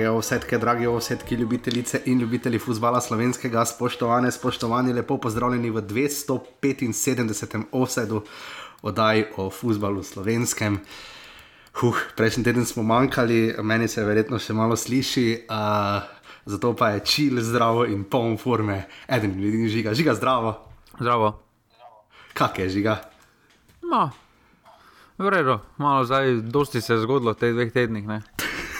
Drage osetke, dragi osetki, ljubitelice in ljubitelji futbola slovenskega, spoštovane, spoštovani, lepo pozdravljeni v 275. offsetu oddaji o futbalu slovenskem. Huh, prejšnji teden smo manjkali, meni se verjetno še malo sliši, uh, zato pa je čil zdravo in poln forme, eden ljudi žiga, žiga zdravo. Zdravo. Kak je žiga? No, v redu, malo zdaj, dosti se je zgodilo v teh dveh tednih. Ne?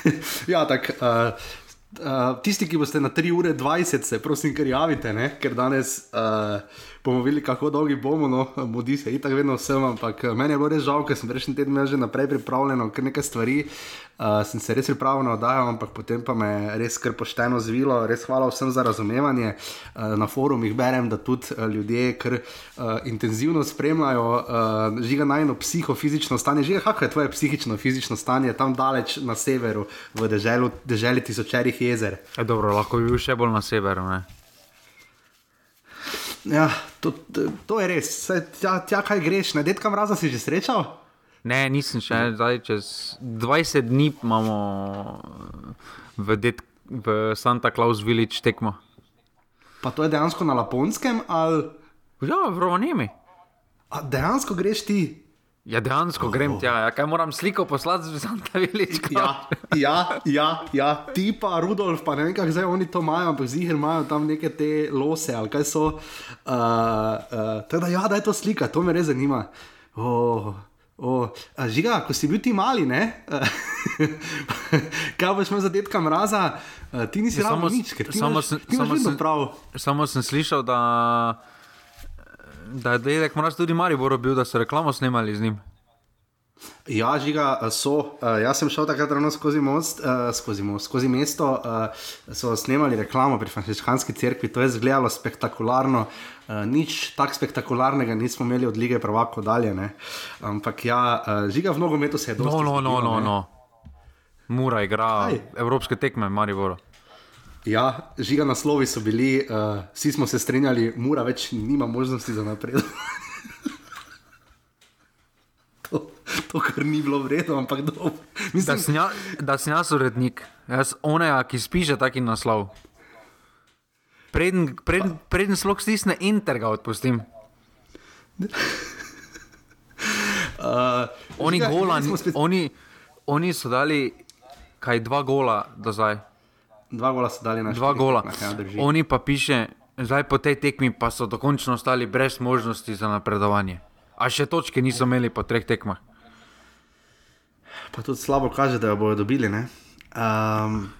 ja, tako. Uh, Uh, tisti, ki boste na 3 ure 20, se prosim, ker javite, ne? ker danes uh, bomo videli, kako dolgi bomo, no, mudi se, itak vedno vsem, ampak meni je bilo res žal, ker sem prejšnji teden imel že naprej pripravljeno, ker nekaj stvari uh, sem se res pripravil na oddajo, ampak potem pa me res kar pošteno zvilo, res hvala vsem za razumevanje. Uh, na forumih berem, da tudi uh, ljudje kar uh, intenzivno spremljajo uh, žiga najno psihofizično stanje, žiga, kako je tvoje psihično, fizično stanje tam daleč na severu, v deželu, deželi tisočerih jezer. E, dobro, lahko bi bil še bolj na severu. Ne? Ja, to, to, je res, Saj tja, tja kaj greš, ne detka mraza si že srečal? Ne, nisem še, zdaj čez 20 dni imamo v, det, v Santa Claus Village tekmo. Pa to je dejansko na Laponskem ali Ja, v Rovaniemi. a dejansko greš ti? Ja, dejansko oh. grem tja, ja, kaj moram sliko poslati z Santa Village. Ja, ja, ja, ja, ti pa Rudolf, pa ne vem, kako zdaj oni to imajo, ampak zihar imajo tam neke te lose ali kaj so. Uh, uh, tako da, ja, da je to slika, to me res zanima. Oh. O, a žiga, ko si bil ti mali, ne? kaj boš imel za detka mraza, uh, ti nisi Ja, s- nič, ker ti samo imaš, sem- ti imaš samo sem- prav. Samo sem slišal, da, da je dedek moraš tudi Maribor bil, da so reklamo snemali z njim. Ja, žiga so. Uh, jaz sem šel takrat ravno skozi most, uh, skozi, most skozi mesto. Uh, so snemali reklamo pri Frančiškanski cerkvi, to je izgledalo spektakularno. Uh, nič tako spektakularnega nismo imeli od lige Prvako dalje. Ne? Ampak ja, uh, žiga v nogometu se je No, dosti no, no, no, ne. no. Mura igra Kaj? evropske tekme, Maribor. Ja, žiga naslovi so bili, uh, vsi smo se strinjali, mura več nima možnosti za napredek. to, to, kar ni bilo vredno, ampak dobro. Da Mislim, sem ja- da sem jaz urednik, jaz oneja, ki spiše taki naslov. Preden, preden, preden sploh stisne enter, ga odpustim. uh, Oni, žiga, gola, spet- oni, oni so dali kaj dva gola do zdaj. Dva gola so dali na Dva gola. tekmah, ja. Oni pa piše, zdaj po tej tekmi pa so dokončno ostali brez možnosti za napredovanje. A še točke niso imeli po treh tekmah. Pa tudi slabo kaže, da jo bodo dobili. ne. Um,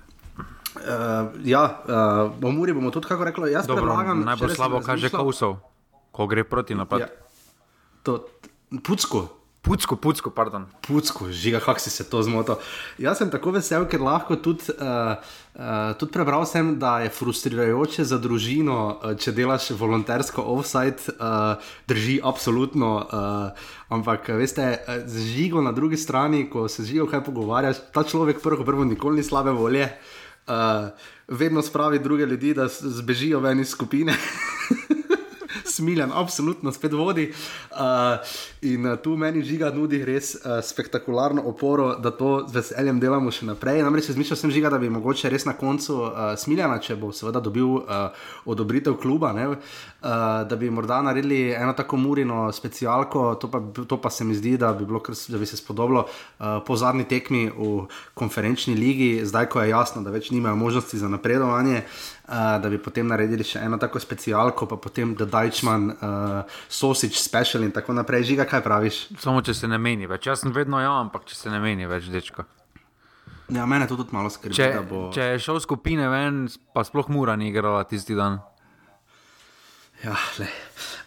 uh, ja, uh, v Muri bomo tudi, kako reklo, jaz Dobro, predlagam. najbolj včeraj sem slabo kaže Kousov, ko gre proti napadu. Ja, to, Pucko. Pucko, pucko, pardon. Pucko, žiga, kako si se to zmotil. Jaz sem tako vesel, ker lahko tudi, uh, uh, tudi prebral sem, da je frustrirajoče za družino, uh, če delaš volontersko offside, uh, drži absolutno. Uh, ampak, veste, z žigo na drugi strani, ko se z žigo kaj pogovarjaš, ta človek prvo, prvo nikoli ni slabe volje. Uh, vedno spravi druge ljudi, da zbežijo ven iz skupine. Smiljen, absolutno spet vodi. Uh, in uh, tu meni žiga nudi res uh, spektakularno oporo, da to z veseljem delamo še naprej. Namreč razmišljal sem žiga, da bi mogoče res na koncu uh, Smiljana, če bo seveda dobil uh, odobritev kluba, ne, uh, da bi morda naredili eno tako murino specialko, to pa, to pa se mi zdi, da bi, bilo, da bi se spodobilo uh, po zadnji tekmi v konferenčni ligi, zdaj ko je jasno, da več nimajo možnosti za napredovanje. Uh, da bi potem naredili še eno tako specialko, pa potem The Dutchman, uh, Sausage Special in tako naprej. Žiga, kaj praviš? Samo če se ne meni več. Jaz sem vedno ja, ampak če se ne meni več, dečko. Ja, mene to tudi malo skrbi. Če, bo... če je šel skupine ven, pa sploh mura ni igrala tisti dan. ja, le.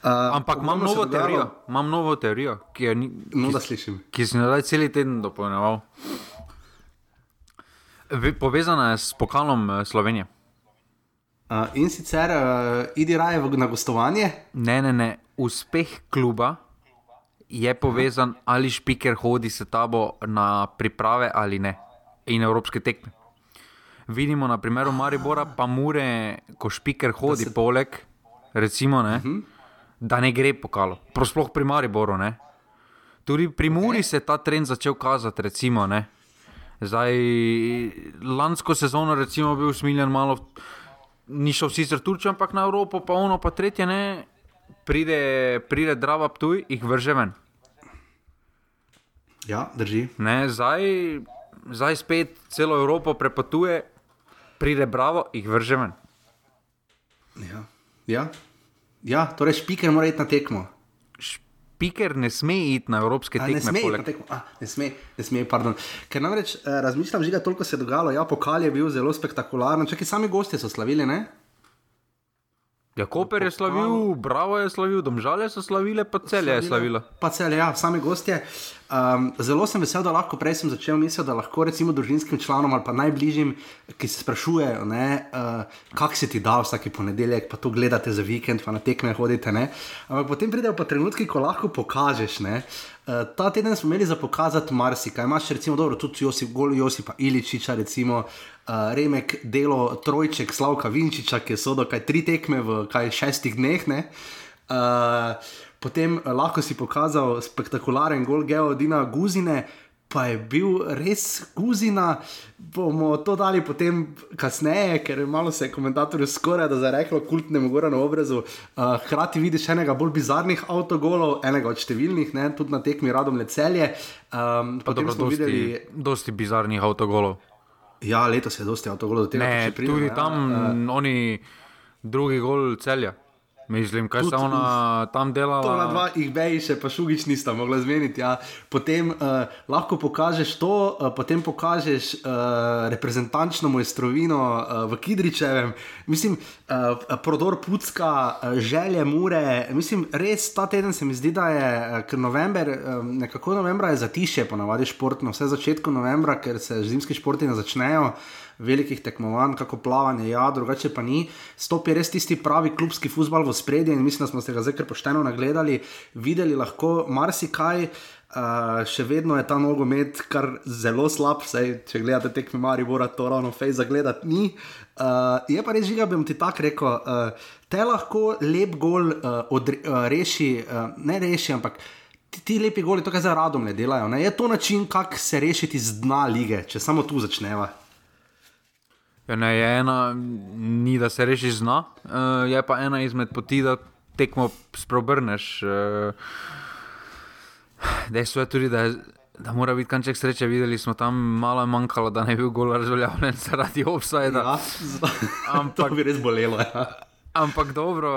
uh, Ampak imam novo dogajalo- teorijo, imam novo teorijo, ki, je, ni, No, ki, sem jo zdaj cel teden dopolnjeval. Ve- Povezana je s pokalom eh, Slovenije. Uh, in sicer uh, idi raje v, na gostovanje. Ne, ne, ne. Uspeh kluba je povezan, ali špiker hodi s tabo na priprave ali ne, in evropske tekme. Vidimo na primeru Maribora, pa mure, ko špiker hodi se... poleg, recimo, ne, uh -huh. da ne gre pokalo. Prosploh pri Mariboru. Ne. Tudi pri Muri okay. se je ta trend začel kazati, recimo. Ne. Zdaj, lansko sezono recimo bil smiljen malo, ni šel sicer Turčijo, ampak na Evropo, pa ono, pa tretje ne, pride, pride Drava Ptuj, jih vrže ven. Ja, drži. Ne, zdaj, zdaj spet celo Evropo prepotuje, pride Bravo, jih vrže ven. Ja. Ja. ja, torej špiker mora iti na tekmo. Špiker ne sme iti na evropske A, ne tekme. sme, poleg- tekmo. A, ne sme, ne sme, pardon. Ker namreč eh, razmišljam, že toliko se je dogajalo. Ja, pokal je bil zelo spektakularen. Čakaj, sami gostje so slavili, ne? Ja, Koper je slavil, Bravo je slavil, Domžale so slavile, pa celje je slavilo. Pa cel, ja, sami gostje. Um, zelo sem vesel, da lahko prej sem začel misliti, da lahko recimo družinskim članom ali pa najbližjim, ki se sprašujejo, uh, kako se ti da vsake ponedeljek, pa to gledate za vikend, pa na tekme hodite. Ne? Ampak potem pridejo pa trenutki, ko lahko pokažeš. Ne? Uh, ta teden smo imeli za pokazati marsikaj. Imaš recimo dobro, tudi Josip, gol Josipa Iličiča, recimo uh, Remek, delo Trojček, Slavka Vinčiča, ki so do kaj tri tekme v kaj šestih dneh. Ne? Uh, potem lahko si pokazal spektakularen gol Geodina Guzine, pa je bil res Guzina. Bomo to dali potem kasneje, ker malo se je komentatorju skoraj da zareklo kultnemu Goranu obrazu. Uh, hkrati vidiš enega bolj bizarnih avtogolov, enega od številnih, ne, tudi na tekmi Radom Lecelje. Um, Pa potem dobro, smo dosti, videli, dosti bizarnih avtogolov. ja, letos je dosti avtogolov, tega pa Ne, še pridemo, tudi ja. tam uh, oni drugi gol celja. Mislim, kaj se ona tam delala. To na dva jih beji, še pa šugič nista mogla zmeniti. Ja. Potem uh, lahko pokažeš to, uh, potem pokažeš uh, reprezentančno mojstrovino uh, v Kidričevem, mislim, uh, prodor Pucka, uh, želje Mure. Mislim, res ta teden se mi zdi, da je, ker november, uh, nekako novembra je zatišje, ponavadi športno, vse začetku novembra, ker se zimski športi ne začnejo velikih tekmovanj, kako plavanje, ja, drugače pa ni. Stopi res tisti pravi klubski futbol v spredje in mislim, da smo se ga zdaj kar pošteno nagledali, videli lahko marsikaj. Uh, še vedno je ta nogomet kar zelo slab, saj, če gledate tekme Maribora, to ravno fej za gledati ni. Uh, je pa res žiga, bi ti tako rekel, uh, te lahko lep gol uh, odre, uh, reši, uh, ne reši, ampak ti, ti lepi goli, to kaj za radom ne delajo. Ne? Je to način, kako se rešiti z dna lige, če samo tu začneva. Ne, je ena, ni da se reši zna, uh, je pa ena izmed poti, da tekmo sprobrneš. Uh, Dejstvo je tudi, da, je, da mora biti kanček sreče. Videli smo tam malo je manjkalo, da ne bi bil gol razveljavljen zaradi offsajda. Ja, Ampak- to bi res bolelo. Ja. Ampak dobro,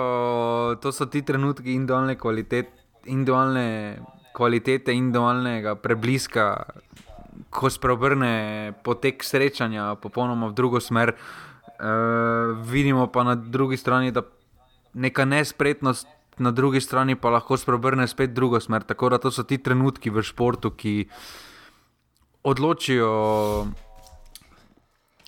to so ti trenutki individualne kvalitete, individualne kvalitete, individualnega prebliska, ko spreobrne potek srečanja popolnoma v drugo smer. Uh, vidimo pa na drugi strani, da neka nespretnost, na drugi strani pa lahko spreobrne spet drugo smer. Tako da to so ti trenutki v športu, ki odločijo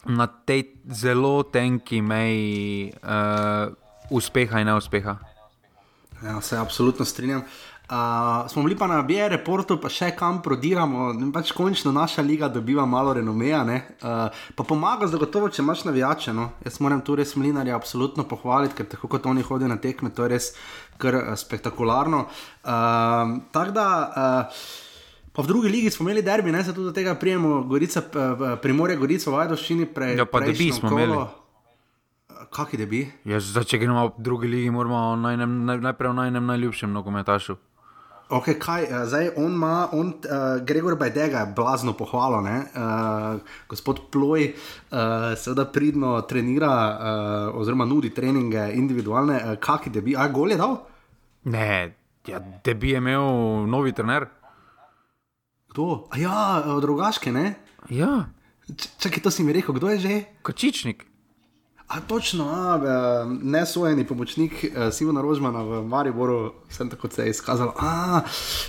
na tej zelo tenki meji uh, uspeha in neuspeha. Ja, se absolutno strinjam. Uh, smo bili pa na BR reportu, pa še kam prodiramo, pač končno naša liga dobiva malo renomeja. Uh, pa pomaga zagotovo, če imaš navijače. No. Jaz moram tu res mlinarja absolutno pohvaliti, ker tako kot oni hodijo na tekme, to je res kar uh, spektakularno. Uh, Tako da. Uh, Pa v drugi ligi smo imeli derbi, ne se tudi do tega prijemo, Gorica, Primorje, Gorica, Vajdoščini, prej. Ja, pa debi smo imeli. Kakšni debi? Jaz, zdaj, če gremo v drugi ligi, moramo najnem, naj, najprej o najnem najljubšem nogometašu. Okay, kaj, uh, zdaj on ima, on, uh, Gregor Bajdega je blazno pohvalo, uh, gospod Ploj, uh, seveda pridno trenira, uh, oziroma nudi treninge individualne, uh, kaki debi, a gol je dal? Ne, ja, da bi imel novi trener. Kdo? A ja, drugaške, ne? Ja, Čakaj, to si mi rekel, kdo je že? kočičnik. A točno, a, uh, nesojeni pomočnik uh, Simona Rožmana v Mariboru, sem tako se izkazal. A,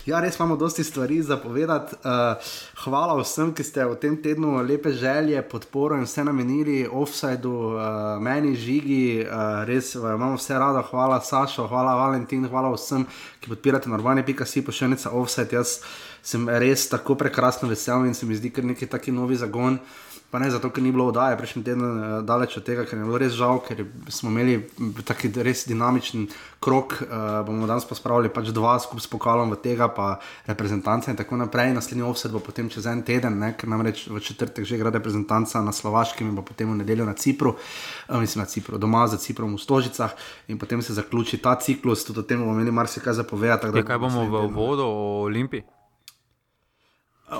ja, res imamo dosti stvari za povedati. Uh, hvala vsem, ki ste v tem tednu lepe želje, podporo in vse namenili offsajdu, uh, meni, žigi, uh, res uh, imamo vse rada. Hvala Sašo, hvala Valentin, hvala vsem, ki podpirate normalne.si pošiljnica offside. Jaz sem res tako prekrasno vesel in se mi zdi, ker neki taki novi zagon. Pa ne zato, ker ni bilo oddaje prejšnji teden uh, daleč od tega, ker je bilo res žal, ker smo imeli taki res dinamičen krok. Uh, bomo danes pa spravili pač dva skupaj s pokalom v tega, pa reprezentance in tako naprej. Naslednji offset bo potem čez en teden, ne, ker namreč v četrtek že igra reprezentanca na Slovaškem in potem v nedeljo na Cipru, uh, mislim na Cipru, doma za Ciprom v Stožicah in potem se zaključi ta ciklus, tudi o tem bomo imeli marsikaj zapovedati. Ja, kaj bomo v vodo o Olimpiji?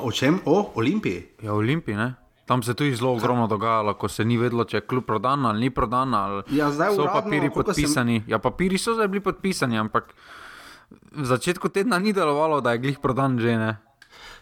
O čem? O Olimpiji? Ja, Olimpiji, ne? Tam se je tudi zelo ogromno dogajalo, ko se ni vedelo, če je kljub prodan ali ni prodan. Ali ja, zdaj so uradno, papiri podpisani. Sem... Ja, papiri so zdaj bili podpisani, ampak v začetku tedna ni delovalo, da je glih prodan že ne.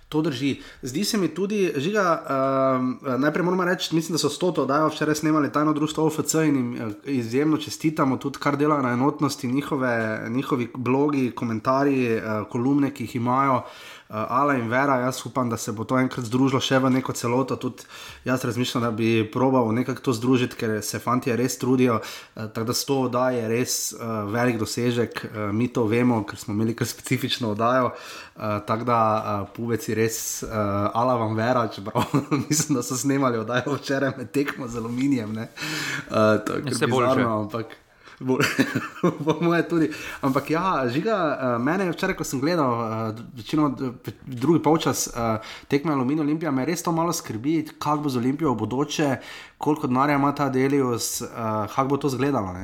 To drži. Zdi se mi tudi, žiga, uh, najprej moramo reči, mislim, da so s to oddajo včeraj snemali tajno društvo OFC in jim uh, izjemno čestitamo tudi, kar dela na enotnosti, njihove, njihovi blogi, komentarji, uh, kolumne, ki jih imajo. Uh, Ala in Vera, jaz upam, da se bo to enkrat združilo še v neko celoto. Tudi jaz razmišljam, da bi probal nekako to združiti, ker se fanti res trudijo. Uh, tako da s to oddajo je res uh, velik dosežek, uh, mi to vemo, ker smo imeli kar specifično oddajo. Uh, tako da uh, pubeci res, uh, Ala vam Vera, čeprav mislim, da so snemali oddajo včeraj med tekmo z aluminijem. Uh, to je se bolj Ampak po moje tudi. Ampak ja, žiga, uh, mene včeraj, ko sem gledal, uh, večino drugi polčas uh, tekme Aluminija Olimpija, me res to malo skrbi, kako bo z Olimpijo v bodoče, koliko denarja ima ta Delius, uh, kako bo to izgledalo.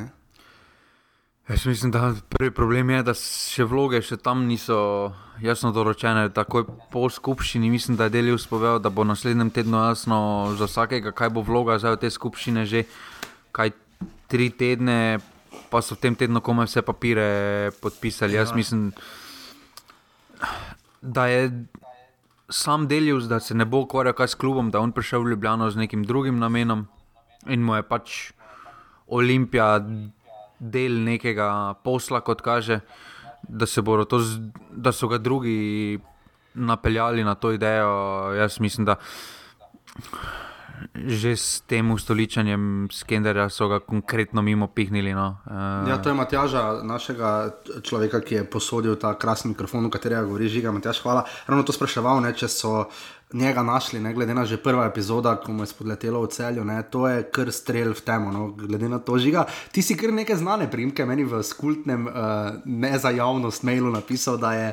Jaz mislim, da prvi problem je, da še vloge še tam niso jasno določene. Takoj po skupščini mislim, da je Delius povedal, da bo naslednjem tednu jasno za vsakega, kaj bo vloga za te skupščine že. Kaj tri tedne pa so v tem tednu komaj vse papire podpisali. Ja. Jaz mislim, da je sam delil, da se ne bo ukvarjal s klubom, da je on prišel v Ljubljano z nekim drugim namenom in mu je pač Olimpija del nekega posla, kot kaže, da, to, da so ga drugi napeljali na to idejo. Jaz mislim, da že s tem ustoličenjem Skenderja so ga konkretno mimo pihnili. No. Uh, ja, to je Matjaža, našega človeka, ki je posodil ta krasni mikrofon, v katerega govori žiga. Matjaž, hvala. Ravno to spraševal, ne, če so njega našli, ne glede na že prva epizoda, ko mu je spodletelo v celju. Ne, to je kar strel v temo, no, glede na to žiga. Ti si kar nekaj znane primke, meni v skultnem, uh, ne za javnost, mailu napisal, da je.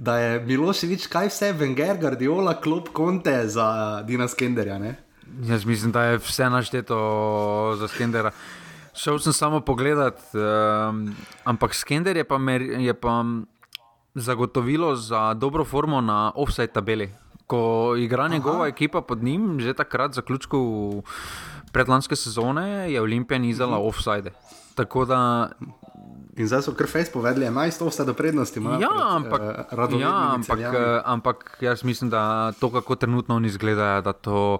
Da je bilo še več, kaj vse, Venger, Guardiola, klop konte za Dina Skenderja. Jaz mislim, da je vse našteto za Skendera. Šel sem samo pogledat, um, ampak Skender je pa, mer, je pa zagotovilo za dobro formo na offside tabeli. Ko igra njegova ekipa pod njim, že takrat, zaključku predlanske sezone, je Olimpija nizala uh mhm. -huh. offside. Tako da In zdaj so kar fejs povedali, 11 vse do prednosti. Ja, pred, ampak, uh, ja ampak, ampak jaz mislim, da to, kako trenutno oni izgledajo, da to,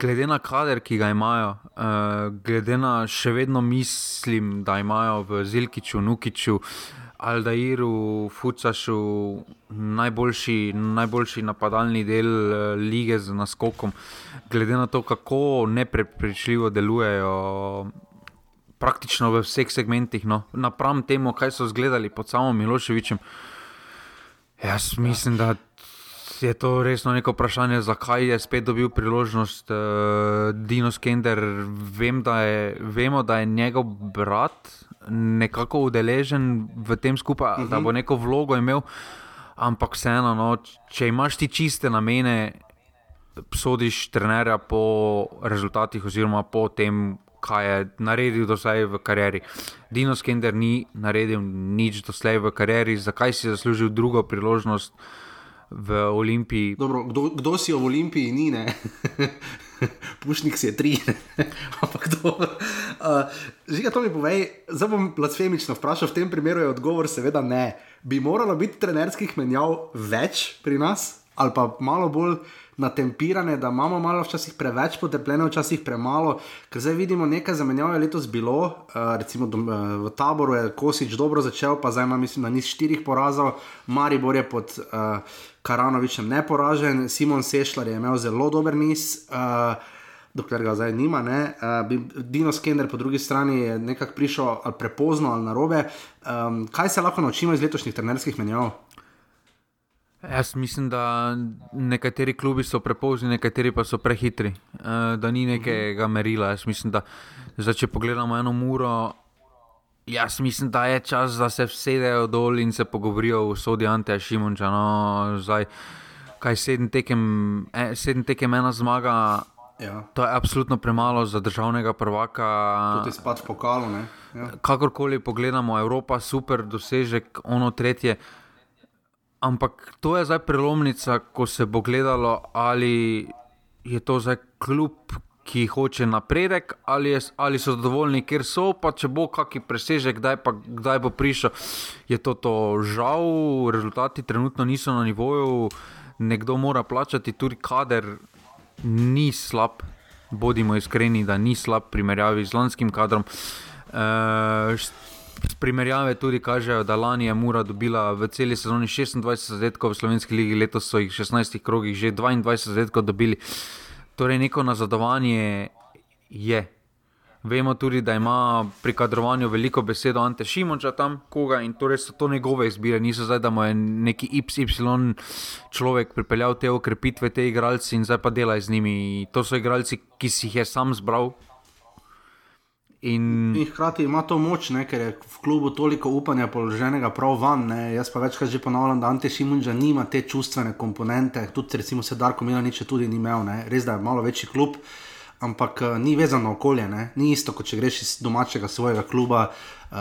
glede na kader, ki ga imajo, uh, glede na še vedno mislim, da imajo v Zilkiču, Nukiču, Aldairu, Fucašu najboljši, najboljši napadalni del uh, lige z naskokom. Glede na to, kako neprepričljivo delujejo praktično v vseh segmentih, no, napram temu, kaj so zgledali pod samim Miloševičem. Jaz mislim, da je to resno neko vprašanje, zakaj je spet dobil priložnost uh, Dino Skender. Vem, da je, vemo, da je njegov brat nekako udeležen v tem skupaj, uh -huh. da bo mhm. neko vlogo imel, ampak vseeno, no, če imaš ti čiste namene. Sodiš trenerja po rezultatih, oziroma po tem, kaj je naredil do zdaj v karieri. Dino Skender ni naredil nič do zdaj v karieri, zakaj si zaslužil drugo priložnost v Olimpiji? Dobro, kdo, kdo si v Olimpiji, ni ne. Pušnik si je tri, ampak kdo. Uh, Žiga, to mi povej, zdaj bom blasfemično vprašal, v tem primeru je odgovor seveda ne. Bi moralo biti trenerskih menjav več pri nas ali pa malo bolj natempirane, da imamo malo včasih preveč potrpljene, včasih premalo, ker zdaj vidimo nekaj zamenjav je letos bilo, uh, recimo dom, uh, v taboru je Kosič dobro začel, pa zdaj ima mislim, da niz štirih porazov, Maribor je pod uh, Karanovičem neporažen, Simon Sešljar je imel zelo dober niz. Uh, Dokler ga zdaj nima, ne. uh, Dino Skender po drugi strani je nekako prišel ali prepozno ali narobe. Um, kaj se lahko naučimo iz letošnjih trenerskih menjav? Jaz mislim, da nekateri klubi so prepozni, nekateri pa so prehitri, uh, da ni nekega merila. Jaz mislim, da zdaj, če pogledamo eno uro, jaz mislim, da je čas, da se vsedejo dol in se pogovorijo o sodi Anteja Šimunča. No, zdaj, kaj sedem tekem, eh, sedem tekem ena zmaga. Ja. To je absolutno premalo za državnega prvaka. Tudi spad v pokalu. Ja. Kakorkoli pogledamo, Evropa, super dosežek, ono tretje. Ampak to je zdaj prelomnica, ko se bo gledalo, ali je to zdaj kljub, ki hoče napredek, ali, je, ali so zadovoljni, ker so, pa če bo kakšen presežek, kdaj, pa, kdaj bo prišel. Je to, to žal, rezultati trenutno niso na nivoju, nekdo mora plačati, tudi kader ni slab. Bodimo iskreni, da ni slab primerjavi z lanskim kadrom. E, Primerjave tudi kažejo, da lani je Mura dobila v celi sezoni 26 zadetkov, v slovenski ligi letos so jih v 16 krogih že 22 zadetkov dobili. Torej, neko nazadovanje je. Vemo tudi, da ima pri kadrovanju veliko besedo Ante Šimonča tam, koga in torej so to njegove izbire, niso zdaj, da mu je neki YY človek pripeljal te okrepitve, te igralci in zdaj pa dela z njimi. To so igralci, ki si jih je sam zbral, In... in hkrati ima to moč, ne, ker je v klubu toliko upanja položenega prav van. Ne. Jaz pa večkrat že ponavljam, da Ante Šimunča nima te čustvene komponente, tudi recimo se Darko Milanič tudi ni imel, ne. res da je malo večji klub. Ampak uh, ni vezano okolje, ne? ni isto, kot če greš iz domačega svojega kluba, uh,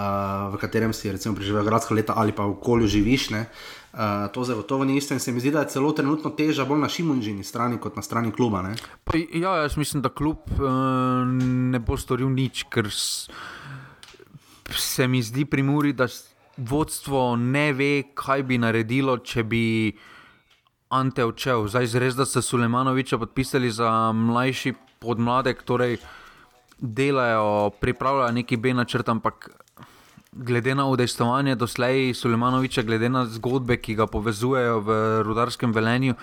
v katerem si recimo preživel gradska leta ali pa v okolju živiš. Uh, Uh, to zagotovo ni isto in se mi zdi, da je celo trenutno teža bolj na Šimunžini strani kot na strani kluba. Pa, ja, jaz mislim, da klub uh, ne bo storil nič, ker se mi zdi pri Muri, da vodstvo ne ve, kaj bi naredilo, če bi Ante odšel. Zdaj zres, da so Sulemanoviča podpisali za mlajši podmladek, torej delajo, pripravljajo neki B načrt, ampak glede na udejstovanje doslej Sulemanoviča, glede na zgodbe, ki ga povezujejo v rudarskem velenju,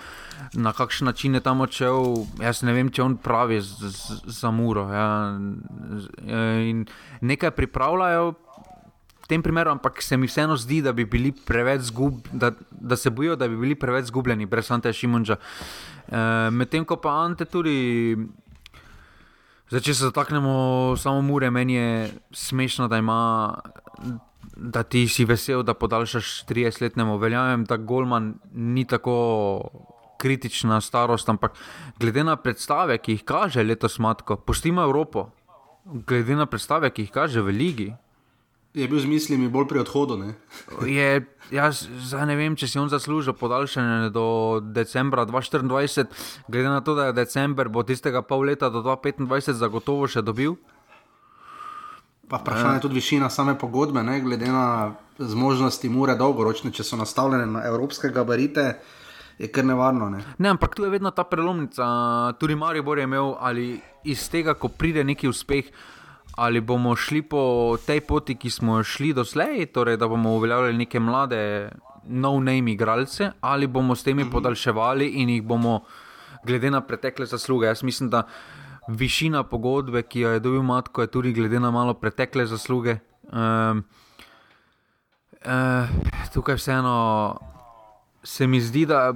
na kakšen način je tam odšel, jaz ne vem, če on pravi za muro. Ja. In nekaj pripravljajo. V tem primeru, ampak se mi vseeno zdi, da bi bili zgubljeni, da, da se bojijo, da bi bili preveč zgubljeni brez Ante Šimunča. E, Medtem ko pa Ante tudi Zdaj, če se dotaknemo samo mure, meni je smešno, da, ima, da ti si vesel, da podaljšaš 30-letnemu. Verjamem, da Golman ni tako kritična starost, ampak glede na predstave, ki jih kaže letos Matko, pustimo Evropo, glede na predstave, ki jih kaže v Ligi, Je bil z mislimi bolj pri odhodu. je, jaz ne vem, če si on zaslužil podaljšanje do decembra 2024, glede na to, da je decembr, bo tistega pol leta do 2025 zagotovo še dobil. Pa vprašanje je uh, tudi višina same pogodbe, ne? glede na zmožnosti mure dolgoročne, če so nastavljene na evropske gabarite. Je kar nevarno. Ne? ne, ampak tu je vedno ta prelomnica. Tudi Marijo je imel ali iz tega, ko pride neki uspeh, uh, ali bomo šli po tej poti, ki smo jo šli doslej, torej da bomo uveljavljali neke mlade, no-name igralce, ali bomo s temi mhm. podaljševali in jih bomo, glede na pretekle zasluge. Jaz mislim, da višina pogodbe, ki jo je dobil Matko, je tudi glede na malo pretekle zasluge. Um, uh, tukaj vseeno se mi zdi, da.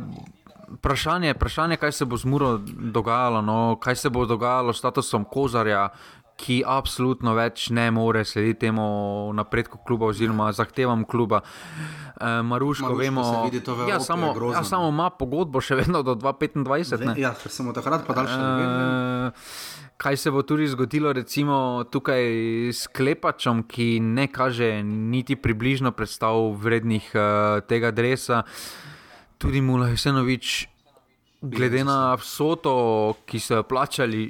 Vprašanje, vprašanje, kaj se bo z Muro dogajalo, no, kaj se bo dogajalo s statusom Kozarja, ki absolutno več ne more slediti temu napredku kluba oziroma zahtevam kluba. E, Maruško, Maruško vemo, da ja, samo, ja, samo ima pogodbo še vedno do 2025. Ja, samo takrat pa daljše. E, Kaj se bo tudi zgodilo, recimo tukaj s Klepačem, ki ne kaže niti približno predstav vrednih uh, tega dresa, tudi Mulaj Senovič, glede na vsoto, ki so jo plačali,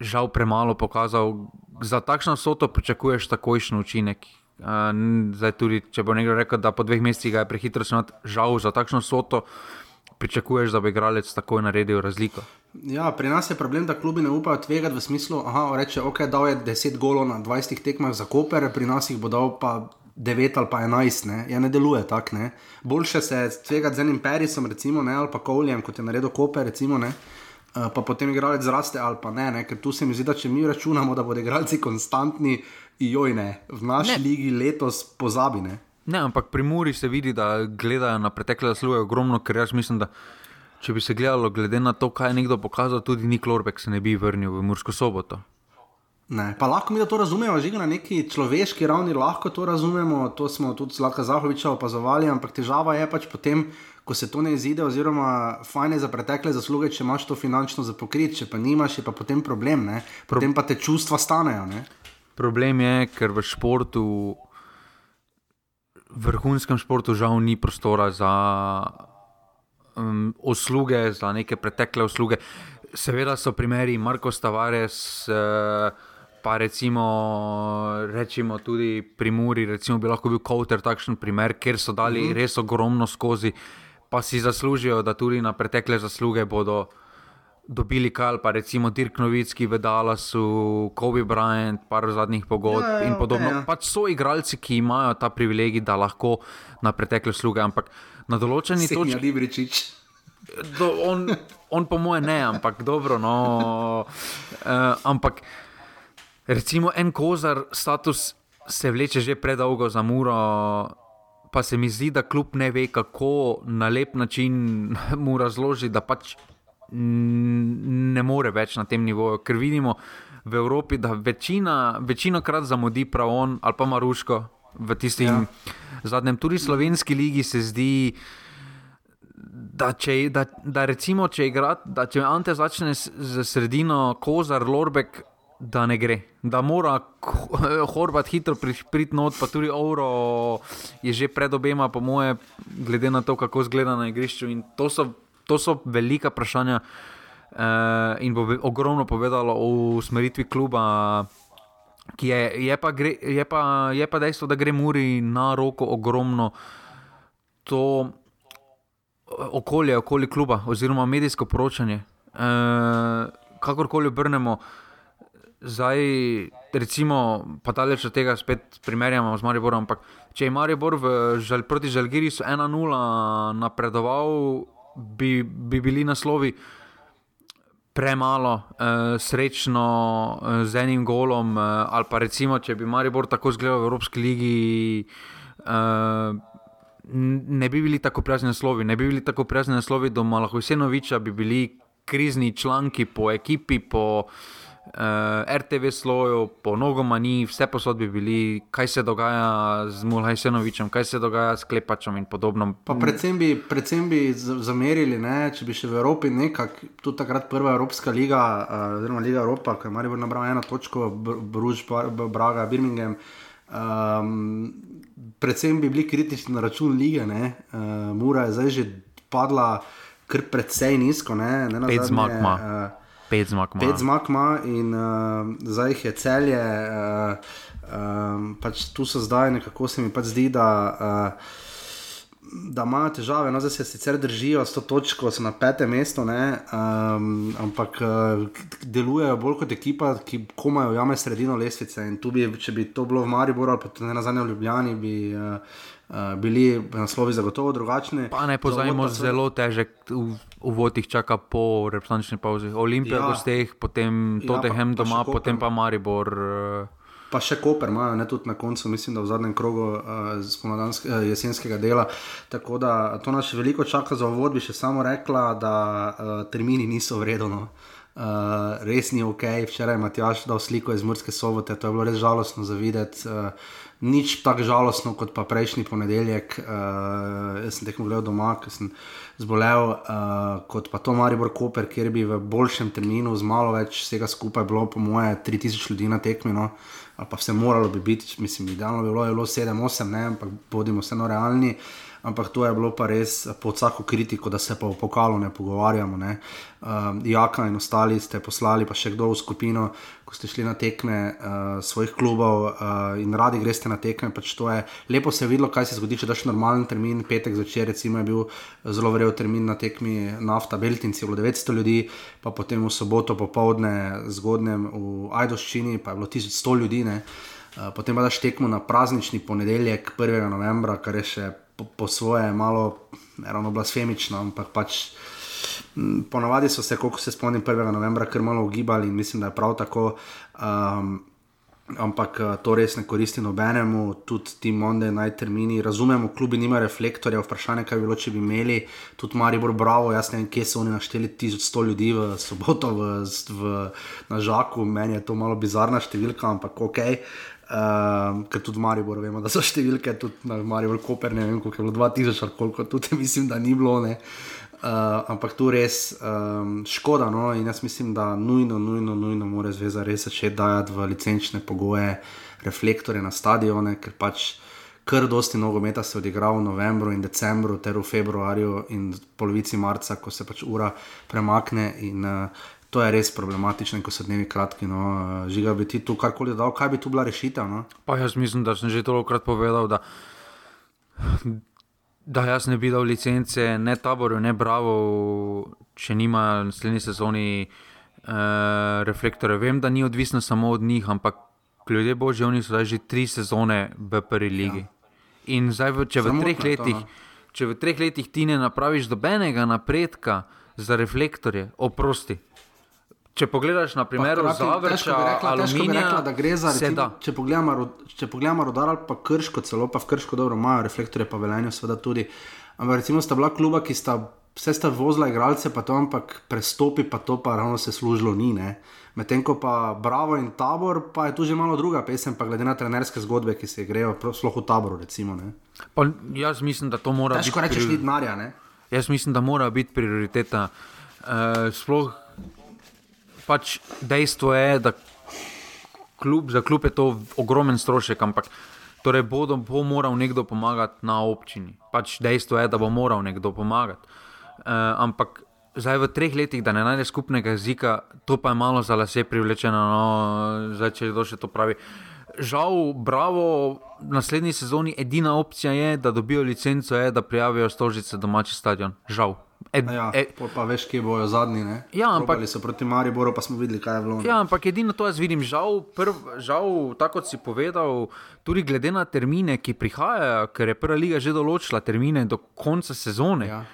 žal premalo pokazal. Za takšno soto pričakuješ takojšen učinek. Zdaj, tudi, če bo nekdo rekel, da po dveh mesecih je prehitro snot, žal za takšno soto pričakuješ, da bo igralec takoj naredil razliko. Ja, pri nas je problem, da klubi ne upajo tvegati v smislu, da reče, ok, dal je 10 golov na 20 tekmah za Koper, pri nas jih bo dal pa 9 ali pa 11, ne, ja, ne deluje tako. Boljše se tvegati z enim Perisom, recimo, ne, ali pa Kovljem, kot je naredil Koper, recimo. Ne. Eh, pa potem igralec zraste ali pa ne, ne, ker tu se mi zdi, da če mi računamo, da bodo igralci konstantni, joj ne, v naši ne. ligi letos pozabine. Ne, ampak pri Muri se vidi, da gledajo na pretekle zasluge ogromno, ker jaz mislim, da če bi se gledalo, glede na to, kaj je nekdo pokazal, tudi Nik Lorbek se ne bi vrnil v Mursko soboto. Ne, pa lahko mi da to razumemo, že na neki človeški ravni lahko to razumemo, to smo tudi z Laka Zahoviča opazovali, ampak težava je pač potem, ko se to ne izide, oziroma fajn je za pretekle zasluge, če imaš to finančno za pokrit, če pa nimaš, je pa potem problem, ne? potem pa te čustva stanejo. Ne? Problem je, ker v športu, vrhunskem športu, žal ni prostora za um, usluge, za neke pretekle usluge. Seveda so primeri Marko Stavares. Uh, pa recimo, rečemo tudi pri Muri, recimo bi lahko bil Kowter takšen primer, ker so dali mm -hmm. res ogromno skozi, pa si zaslužijo, da tudi na pretekle zasluge bodo dobili kal, pa recimo Dirk Novitski v Dallasu, Kobe Bryant, par zadnjih pogodb ja, ja, in podobno. Okay, ja. Pač so igralci, ki imajo ta privilegij, da lahko na pretekle sluge, ampak na določeni točki. Ja, Libričič. Do, on, on po mojem ne, ampak dobro. No, uh, ampak Recimo en kozar status se vleče že predolgo za muro, pa se mi zdi, da kljub ne ve, kako na lep način mu razloži, da pač ne more več na tem nivoju. Ker vidimo v Evropi, da večina, večino krat zamudi prav on ali pa Maruško v tistem ja. zadnjem, tudi slovenski ligi se zdi. Da, če, da, da recimo, če, igrat, da če Ante začne z sredino, Kozar, Lorbek, da ne gre, da mora Horvat hitro priti not, pa tudi Euro je že pred obema, po moje, glede na to, kako zgleda na igrišču. In to so, to so velika vprašanja uh, in bo ogromno povedalo o usmeritvi kluba. Je, je, pa gre, je, pa, je pa dejstvo, da gre Muri na roko ogromno to okolje, okolje kluba, oziroma medijsko poročanje. E, kakorkoli obrnemo, uh, Zdaj, recimo, pa daleč od tega spet primerjamo z Mariborom. Ampak, če je Maribor žal, proti Žalgirisu 1-0 napredoval, bi, bi bili naslovi premalo, eh, srečno eh, z enim golom. Eh, ali pa recimo, če bi Maribor tako zgledal v Evropski ligi. Eh, Ne bi bili tako prijazni naslovi, ne bi bili tako prijazni naslovi do Malahojsenoviča, bi bili krizni članki po ekipi, po uh, uh, eh, RTV sloju, po nogomani, vse posod bi bili, kaj se dogaja z Mulhajsenovičem, kaj se dogaja s Klepačem in podobno. Pa predvsem bi, predvsem bi zamerili, ne, če bi še v Evropi nekako, tudi takrat prva Evropska liga, uh, oziroma Liga Evropa, ki je Maribor nabral eno točko, Bruž, Braga, Birmingham. Um, predvsem bi bili kritični na račun lige, uh, Mura je zdaj že padla kar precej nizko. Ne, ne Pet zmag ima. Uh, Pet zmag ima. Pet zmag ima in uh, zdaj jih je celje. Uh, um, pač tu so zdaj, nekako se mi pač zdi, da. Uh, Da imajo težave, no, zdaj se sicer držijo s to točko, so na petem mestu, um, ampak uh, delujejo bolj kot ekipa, ki komajo jame sredino lestvice. In tu bi, če bi to bilo v Mariboru ali pa tudi na zadnjem Ljubljani, bi uh, uh, bili naslovi zagotovo drugačni. Pa ne pozajmo, zelo težek uvod jih čaka po reprezentančni pauzi. Olimpija, ja. gosteh, potem ja, Tottenham ja, doma, potem pa Maribor. Uh, Pa še Koper imajo, ne tudi na koncu, mislim, da v zadnjem krogu uh, jesenskega dela. Tako da to nas še veliko čaka za uvod. Bi še samo rekla, da uh, termini niso vredno. Uh, res ni ok, včeraj je Matjaš dal sliko iz Murske sobote, to je bilo res žalostno za videti. Uh, nič tako žalostno kot pa prejšnji ponedeljek. Uh, jaz sem tekmo gledal doma, ker sem zbolel, uh, kot pa to Maribor Koper, kjer bi v boljšem terminu z malo več vsega skupaj bilo, po moje, 3000 ljudi na tekmi. No? Ali pa vse moralo bi biti, mislim, idealno bi bilo, bilo 7-8, ampak bodimo vseeno realni. Uh, ampak to je bilo pa res pod vsako kritiko, da se pa o pokalu ne pogovarjamo. Ne. Um, Jaka in ostali ste poslali, pa še kdo v skupino, ko ste šli na tekme uh, svojih klubov uh, in radi greste na tekme. Pač je, lepo se je videlo, kaj se zgodi, če daš normalen termin. Petek zvečer, recimo, je bil zelo vrel termin na tekmi Nafta Beltinci, bilo 900 ljudi, pa potem v soboto popovdne zgodnem v Ajdoščini, pa je bilo 1100 ljudi. Ne. Potem pa daš tekmo na praznični ponedeljek, 1. novembra, kar je še po, po svoje malo ravno blasfemično, ampak pač ponavadi so se, koliko se spomnim, 1. novembra kar malo ugibali in mislim, da je prav tako. Um, ampak uh, to res ne koristi nobenemu, tudi ti Monday night termini. Razumemo, klubi nima reflektorja, vprašanje, kaj bi bilo, če bi imeli, tudi Maribor Bravo, jaz ne vem, kje so oni našteli 1100 ljudi v soboto v, v, na Žaku, meni je to malo bizarna številka, ampak ok. Um, ker tudi v Mariboru vemo, da so številke, tudi na Mariboru Koper, ne vem, koliko je bilo 2000 ali koliko, tudi mislim, da ni bilo. Uh, ampak tu res um, škoda. No? In jaz mislim, da nujno, nujno, nujno mora zveza res začeti dajati v licenčne pogoje reflektore na stadione, ker pač kar dosti nogometa se odigra v novembru in decembru, ter v februarju in polovici marca, ko se pač ura premakne. In, uh, to je res problematično, ko so dnevi kratki. No. Žiga bi ti tu karkoli dal, kaj bi tu bila rešitev? No? Pa jaz mislim, da sem že tolikokrat povedal, da, da jaz ne bi dal licence, ne taboru, ne bravo, če nima v naslednji sezoni uh, reflektorja. Vem, da ni odvisno samo od njih, ampak ljudje božji, oni so že tri sezone v prvi ligi. Ja. In zdaj, če v, letih, to, no. če v treh letih ti ne napraviš dobenega napredka za reflektorje, oprosti. Če pogledaš na primer Zavrča, aluminija, da gre za recimo, če pogledamo, če pogledamo rodar ali pa krško, celo pa v krško dobro imajo reflektorje, pa velenje seveda tudi. Ampak recimo sta bila kluba, ki sta vse sta vozila igralce, pa to ampak prestopi, pa to pa ravno se služilo ni. Medtem ko pa Bravo in Tabor, pa je tu že malo druga pesem, pa glede na trenerske zgodbe, ki se grejo, sploh v Taboru. Recimo, pa jaz mislim, da to mora Težko biti. Težko rečeš, pri... ni denarja. Jaz mislim, da mora biti prioriteta. Uh, sploh pač dejstvo je, da klub, za klub je to ogromen strošek, ampak torej bodo, bo moral nekdo pomagati na občini. Pač dejstvo je, da bo moral nekdo pomagati. Uh, ampak zdaj v treh letih, da ne najde skupnega jezika, to pa je malo za lase privlečeno, no, zdaj če kdo še to pravi. Žal, bravo, naslednji sezoni edina opcija je, da dobijo licenco, je, da prijavijo stožice domači stadion. Žal. Ed, ja, ed, pa veš, kje bojo zadnji. Ja, ampak so proti Mariboru, pa smo videli, kaj je bilo. Ja, ampak edino to jaz vidim, žal, prv, žal, tako kot si povedal, tudi glede na termine, ki prihajajo, ker je prva liga že določila termine do konca sezone. Ja.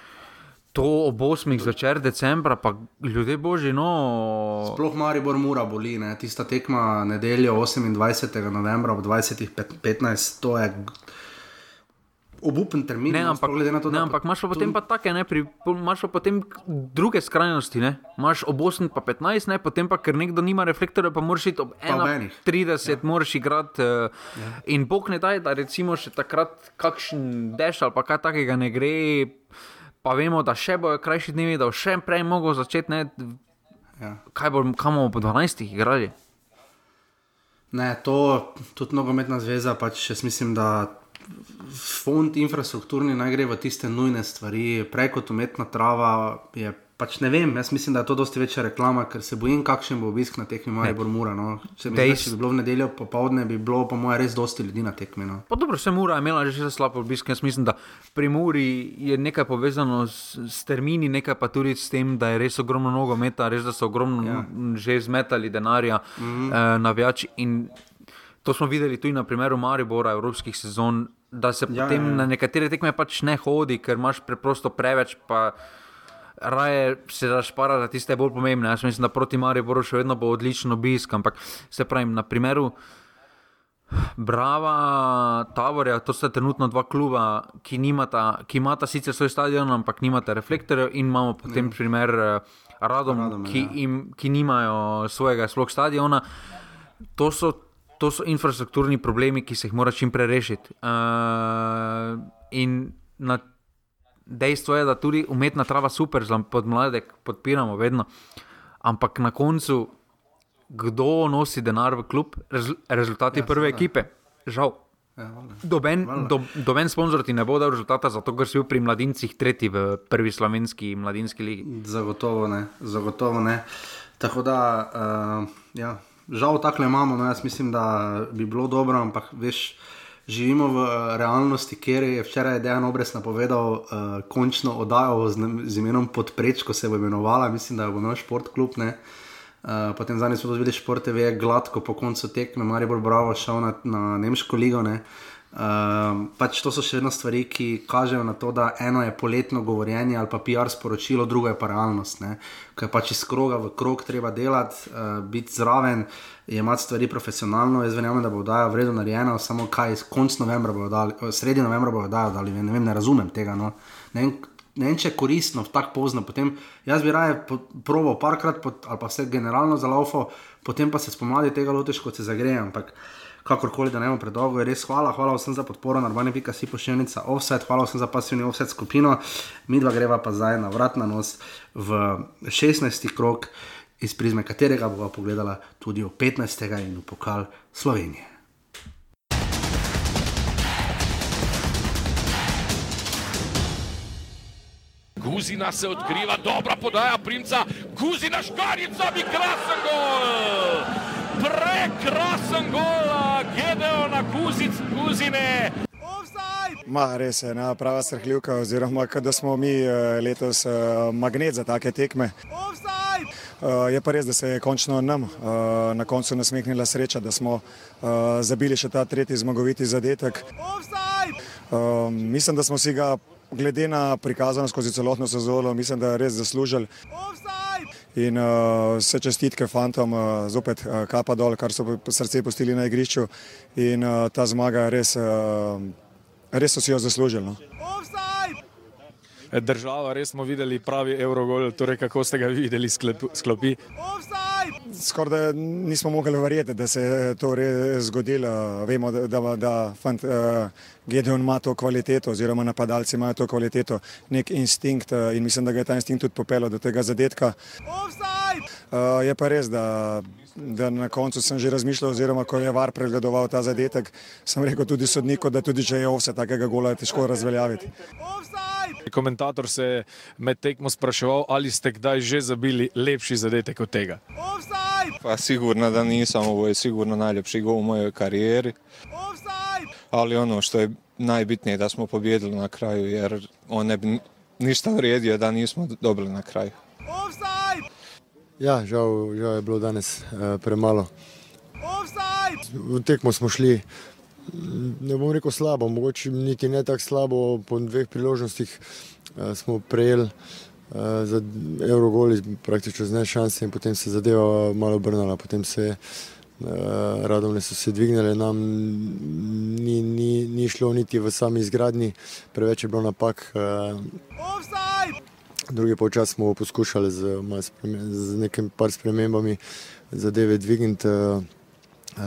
To ob 8. zvečer decembra, pa ljudje božji. No... Sploh Maribor mora boli, ne? tista tekma nedeljo 28. novembra ob 20.15, to je obupen termin. Ne, no, ampak, to, ne, ampak imaš pa potem pa take, ne, pri, imaš pa potem druge skrajnosti, ne, imaš ob 8 pa 15, ne, potem pa ker nekdo nima reflektorja, pa moraš iti ob 31, ja. moraš igrati uh, ja. in bog ne daj, da recimo še takrat kakšen deš ali pa kaj takega ne gre, pa vemo, da še bojo krajši dnevi, da bo še prej mogel začeti, ne, ja. kaj bomo, kam bomo po 12 igrali. Ne, to tudi nogometna zveza, pač jaz mislim, da fond infrastrukturni naj gre v tiste nujne stvari, prej kot umetna trava. Pač ne vem, jaz mislim, da je to dosti večja reklama, ker se bojim, kakšen bo obisk na tekmi Maribor Mura. No. Če, Dej, če bi bilo v nedeljo popovdne, bi bilo po mojem res dosti ljudi na tekmi. No. Pa dobro, se Mura je imela že slab obisk. Jaz mislim, da pri Muri je nekaj povezano s, s termini, nekaj pa tudi s tem, da je res ogromno nogometa, res da so ogromno ja. že zmetali denarja mm -hmm. eh, navijači. To smo videli tudi na primeru Maribora, evropskih sezon, da se ja, potem ja, ja. na nekatere tekme pač ne hodi, ker imaš preprosto preveč. Raje se zašpara za tiste bolj pomembne. Jaz mislim, da proti Mariboru še vedno bo odličen obisk. Ampak se pravi, na primeru Brava, Tavorja, to sta trenutno dva kluba, ki, nimata, ki imata sicer svoj stadion, ampak nimata reflektorjev, in imamo potem mm. primer uh, Radom, Radom ki, ja. im, ki nimajo svojega stadiona. To so to so infrastrukturni problemi, ki se jih mora čim prej rešiti. Uh, in na, dejstvo je, da tudi umetna trava super, za podmladek podpiramo vedno. Ampak na koncu, kdo nosi denar v klub, Rez, rezultati ja, prve seveda. ekipe, žal. Ja, doben, do, doben sponzor ti ne bo dal rezultata, zato ker si bil pri mladincih tretji v prvi slovenski mladinski ligi. Zagotovo ne, zagotovo ne. Tako da, uh, ja žal tako imamo. No, jaz mislim, da bi bilo dobro, ampak veš, živimo v uh, realnosti, kjer je včeraj Dejan Obres napovedal uh, končno oddajo z, z imenom Podpreč, ko se bo imenovala, mislim, da bo imel šport klub. Uh, potem zadnjič smo to videli, šport je gladko po koncu tekme, Maribor Bravo šel na, na Nemško ligo. Ne? Uh, pač to so še vedno stvari, ki kažejo na to, da eno je poletno govorjenje ali pa PR sporočilo, drugo je pa realnost. Ker je pač iz kroga v krog treba delati, uh, biti zraven, imati stvari profesionalno. Jaz verjamem, da bo oddaja vredno narejena, samo kaj, konc novembra bo dali, sredi novembra bo oddaja dali, ne, vem, ne razumem tega. No. Ne, vem, ne vem, če je koristno tako pozno. Potem, jaz bi raje proval parkrat pot, ali pa vse generalno za laufo, potem pa se spomladi tega loteš, kot se zagrejem. Ampak, kakorkoli, da ne bomo predolgo, je res hvala, hvala vsem za podporo, narvane pika si pošiljnica offset, hvala vsem za pasivni offset skupino, mi dva greva pa zdaj na vrat na nos v 16. krok, iz prizme katerega bova pogledala tudi v 15. in v pokal Slovenije. Guzina se odkriva, dobra podaja, primca, Guzina škarica, bi krasen gol! Prekrasen gol, Gedeona Kuzic, Kuzine. Ma, res je, na prava srhljivka, oziroma da smo mi eh, letos eh, magnet za take tekme. Uh, je pa res, da se je končno nam uh, na koncu nasmehnila sreča, da smo uh, zabili še ta tretji zmagoviti zadetek. Uh, mislim, da smo si ga, glede na prikazano skozi celotno sezono, mislim, da je res zaslužili. In uh, vse čestitke fantom, uh, zopet uh, kapa dol, kar so srce postili na igrišču. In uh, ta zmaga res, uh, res so si jo zaslužili. No. Država, res smo videli pravi Eurogol, torej kako ste ga videli sklopi. Skoraj nismo mogli verjeti, da se je to res zgodilo. Vemo, da, da, da fant, uh, Gedeon ima to kvaliteto, oziroma napadalci imajo to kvaliteto, nek instinkt uh, in mislim, da ga je ta instinkt tudi popeljal do tega zadetka. Uh, je pa res, da, da na koncu sem že razmišljal, oziroma ko je var pregledoval ta zadetek, sem rekel tudi sodniku, da tudi če je ovse takega gola, je težko razveljaviti. Komentator se je med tekmo spraševal, ali ste kdaj že zabili lepši zadetek od tega. Pa sigurno da nisam, ovo je sigurno najljepši gol u mojoj karijeri. Ali ono što je najbitnije da smo pobjedili na kraju, jer on ne bi ništa vrijedio da nismo dobili na kraju. Ja, žal, žal je bilo danes uh, premalo. V tekmo smo šli, ne bom rekel slabo, mogoče niti ne tako slabo, po dveh priložnostih uh, smo prejeli uh, za Eurogoli praktično z ne šanse in potem se zadeva malo obrnala, potem se je radovne so se dvignile, nam ni, ni, ni šlo niti v sami izgradnji, preveč je bilo napak. Uh, Drugi počas smo poskušali z, z nekim par spremembami zadeve dvigniti,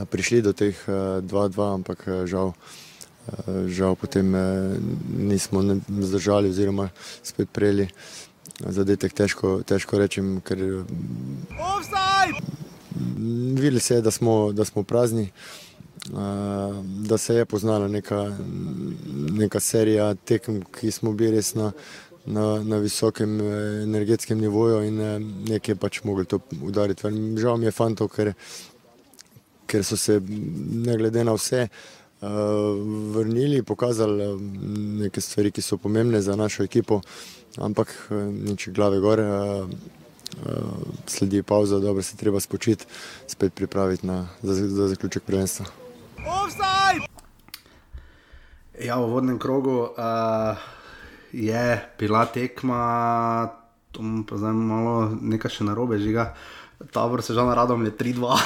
prišli do teh 2-2, ampak žal, žal potem nismo zdržali oziroma spet prejeli zadetek, težko, težko rečem, ker videli se je, da smo, da smo prazni, da se je poznala neka, neka serija tekem, ki smo bili res na na, na visokem eh, energetskem nivoju in eh, nekaj pač mogli to udariti. Žal mi je fantov, ker, ker so se ne glede na vse uh, vrnili, pokazali neke stvari, ki so pomembne za našo ekipo, ampak nič glave gore. Uh, uh, sledi pauza, dobro se treba spočiti, spet pripraviti na, za, za zaključek prvenstva. Ja, v vodnem krogu. Uh je bila tekma, tam pa zdaj malo nekaj še narobe žiga. Tabor se že na radom je 3-2.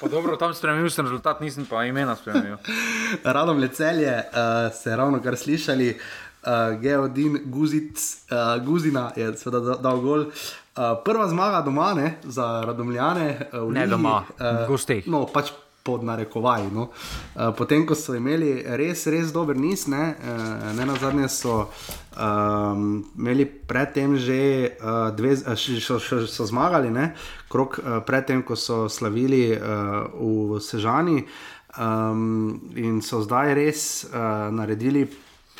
Pa dobro, tam spremenil sem rezultat, nisem pa imena spremenil. radom je celje, uh, se ravno kar slišali. Uh, Geodin Guzic, uh, Guzina je seveda dal gol. Uh, prva zmaga doma ne, za radomljane. Uh, ne ligi, doma, uh, gostih. No, pač pod narekovaj. No. Uh, potem, ko so imeli res, res dober niz, ne, uh, ne na zadnje so um, imeli predtem že uh, dve, so, so, so zmagali, ne, krok uh, predtem, ko so slavili uh, v Sežani um, in so zdaj res uh, naredili,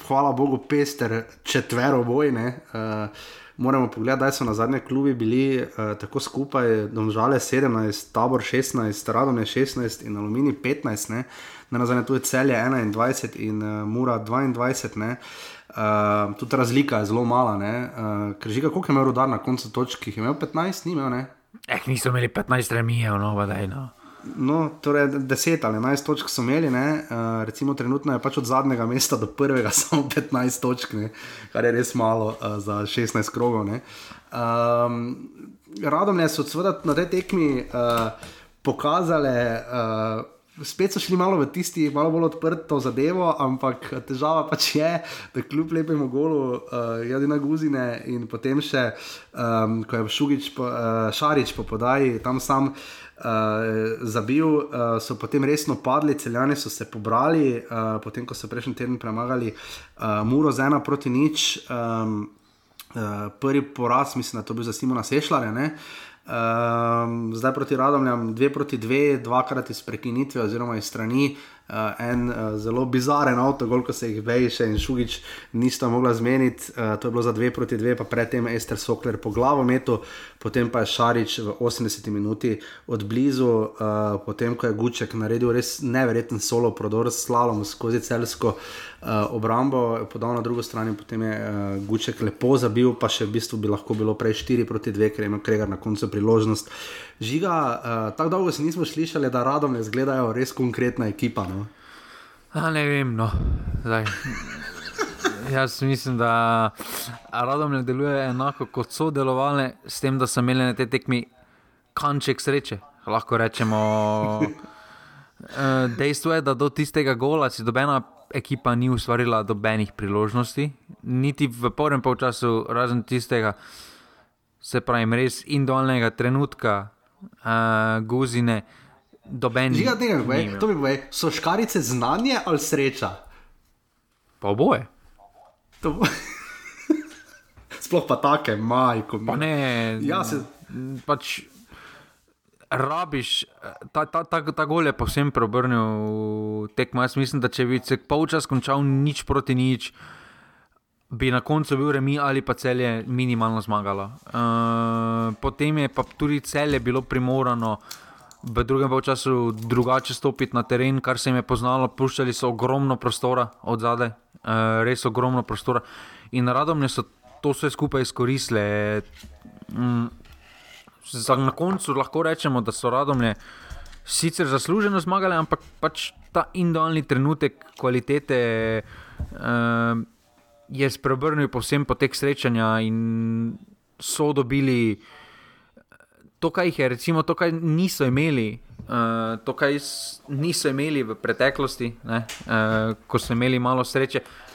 hvala Bogu, pester četvero bojne. Uh, moramo pogledati, da so na zadnje klubi bili uh, tako skupaj, domžale 17, tabor 16, radom je 16 in alumini 15, ne? na zadnje tu je celje 21 in uh, mura 22. Ne? Uh, tudi razlika je zelo mala. Uh, ker že kako je imel rodar na koncu točk, jih je imel 15, ni imel. Ne? Eh, niso imeli 15 remijev, no, da je no. No, torej 10 ali 11 točk so imeli, uh, recimo trenutno je pač od zadnjega mesta do prvega samo 15 točk, ne? kar je res malo uh, za 16 krogov. Um, Radomlje so seveda na tej tekmi uh, pokazale. Uh, spet so šli malo v tisti, malo bolj odprto zadevo, ampak težava pač je, da kljub lepemu golu, uh, jadi na guzine in potem še, um, ko je Šugič, po, uh, Šarič po podaji tam sam. Uh, zabil, uh, so potem resno padli, celjani so se pobrali, uh, potem ko so prejšnji teden premagali uh, Muro z ena proti nič. Um, uh, prvi poraz, mislim, da to bil za Simona Sešljarja. Uh, Um, zdaj proti Radomljam, dve proti dve, dvakrat iz prekinitve oziroma iz strani, uh, en uh, zelo bizaren avto, koliko se jih veje, še in Šugič nista mogla zmeniti. Uh, to je bilo za dve proti dve, pa predtem Ester Sokler po glavo metu, potem pa je Šarič v 80 minuti od blizu, uh, potem ko je Guček naredil res neverjeten solo prodor s slalom skozi celsko uh, obrambo, podal na drugo stran in potem je uh, Guček lepo zabil, pa še v bistvu bi lahko bilo prej 4 proti 2, ker je imel Kregar na koncu priložnost. Žiga, uh, tako dolgo se nismo slišali, da radom ne zgledajo res konkretna ekipa. No? A ne vem, no. Zdaj. Jaz mislim, da radom ne deluje enako kot so delovali, s tem, da so imeli na tej tekmi kanček sreče. Lahko rečemo, eh, dejstvo je, da do tistega gola si dobena ekipa ni ustvarila dobenih priložnosti, niti v prvem polčasu, razen tistega, se pravi, res individualnega trenutka, uh, guzine, dobenih. Žiga, tega, to mi bo, so škarice znanje ali sreča? Pa oboje. Bo... Sploh pa take, majko. Pa ne, ja, se... pač rabiš, ta, ta, ta, ta gol je povsem preobrnil tekmo. Jaz mislim, da če bi se polčas končal nič proti nič, bi na koncu bil remi ali pa celje minimalno zmagalo. Uh, potem je pa tudi celje bilo primorano. V drugem času drugače stopiti na teren, kar se jim je poznalo, puščali so ogromno prostora od zadaj, uh, res ogromno prostora. In radom so to vse skupaj izkoristili. Mm, za na koncu lahko rečemo, da so radomlje sicer zasluženo zmagali, ampak pač ta individualni trenutek kvalitete uh, je spreobrnil povsem po teh srečanja in so dobili to, kar jih je, recimo, to, kar niso imeli. Uh, to, kar niso imeli v preteklosti, ne, uh, ko so imeli malo sreče, uh,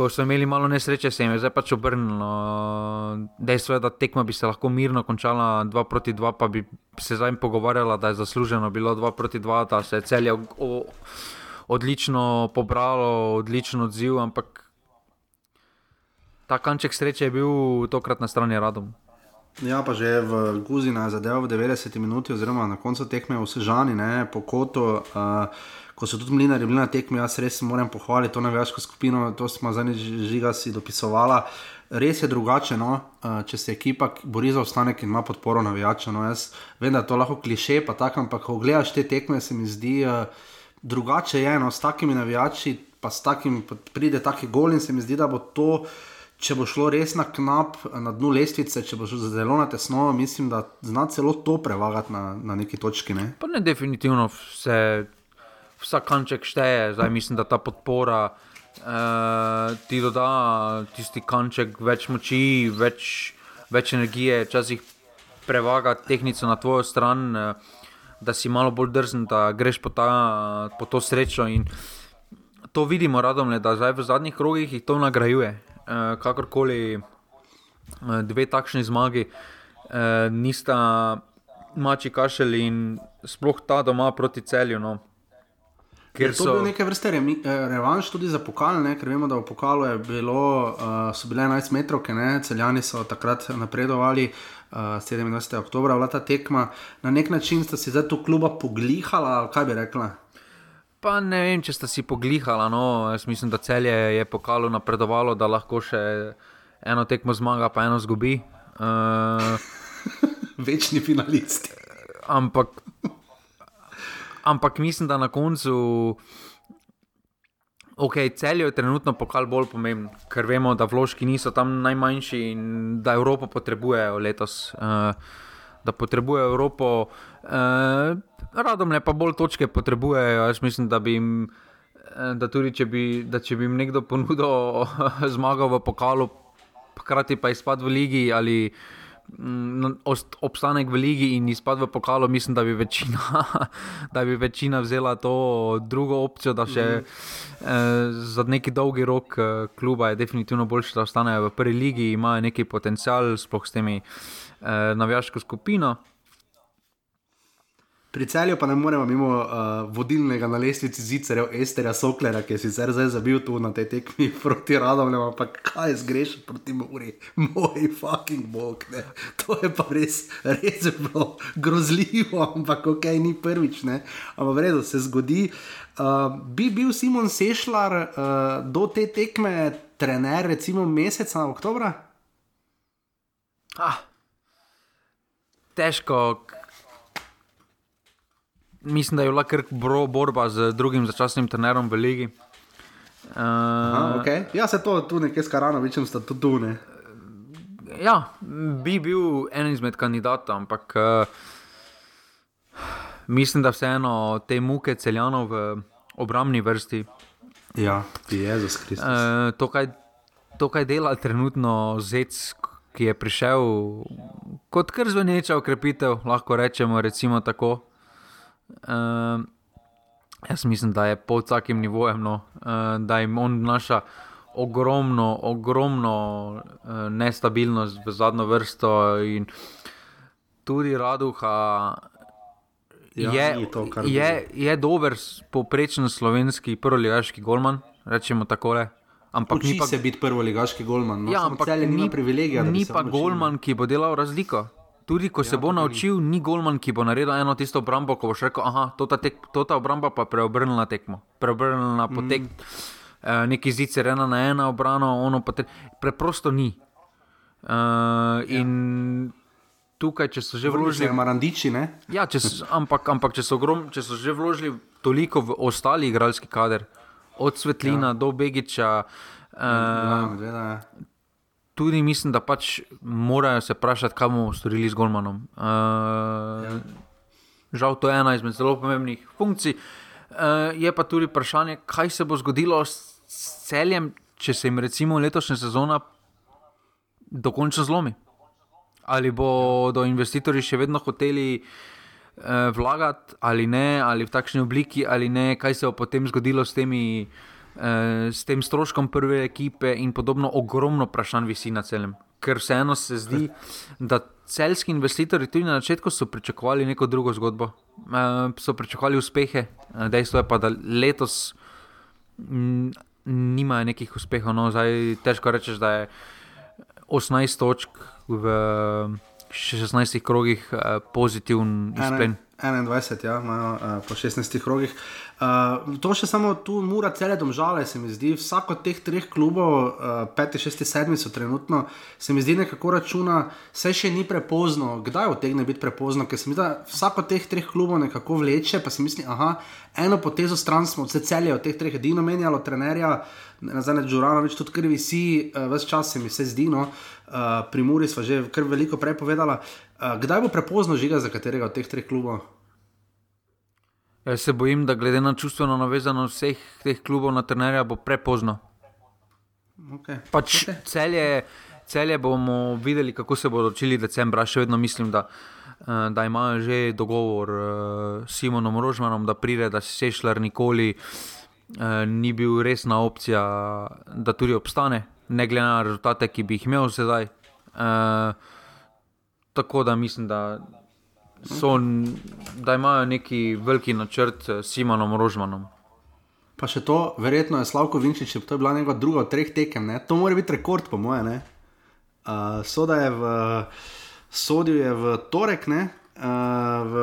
ko so imeli malo nesreče, se jim je zdaj pač obrnilo. Dejstvo je, da tekma bi se lahko mirno končala 2 proti 2, pa bi se zdaj pogovarjala, da je zasluženo bilo 2 proti 2, da se je celje odlično pobralo, odličen odziv, ampak ta kanček sreče je bil tokrat na strani radom. Ja, pa že v Guzina je zadeval v 90 minuti, oziroma na koncu tekme v Sežani, ne, po kotu. Uh, ko so tudi mlinari bili na tekmi, jaz res moram pohvaliti to navijaško skupino, to smo zadnjič žiga si dopisovala. Res je drugače, no? uh, če se ekipa bori za ostanek in ima podporo navijača. No? Jaz vem, da je to lahko kliše, pa tako, ampak ko gledaš te tekme, se mi zdi uh, drugače je, no? s takimi navijači, pa s takim pride taki gol in se mi zdi, da bo to. Če bo šlo res na knap, na dnu lestvice, če bo šlo zelo na tesno, mislim, da zna celo to prevagati na, na neki točki. Ne? Pa ne, definitivno se vsak kanček šteje, zdaj mislim, da ta podpora uh, ti doda tisti kanček več moči, več, več energije, včasih prevaga tehnico na tvojo stran, uh, da si malo bolj drzen, da greš po, ta, po to srečo. In to vidimo, radom, da zdaj v zadnjih krogih jih to nagrajuje. Uh, kakorkoli uh, dve takšni zmagi, uh, nista mači kašelj in sploh ta doma proti celju. No. Ker so bile neke vrste remi, eh, revanš tudi za pokal, ne? ker vemo, da v pokalu bilo, uh, so bile 11 metrov, celjani so takrat napredovali. Uh, 27. oktober, vlada tekma, na nek način sta si zdaj tu kluba poglihala, kaj bi rekla? Pa ne vem, če sta si poglihala. No. Jaz mislim, da celje je pokalo napredovalo, da lahko še eno tekmo zmaga, pa eno zgubi. Uh, Večni finalisti. Ampak ampak mislim, da na koncu. Ok, cel je trenutno pokal bolj pomemben, ker vemo, da vložki niso tam najmanjši in da Evropa potrebuje letos. Uh, da potrebuje Evropo, eh, radom le pa bolj točke potrebujejo. Jaz mislim, da bi jim, eh, da tudi če bi, da če bi jim nekdo ponudil zmago v pokalu, hkrati pa izpad v ligi ali ost- obstanek v ligi in izpad v pokalu, mislim, da bi večina, da bi večina vzela to drugo opcijo, da še eh, za neki dolgi rok eh, kluba je definitivno boljše, da ostanejo v prvi ligi, imajo neki potencial, sploh s temi eh, navijaško skupino. Pri celju pa ne moremo mimo uh, vodilnega na lestvici zicerjev Esterja Soklera, ki je sicer zdaj zabil tu na tej tekmi proti Radomljem, ampak kaj zgreš proti Muri, moj fucking bog. Ne. To je pa res, res bilo grozljivo, ampak ok, ni prvič, ne. ampak v redu se zgodi. Uh, bi bil Simon Sešljar uh, do te tekme trener, recimo meseca oktobra? Ah, težko. Mislim, da je bila kar bro, borba z drugim začasnim trenerom v Ligi. Uh, Aha, okay. Ja, se to tu nekaj s Karanovičem sta tudi tu. Ne? Ja, bi bil en izmed kandidatov, ampak uh, mislim, da vseeno te muke celjanov v obrambni vrsti. Ja, Jezus Kristus. Uh, to, kaj, to, kaj dela trenutno Zec, ki je prišel kot kar zveneča ukrepitev, lahko rečemo, recimo tako. Uh, jaz mislim, da je pod vsakim nivojem, no, uh, da jim on vnaša ogromno, ogromno uh, nestabilnost v zadnjo vrsto. In tudi Raduha Ja, je, to, je, je dober, povprečen slovenski prvoligaški golman, rečemo tako. Ampak Uči ni pa se biti prvoligaški golman. No, Ja, ampak ni, privilegija. ni pa ne. golman, ki bo delal razliko. Tudi ko se Ja, bo to pa ni. naučil, ni golman, ki bo naredil eno tisto obrambo, ko boš rekel, aha, to ta, tek, to ta obramba pa preobrnila na tekmo, preobrnila potek, mm. uh, neki zicer ena na ena obrano, ono pa te, preprosto ni. Uh, in tukaj, če so že Vložili vložili, Marandiči, ne? ja, če so, ampak, ampak če, so ogrom, če so že vložili toliko v ostali igralski kader, od Svetlina ja. do Begiča. Uh, Ja, ja. Tudi mislim, da pač morajo se vprašati, kaj bomo storili z Golmanom. Uh. Žal, to je ena izmed zelo pomembnih funkcij. Uh, je pa tudi vprašanje, kaj se bo zgodilo s s celjem, če se jim recimo letošnja sezona dokončno zlomi. Ali bodo investitorji še vedno hoteli eh, vlagati ali ne, ali v takšni obliki ali ne, kaj se bo potem zgodilo s, temi, eh, s tem stroškom prve ekipe in podobno, ogromno vprašanj visi na celem. Ker vseeno se zdi, da celski investitorji tudi na začetku so pričakovali neko drugo zgodbo, eh, so pričakovali uspehe. Eh, Dejstvo je pa, da letos mm, nimajo nekih uspehov. No, zdaj težko rečeš, da je 18 točk v 16 krogih eh, pozitiven izplen. 21, ja, imajo uh, po 16 krogih. Uh, to še samo tu, mora cele domžale, se mi zdi. Vsak od teh treh klubov, uh, peti, šesti, sedmi so trenutno, se mi zdi nekako računa, vse še ni prepozno. Kdaj utegne biti prepozno? Ker se mi zdi, da vsak od teh treh klubov nekako vleče, pa si misli, aha, eno potezo stran smo, vse celje od teh treh edino menjalo, trenerja, nazaj Džuranovič, tudi krvi si, uh, ves čas se mi vse zdi. No. Uh, pri Muri smo že kar veliko prepovedala. Uh, kdaj bo prepozno žiga za katerega od teh treh klubov? Jaz se bojim, da glede na čustveno navezanost vseh teh klubov na trenerja bo prepozno. Okay. Pač okay. celje, celje bomo videli, kako se bodo odločili decembra. Še vedno mislim, da, eh, da imajo že dogovor eh, s Simonom Rožmanom, da pride, da se Sešljar nikoli eh, ni bil resna opcija, da tudi obstane, ne glede na rezultate, ki bi jih imel sedaj. Eh, tako da mislim, da, so, da imajo neki veliki načrt s Simonom Rožmanom. Pa še to, verjetno je Slavko Vinčič, to je bila njegova druga od treh tekem, ne? to mora biti rekord, po moje. Uh, soda je v, sodil je v torek, ne? Uh, v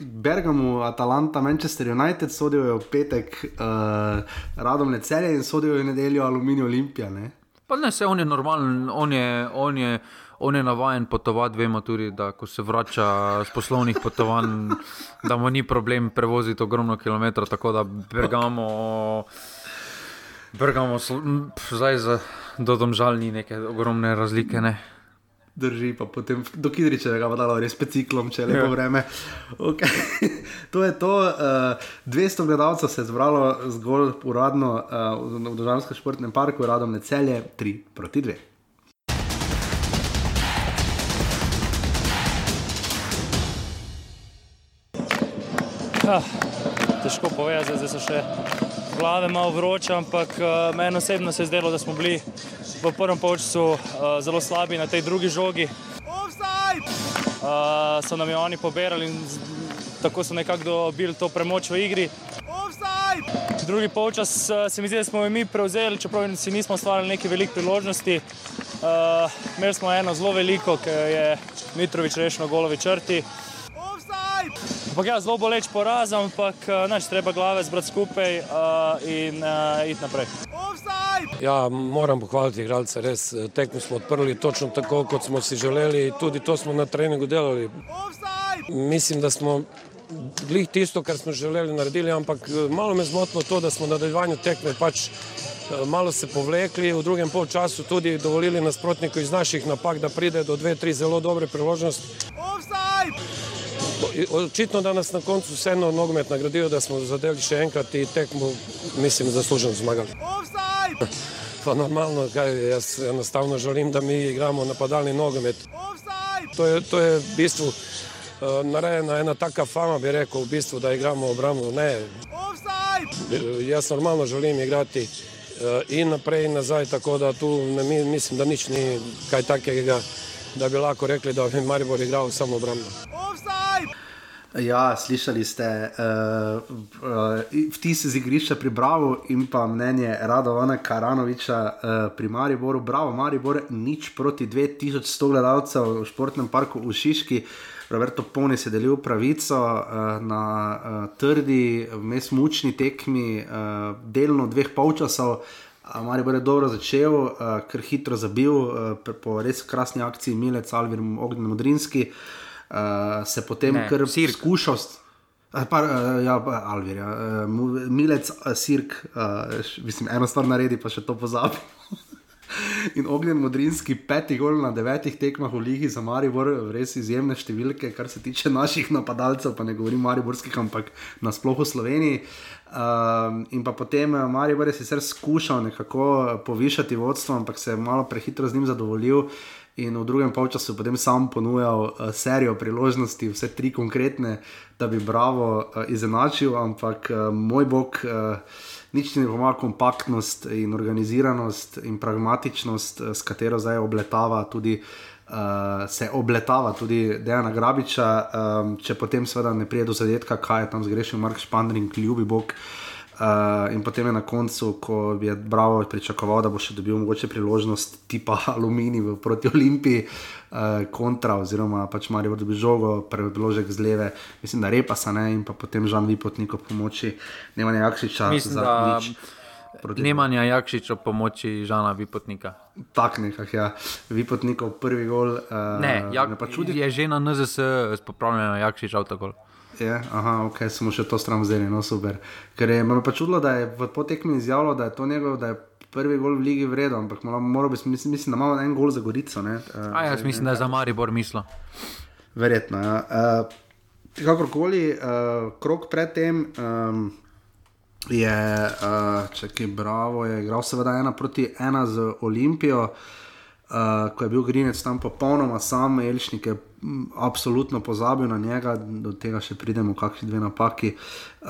Bergamu, Atalanta, Manchester United, sodil je v petek, uh, radom ne celje in sodil je v nedeljo Aluminij Olimpija. Ne? Pa ne, se on je normalen, on je, on je, on je navaden potovati. Vemo tudi, da ko se vrača z poslovnih potovanj, da mu ni problem prevoziti ogromno kilometrov. Tako da Bergamo, pf, zdaj za, do domžal ni neke ogromne razlike. Ne. Drži, pa potem do Kidričevega bo dalo res peciklom, če lepo vreme. Okay. to je to. Uh, 200 gledalcev se je zbralo zgolj uradno uh, v Državnem športnem parku, radom ne celje, 3 proti 2. Ah, težko povedati, zdaj so še glave malo vroče, ampak uh, meni osebno se je zdelo, da smo bili v prvem polčasu uh, zelo slabi na tej drugi žogi. Uh, so nam jo oni poberali in tako so nekako dobili to premoč v igri. Drugi polčas uh, se mi zdi, da smo jo mi prevzeli, čeprav si nismo ustvarjali neke velike priložnosti. Uh, imeli smo eno zelo veliko, ki je Mitrovič rešil na golovi črti. Ampak ja, zelo boleč poraz, ampak nač treba glave zbrati skupaj uh, in uh, iti naprej. Ja, moram pohvaliti igralce, res tekmo smo odprli točno tako, kot smo si želeli, tudi to smo na treningu delali. Mislim, da smo glih tisto, kar smo želeli naredili, ampak malo me zmotilo to, da smo na nadaljevanju tekme pač malo se povlekli, v drugem polčasu tudi dovolili nasprotniku iz naših napak, da pride do dve, tri zelo dobre priložnosti. Očitno, da nas na koncu vseeno nogomet nagradijo, da smo zadeli še enkrat in tekmo, mislim, zasluženo zmagali. Pa normalno, kaj, jaz enostavno želim, da mi igramo napadalni nogomet. To je, to je v bistvu uh, narejena ena taka fama, bi rekel, v bistvu, da igramo obrambo. Ne. Jaz normalno želim igrati uh, in naprej in nazaj, tako da tu ne, mislim, da nič ni kaj takega, da bi lahko rekli, da bi Maribor igral samo obrambo. Ja, slišali ste uh, uh, vtis z igrišča pri Bravo in pa mnenje Radovana Karanoviča uh, pri Mariboru. Bravo, Maribor, nič proti 2100 gledalcev v športnem parku v Šiški. Roberto Poni se delil pravico uh, na uh, trdi, vmes mučni tekmi, uh, delno dveh polčasov. Maribor je dobro začel, uh, ker hitro zabil uh, po res krasni akciji Milec, Alvir, Ognjen Modrinski. Uh, uh, se potem Ne, kar Sirk. skušal. eh, Pa, uh, ja, Alvir, ja. uh, Milec, uh, Sirk, uh, mislim, eno stvar naredi, pa še to pozabi. In ognjen modrinski peti gol na devetih tekmah v Ligi za Maribor, res izjemne številke, kar se tiče naših napadalcev, pa ne govorim mariborskih, ampak nasploh v Sloveniji. Um, in pa potem Maribor je sicer skušal nekako povišati vodstvo, ampak se je malo prehitro z njim zadovoljil. In v drugem polčasu potem sam ponujal uh, serijo priložnosti, vse tri konkretne, da bi Bravo uh, izenačil, ampak uh, moj bog, uh, nič ne pomaga kompaktnost in organiziranost in pragmatičnost, uh, s katero zdaj obletava tudi. Uh, se obletava tudi Dejana Grabiča, um, če potem seveda ne pride do zadetka, kaj je tam zgrešil Mark Špandring, ljubi Bog. Uh, in potem je na koncu, ko je Bravo pričakoval, da bo še dobil mogoče priložnost tipa Alumini v proti Olimpiji, uh, kontra, oziroma pač Marijo dobi žogo, preložek z leve, mislim, da repasa ne in pa potem Žan Vipotnik ob pomoči Nemanja Jakšiča. Mislim, za nič proti- Nemanja Jakšiča pomoči Žana Vipotnika. Tak nekak, ja. Vipotnikov prvi gol. Uh, Ne, jak, me pa čudi, je že na NZS popravljeno Jakšič avtogol. Je, aha, ok, smo še to stran vzeli, no super. Ker je me pa čudilo, da je v potekmi izjavilo, da je to njegov, da je prvi gol v ligi vreden, ampak malo- moral bi, mislim, mislim, da ima en gol za Gorico. Ne? Uh, A jaz mislim, da je za Maribor mislil. Verjetno. Ja. Uh, kakorkoli, uh, krok predtem um, je, uh, če ki bravo, je igral seveda ena proti ena z Olimpijo. Uh, ko je bil Grinec tam popolnoma sam, Elšnik je absolutno pozabil na njega, do tega še pridemo, kakšni dve napaki, uh,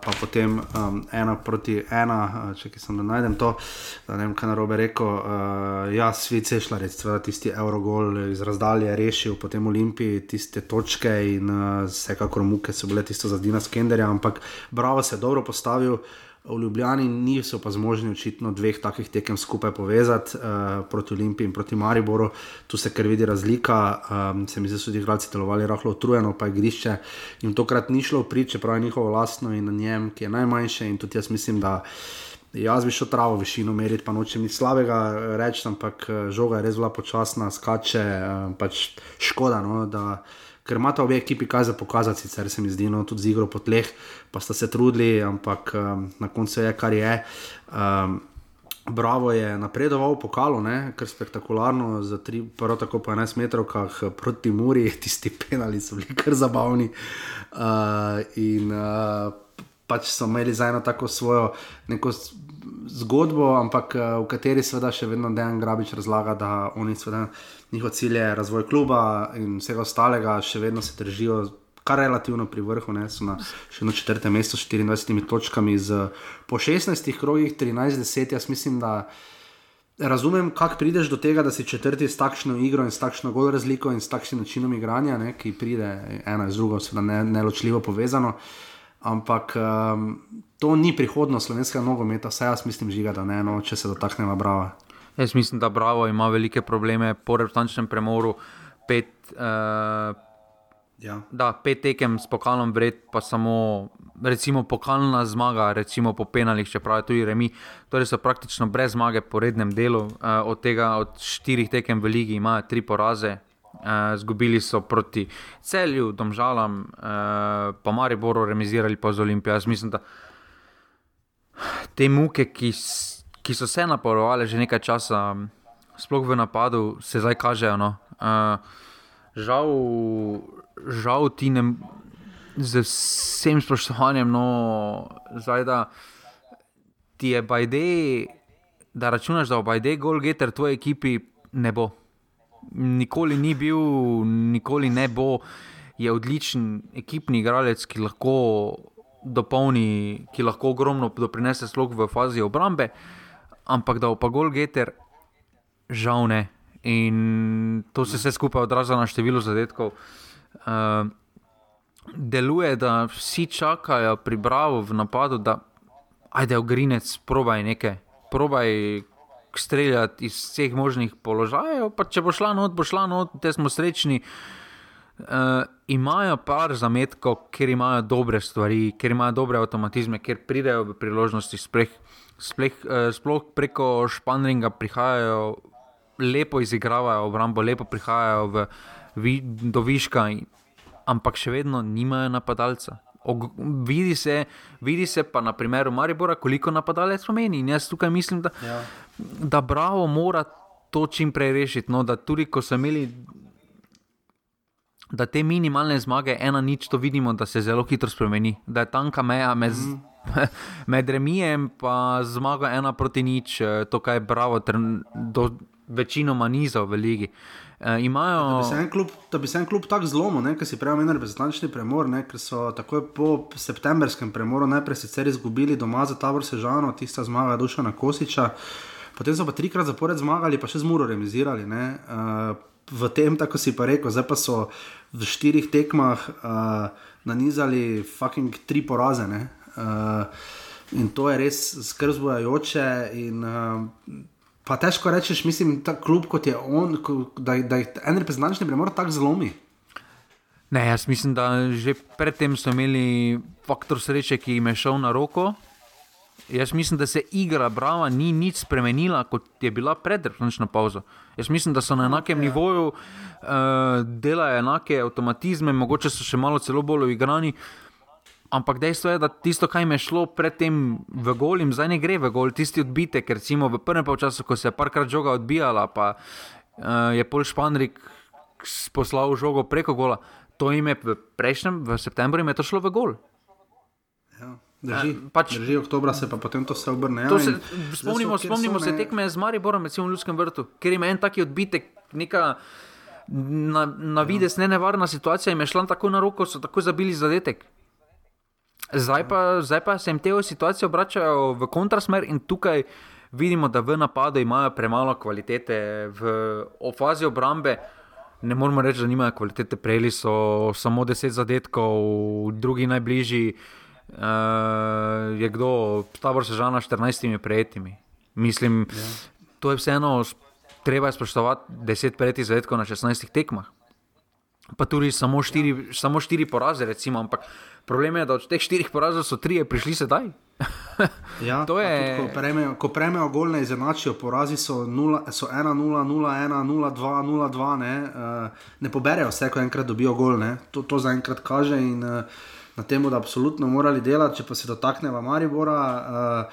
pa potem um, ena proti ena, uh, če ki sem da najdem to, da ne vem, kaj narobe rekel. Uh, ja, svet Sešlarec, seveda tisti Eurogol iz razdalje je rešil, potem Olimpiji tiste točke in uh, vsekakor muke so bile tisto za Dina Skenderja, ampak Bravo se je dobro postavil. V Ljubljani niso pa zmožni očitno dveh takih tekem skupaj povezati, uh, proti Olimpiji in proti Mariboru. Tu se kar vidi razlika. Um, se mi zdi, da so ti igralci delovali rahlo utrujeno, pa je igrišče jim tokrat ni šlo v prid, čeprav je njihovo lastno in na njem, ki je najmanjše. In tudi jaz mislim, da jaz bi šel travo višino meriti, pa nočem nič slabega reči, ampak eh, žoga je res bila počasna, skače, pač škoda. No, da, ker imata obe ekipi kaj za pokazati, sicer se mi zdi, no, tudi z igro po tleh, pa sta se trudili, ampak um, na koncu je, kar je. Um, Bravo je napredoval v pokalu, ne? kar spektakularno, za tri, prav tako po 11 metrov, kah proti Muri, tisti penali so bili kar zabavni. Uh, in uh, pač so imeli za eno tako svojo neko zgodbo, ampak uh, v kateri seveda še vedno Dejan Grabič razlaga, da oni seveda njihov cilj je razvoj kluba in vsega ostalega, še vedno se držijo. Kar relativno pri vrhu, ne, so na še na četrtem mestu s 24 točkami, z, po 16 krogih, 13-10. Jaz mislim, da razumem, kako prideš do tega, da si četrti s takšno igro in s takšno gol razliko in s takšnim načinom igranja, ne, ki pride ena z drugo, seveda ne, neločljivo povezano. Ampak um, to ni prihodnost slovenskega nogometa, vsaj jaz mislim, žiga, da ne, no, če se dotaknemo brava. Jaz mislim, da Bravo ima velike probleme po reprezentančnem premoru. Pet, uh, Ja. da, pet tekem s pokalom vred, pa samo recimo pokalna zmaga, recimo po penalih, čeprav je tudi remi. Torej so praktično brez zmage po rednem delu. Uh, od tega, od štirih tekem v ligi imajo tri poraze. Uh, zgubili so proti celju, domžalam, uh, pa Mariboru, remizirali pa z Olimpijo. Jaz mislim, da te muke, ki, ki so se naporovali že nekaj časa, sploh v napadu, se zdaj kažejo. No. Uh, žal, žal ti ne, z vsem spoštovanjem, no, zdaj da ti je Bajde, da računaš, da bo Bajde golgeter tvoje ekipi, ne bo. Nikoli ni bil, nikoli ne bo. Je odličen ekipni igralec, ki lahko dopolni, ki lahko ogromno doprinese slog v fazi obrambe, ampak da bo pa golgeter, žal ne. In to se vse skupaj odraža na številu zadetkov. Uh, deluje, da vsi čakajo pri Bravo v napadu, da ajde, ogrinec, probaj nekaj, probaj streljati iz vseh možnih položajev, pa če bo šla not, bo šla not, te smo srečni. Uh, imajo par zametkov, ker imajo dobre stvari, ker imajo dobre avtomatizme, ker pridejo v priložnosti, spleh, spleh, sploh preko Španringa prihajajo, lepo izigravajo obrambo, lepo prihajajo v, vi, do viška, in, ampak še vedno nimajo napadalca. Og, vidi, se, vidi se pa na primeru Maribora, koliko napadalec pomeni. In jaz tukaj mislim, da, Ja. da Bravo mora to čim prej rešiti. No, da tudi ko so imeli da te minimalne zmage, ena nič, to vidimo, da se zelo hitro spremeni. Da je tanka meja med, mm. med remijem in zmago ena proti nič, eh, to kaj je bravo, tren, do večinoma nizov v ligi. E, imajo... Da bi se en klub, klub tako zlomil, ker si prej omenil reprezentančni premor, ne, ker so takoj po septembrskem premoru najprej sicer izgubili doma za Tabor Sežano, tista zmaga Dušana Kosiča, potem so pa trikrat zapored zmagali, pa še z Muro remizirali. Ne, uh, v tem, tako si pa rekel, zdaj pa so v štirih tekmah uh, nanizali fucking tri poraze. Ne, uh, in to je res skrb zbujajoče. In, uh, Pa težko rečeš, mislim, ta klub kot je on, da, da jih en reprezentančni premor tako zlomi. Ne, jaz mislim, da že predtem so imeli faktor sreče, ki jim je šel na roko. Jaz mislim, da se igra Brava ni nič spremenila, kot je bila pred reprezentančno pauzo. Jaz mislim, da so na enakem okay. nivoju, uh, delajo enake avtomatizme, mogoče so še malo celo bolj uigrani. Ampak dejstvo je, da tisto, kar jim je šlo predtem v gol, jim zdaj ne gre v gol. Tisti odbitek, recimo v prvem času, ko se je parkrat žoga odbijala, pa uh, je pol Španrik poslal žogo preko gola. To jim je v prejšnjem, v septembru, je to šlo v gol. Drži, Eh, pač- drži oktobra se pa potem to vse obrne. To ja, se, in zdaj spomnimo so, spomnimo so, se tekme z Mariborom, recimo v Ljudskem vrtu, ker ima en taki odbitek, neka na, na vides ne nevarna situacija, jim je šla tako na roko, so tako zabili zadetek. Zdaj pa, zdaj pa se jim te situacije obračajo v kontrasmer in tukaj vidimo, da v napadu imajo premalo kvalitete, v fazi obrambe. Ne moramo reči, da nimajo kvalitete, prejeli so samo 10 zadetkov, drugi najbližji uh, je kdo, tabor sežana 14 prejetimi. Mislim, ja. to je vseeno, treba je spoštovati 10 prejetih zadetkov na 16 tekmah. Pa tudi samo štiri, ja. samo štiri poraze, recimo, ampak problem je, da od teh štirih porazov so trije prišli sedaj. Ja, To je- tudi, ko prejmejo, ko prejmejo gol, ne izenačijo, porazi so, nula, so 1, 0, 0, 1, 0, 2, 0, 2. Ne, uh, ne poberejo vse, ko enkrat dobijo gol. Ne. To, to zaenkrat kaže in uh, na tem, da absolutno morali delati, če pa se dotaknemo Maribora. Uh,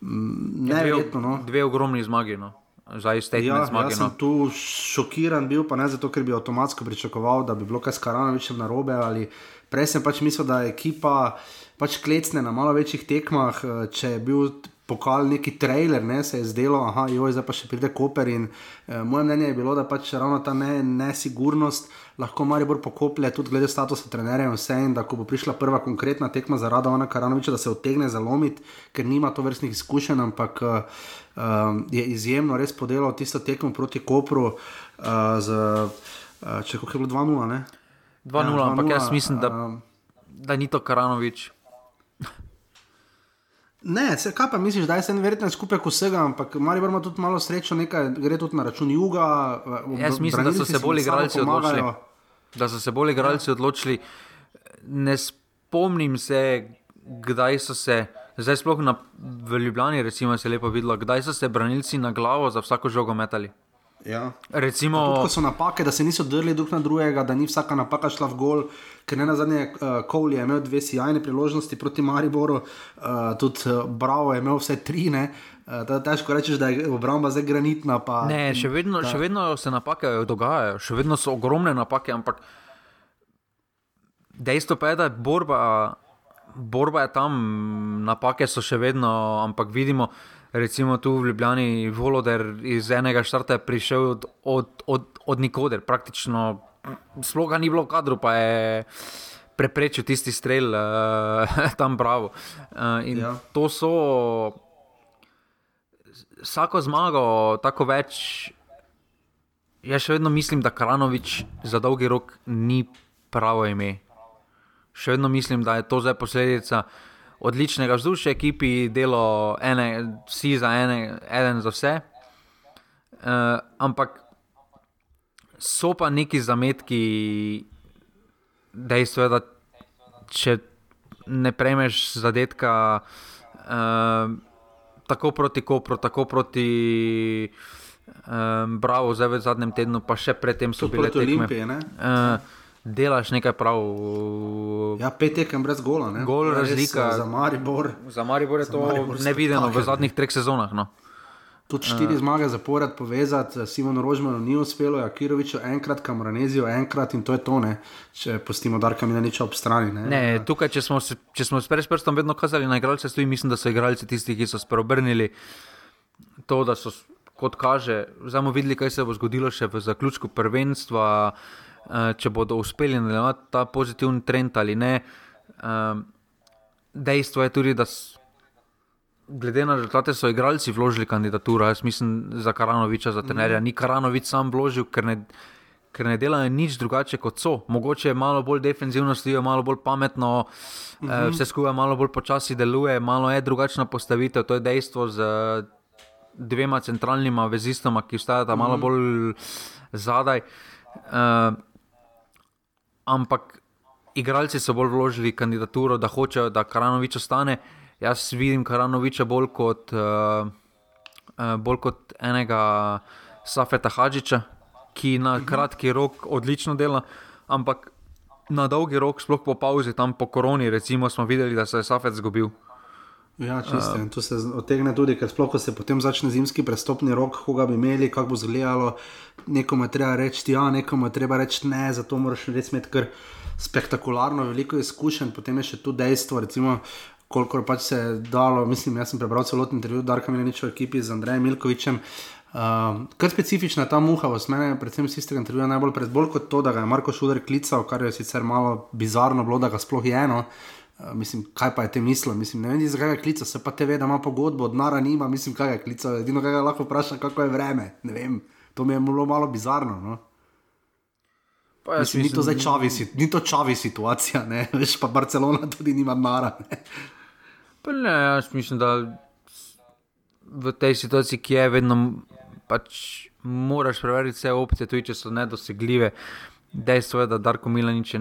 Neverjetno. No. Dve, dve ogromni zmagi. No. Zdaj ste Ja, ja, zmagi. jaz sem No. tu šokiran bil, pa ne zato, ker bi avtomatsko pričakoval, da bi bilo kaj s Karanovičem narobe. Ali prej sem pač mislil, da je ekipa pač klecne na malo večjih tekmah. eh, Če je bil pokal neki trailer, ne, se je zdelo, da je zdaj pa še pride Koper. In, eh, moje mnenje je bilo, da pač ravno ta ne, nesigurnost lahko Maribor pokoplje, tudi glede statusa trenerja in vse. In da ko bo prišla prva konkretna tekma za Radovana Karanoviča, da se otegne zalomiti, ker nima to vrstnih izkušenj, ampak uh, um, je izjemno res podelal tisto tekmo proti Kopru. Uh, z, uh, če je bilo 2-0, ne? 2-0, Ja, ampak jaz 2:0, mislim, da, um, da ni to Karanovič. Ne, se, kaj pa misliš, da je sen verjetno skupek vsega, ampak Maribor ima tudi malo srečo, nekaj gre tudi na račun juga. Jaz mislim, da so se bolj igralci odločili. Da so se bolj igralci odločili. Ne spomnim se, kdaj so se, zdaj sploh na, v Ljubljani, recimo, se je lepo videlo, kdaj so se branilci na glavo za vsako žogo metali. Ja. Recimo, Tudi, ko so napake, da se niso drli drug na drugega, da ni vsaka napaka šla v gol, ker ne na zadnje, uh, Kovli je imel dve sjajne priložnosti proti Mariboru, uh, tudi uh, Bravo je imel vse tri. Ne? Uh, težko reči, da je obramba zdaj granitna. Pa, Ne, še vedno, da- še vedno se napake dogajajo, še vedno so ogromne napake, ampak dejstvo pa je, da je borba, borba je tam, napake so še vedno, ampak vidimo, recimo tu v Ljubljani, Voloder iz enega štarta je prišel od, od, od, od nikoder, praktično sploh ga ni bilo v kadru, pa je preprečil tisti strel uh, tam bravo. Uh, in Ja. ja. to so vsako zmago, tako več. Jaz še vedno mislim, da Karanovič za dolgi rok ni pravo ime. Še vedno mislim, da je to zdaj posledica odličnega vzdušja, ekipi, delo ene, vsi za ene, eden za vse. Uh, ampak so pa neki zametki, dejstvo je, da če ne prejmeš zadetka, uh, tako proti Kopru, tako proti um, Bravo, zdaj v zadnjem tednu, pa še predtem so Tudi bile proti tekme. Olimpiji, ne? Uh, delaš nekaj prav. Ja, pet tekem brez gola. Ne? Gol res, razlika. eh, Za Maribor. Za Maribor je Za to Maribor nevideno v zadnjih treh sezonah. No. Tudi štiri uh. zmage zapored povezati, Simon Rožmanu ni uspelo, Jakiroviču enkrat, Kamranezijo enkrat in to je to, ne? če pustimo Darka Milaniča ob strani. Ne? Ne, tukaj, če smo, če smo s prstom vedno kazali na igralce, stoji, mislim, da so igralci tisti, ki so spreobrnili to, da so, kot kaže, bomo videli, kaj se bo zgodilo še v zaključku prvenstva, eh, če bodo uspeli nadaljevati ta pozitivni trend ali ne. Um, dejstvo je tudi, da s- glede na rezultate so igralci vložili kandidaturo. Jaz mislim za Karanoviča, za trenerja. Ni Karanovič sam vložil, ker ne, ker ne delajo nič drugače kot so. Mogoče malo bolj defenzivno stojijo, malo bolj pametno, uh -huh. vse skupaj malo bolj počasi deluje, malo je drugačna postavitev, to je dejstvo z eh, dvema centralnima vezistoma, ki stajata malo bolj zadaj. Uh, ampak igralci so bolj vložili kandidaturo, da hočejo, da Karanovič ostane. Jaz vidim Karanoviča bolj kot, uh, uh, bolj kot enega Safeta Hadžiča, ki na kratki rok odlično dela, ampak na dolgi rok, sploh po pauzi, tam po koroni, recimo, smo videli, da se je Safet zgubil. Ja, čisto. In to se otegne tudi, ker sploh, ko se potem začne zimski prestopni rok, koga bi imeli, kako bo izgledalo, nekomu je treba reči ja, nekomu je treba reči ne, zato moraš res imeti kar spektakularno veliko izkušenj. Potem je še tu dejstvo, recimo, koliko pač se je dalo. Mislim, jaz sem prebral celoten intervju Darka Mileniča v ekipi z Andrejem Milkovičem. Uh, kar specifična ta muhavost, mene predvsem iz tistega intervjuja najbolj pred, bolj kot to, da ga je Marko Šuler klical, kar je sicer malo bizarno bilo, da ga sploh je eno. Uh, mislim, kaj pa je te mislil? Mislim, ne vem, zakaj ga klica, se pa te ve, da ima pogodbo, od nara nima, mislim, kaj ga klica. Edino, kaj ga lahko vpraša, kako je vreme. Ne vem, to mi je bilo malo bizarno. No? Pa Mislim, ni to zdaj čavi, ni to čavi situacija, ne? veš pa Barcelona tudi nima nara. Ne? Pa ne, jaz mislim, da v tej situaciji, ki je vedno, pač moraš preveriti vse opcije, tudi če so nedosegljive. Dejstvo je, da Darko Milanič je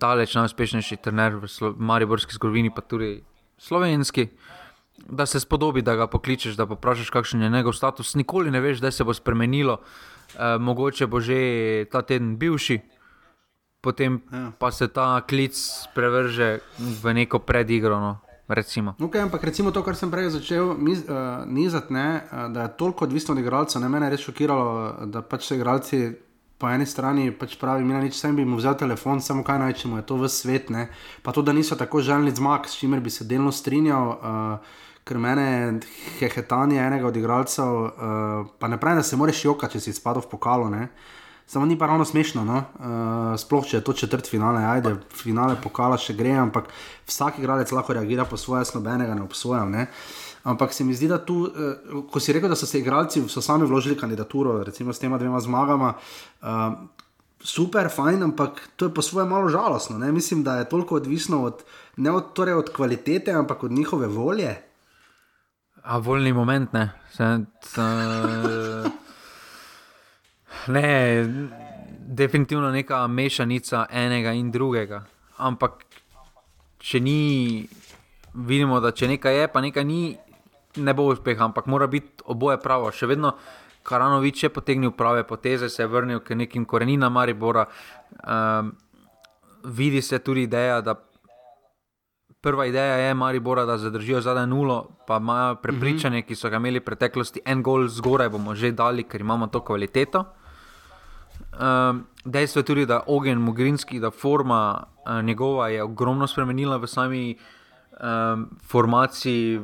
daleč najuspešnejši trener v Slo Mariborski zgodovini, pa tudi slovenski. Da se spodobi, da ga pokličeš, da poprašaš, kakšen je njegov status. Nikoli ne veš, da se bo spremenilo. E, mogoče bo že ta teden bivši, potem Ja. pa se ta klic prevrže v neko predigro. No. Recimo. Okay, ampak recimo to, kar sem prej začel uh, nizati, ne, uh, da je toliko odvisno od igralcev. Mene je res šokiralo, da pač so igralci po eni strani pač pravi, mi na nič sem bi mu vzel telefon, samo kaj naj čemu je to v svet. Ne. Pa to, da niso tako želni zmag, s čimer bi se delno strinjal. Uh, Ker mene hehetanje enega od igralcev, uh, pa ne pravi, da se moraš jokati, če si spadal v pokalo. Ne. Samo ni pa ravno smešno, no? uh, sploh če je to četrt finale, ajde, finale pokala še gre, ampak vsak igralec lahko reagira po svoje, nobenega ne obsojam. Ne? Ampak se mi zdi, da tu, uh, ko si rekel, da so se igralci sami vložili kandidaturo, recimo s tema dvema zmagama. Uh, Super, fajn, ampak to je po svoje malo žalostno. Ne? Mislim, da je toliko odvisno od, ne od, torej od kvalitete, ampak od njihove volje. A voljni moment, ne. Se, se, ne, definitivno neka mešanica enega in drugega. Ampak, če ni, vidimo, da če nekaj je, pa nekaj ni, ne bo uspeha, ampak mora biti oboje pravo. Še vedno Karanovič je potegnil prave poteze, se je vrnil k nekim koreninam Maribora. Um, vidi se tudi ideja, da prva ideja je Maribora, da zadržijo zadaj nulo, pa imajo prepričanje, ki so ga imeli v preteklosti, en gol zgoraj bomo že dali, ker imamo to kvaliteto. Um, dejstvo je tudi, da Ogen Mugrinski, da forma uh, njegova je ogromno spremenila v sami um, formaciji.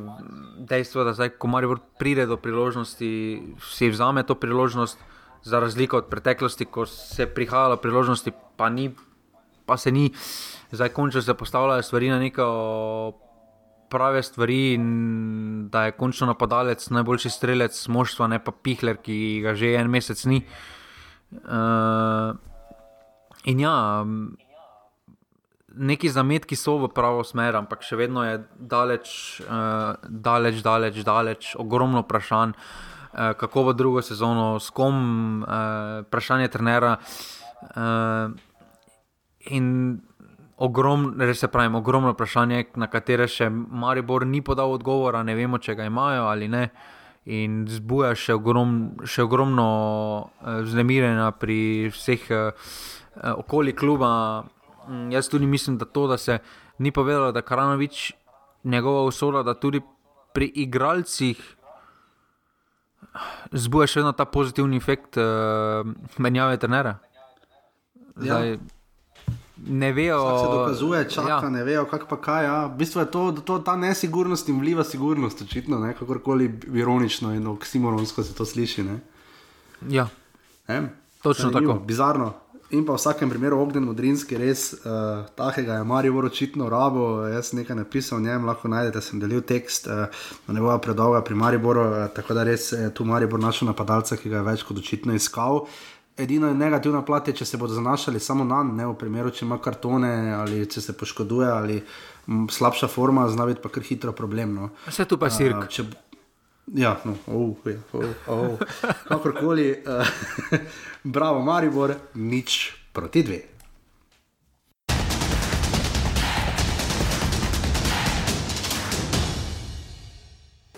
Dejstvo je, da zdaj, ko Maribor pride do priložnosti, si vzame to priložnost, za razliko od preteklosti, ko se je prihajalo priložnosti, pa, ni, pa se ni, zdaj končno se postavljajo stvari na neko. Prave stvari, in da je končno napadalec najboljši strelec moštva, ne pa Pihler, ki ga že en mesec ni. Uh, Uh, in ja, neki zametki so v pravo smer, ampak še vedno je daleč, uh, daleč, daleč, daleč, ogromno vprašanj, uh, kako bo drugo sezono, s kom, uh, vprašanje trenera. Uh, in ogromno, res se pravi, ogromno vprašanje, na katere še Maribor ni podal odgovora, ne vemo, če ga imajo ali ne. Uh, in zbuja še, ogrom, še ogromno uh, vznemirjenja pri vseh uh, okoli kluba. Um, jaz tudi mislim, da to, da se ni povedalo, da je Karanovič njegova usoda, da tudi pri igralcih zbuja še vedno ta pozitivni efekt uh, menjave trenera. Ja. Zdaj, ja ne vejo. Vsak se dokazuje, čaka, ja. ne vejo, kako pa kaj. Ja. V bistvu je to, to ta nesigurnost in vliva sigurnost, očitno, ne? kakorkoli ironično in oksimoronsko se to sliši. Ne? Ja, ne? točno Zanimivo, tako. Bizarno. In pa v vsakem primeru Ogden Modrinski, res uh, takega je Marijo očitno rabo. Jaz sem nekaj napisal o njem, lahko najdete, sem delil tekst, uh, ne bo predolga pri Mariboru, uh, tako da res je tu Maribor našel napadalca, ki ga je več kot očitno iskal. Uh, Edina negativna plat je, če se bodo zanašali samo na njega, v primeru, če ima kartone ali če se poškoduje ali m, slabša forma, zna biti pa kar hitro problem. No. Vse tu pa sirk. Uh, če, ja, no, oh, ja, oh, oh. kakorkoli, uh, bravo, Maribor, nič proti dve.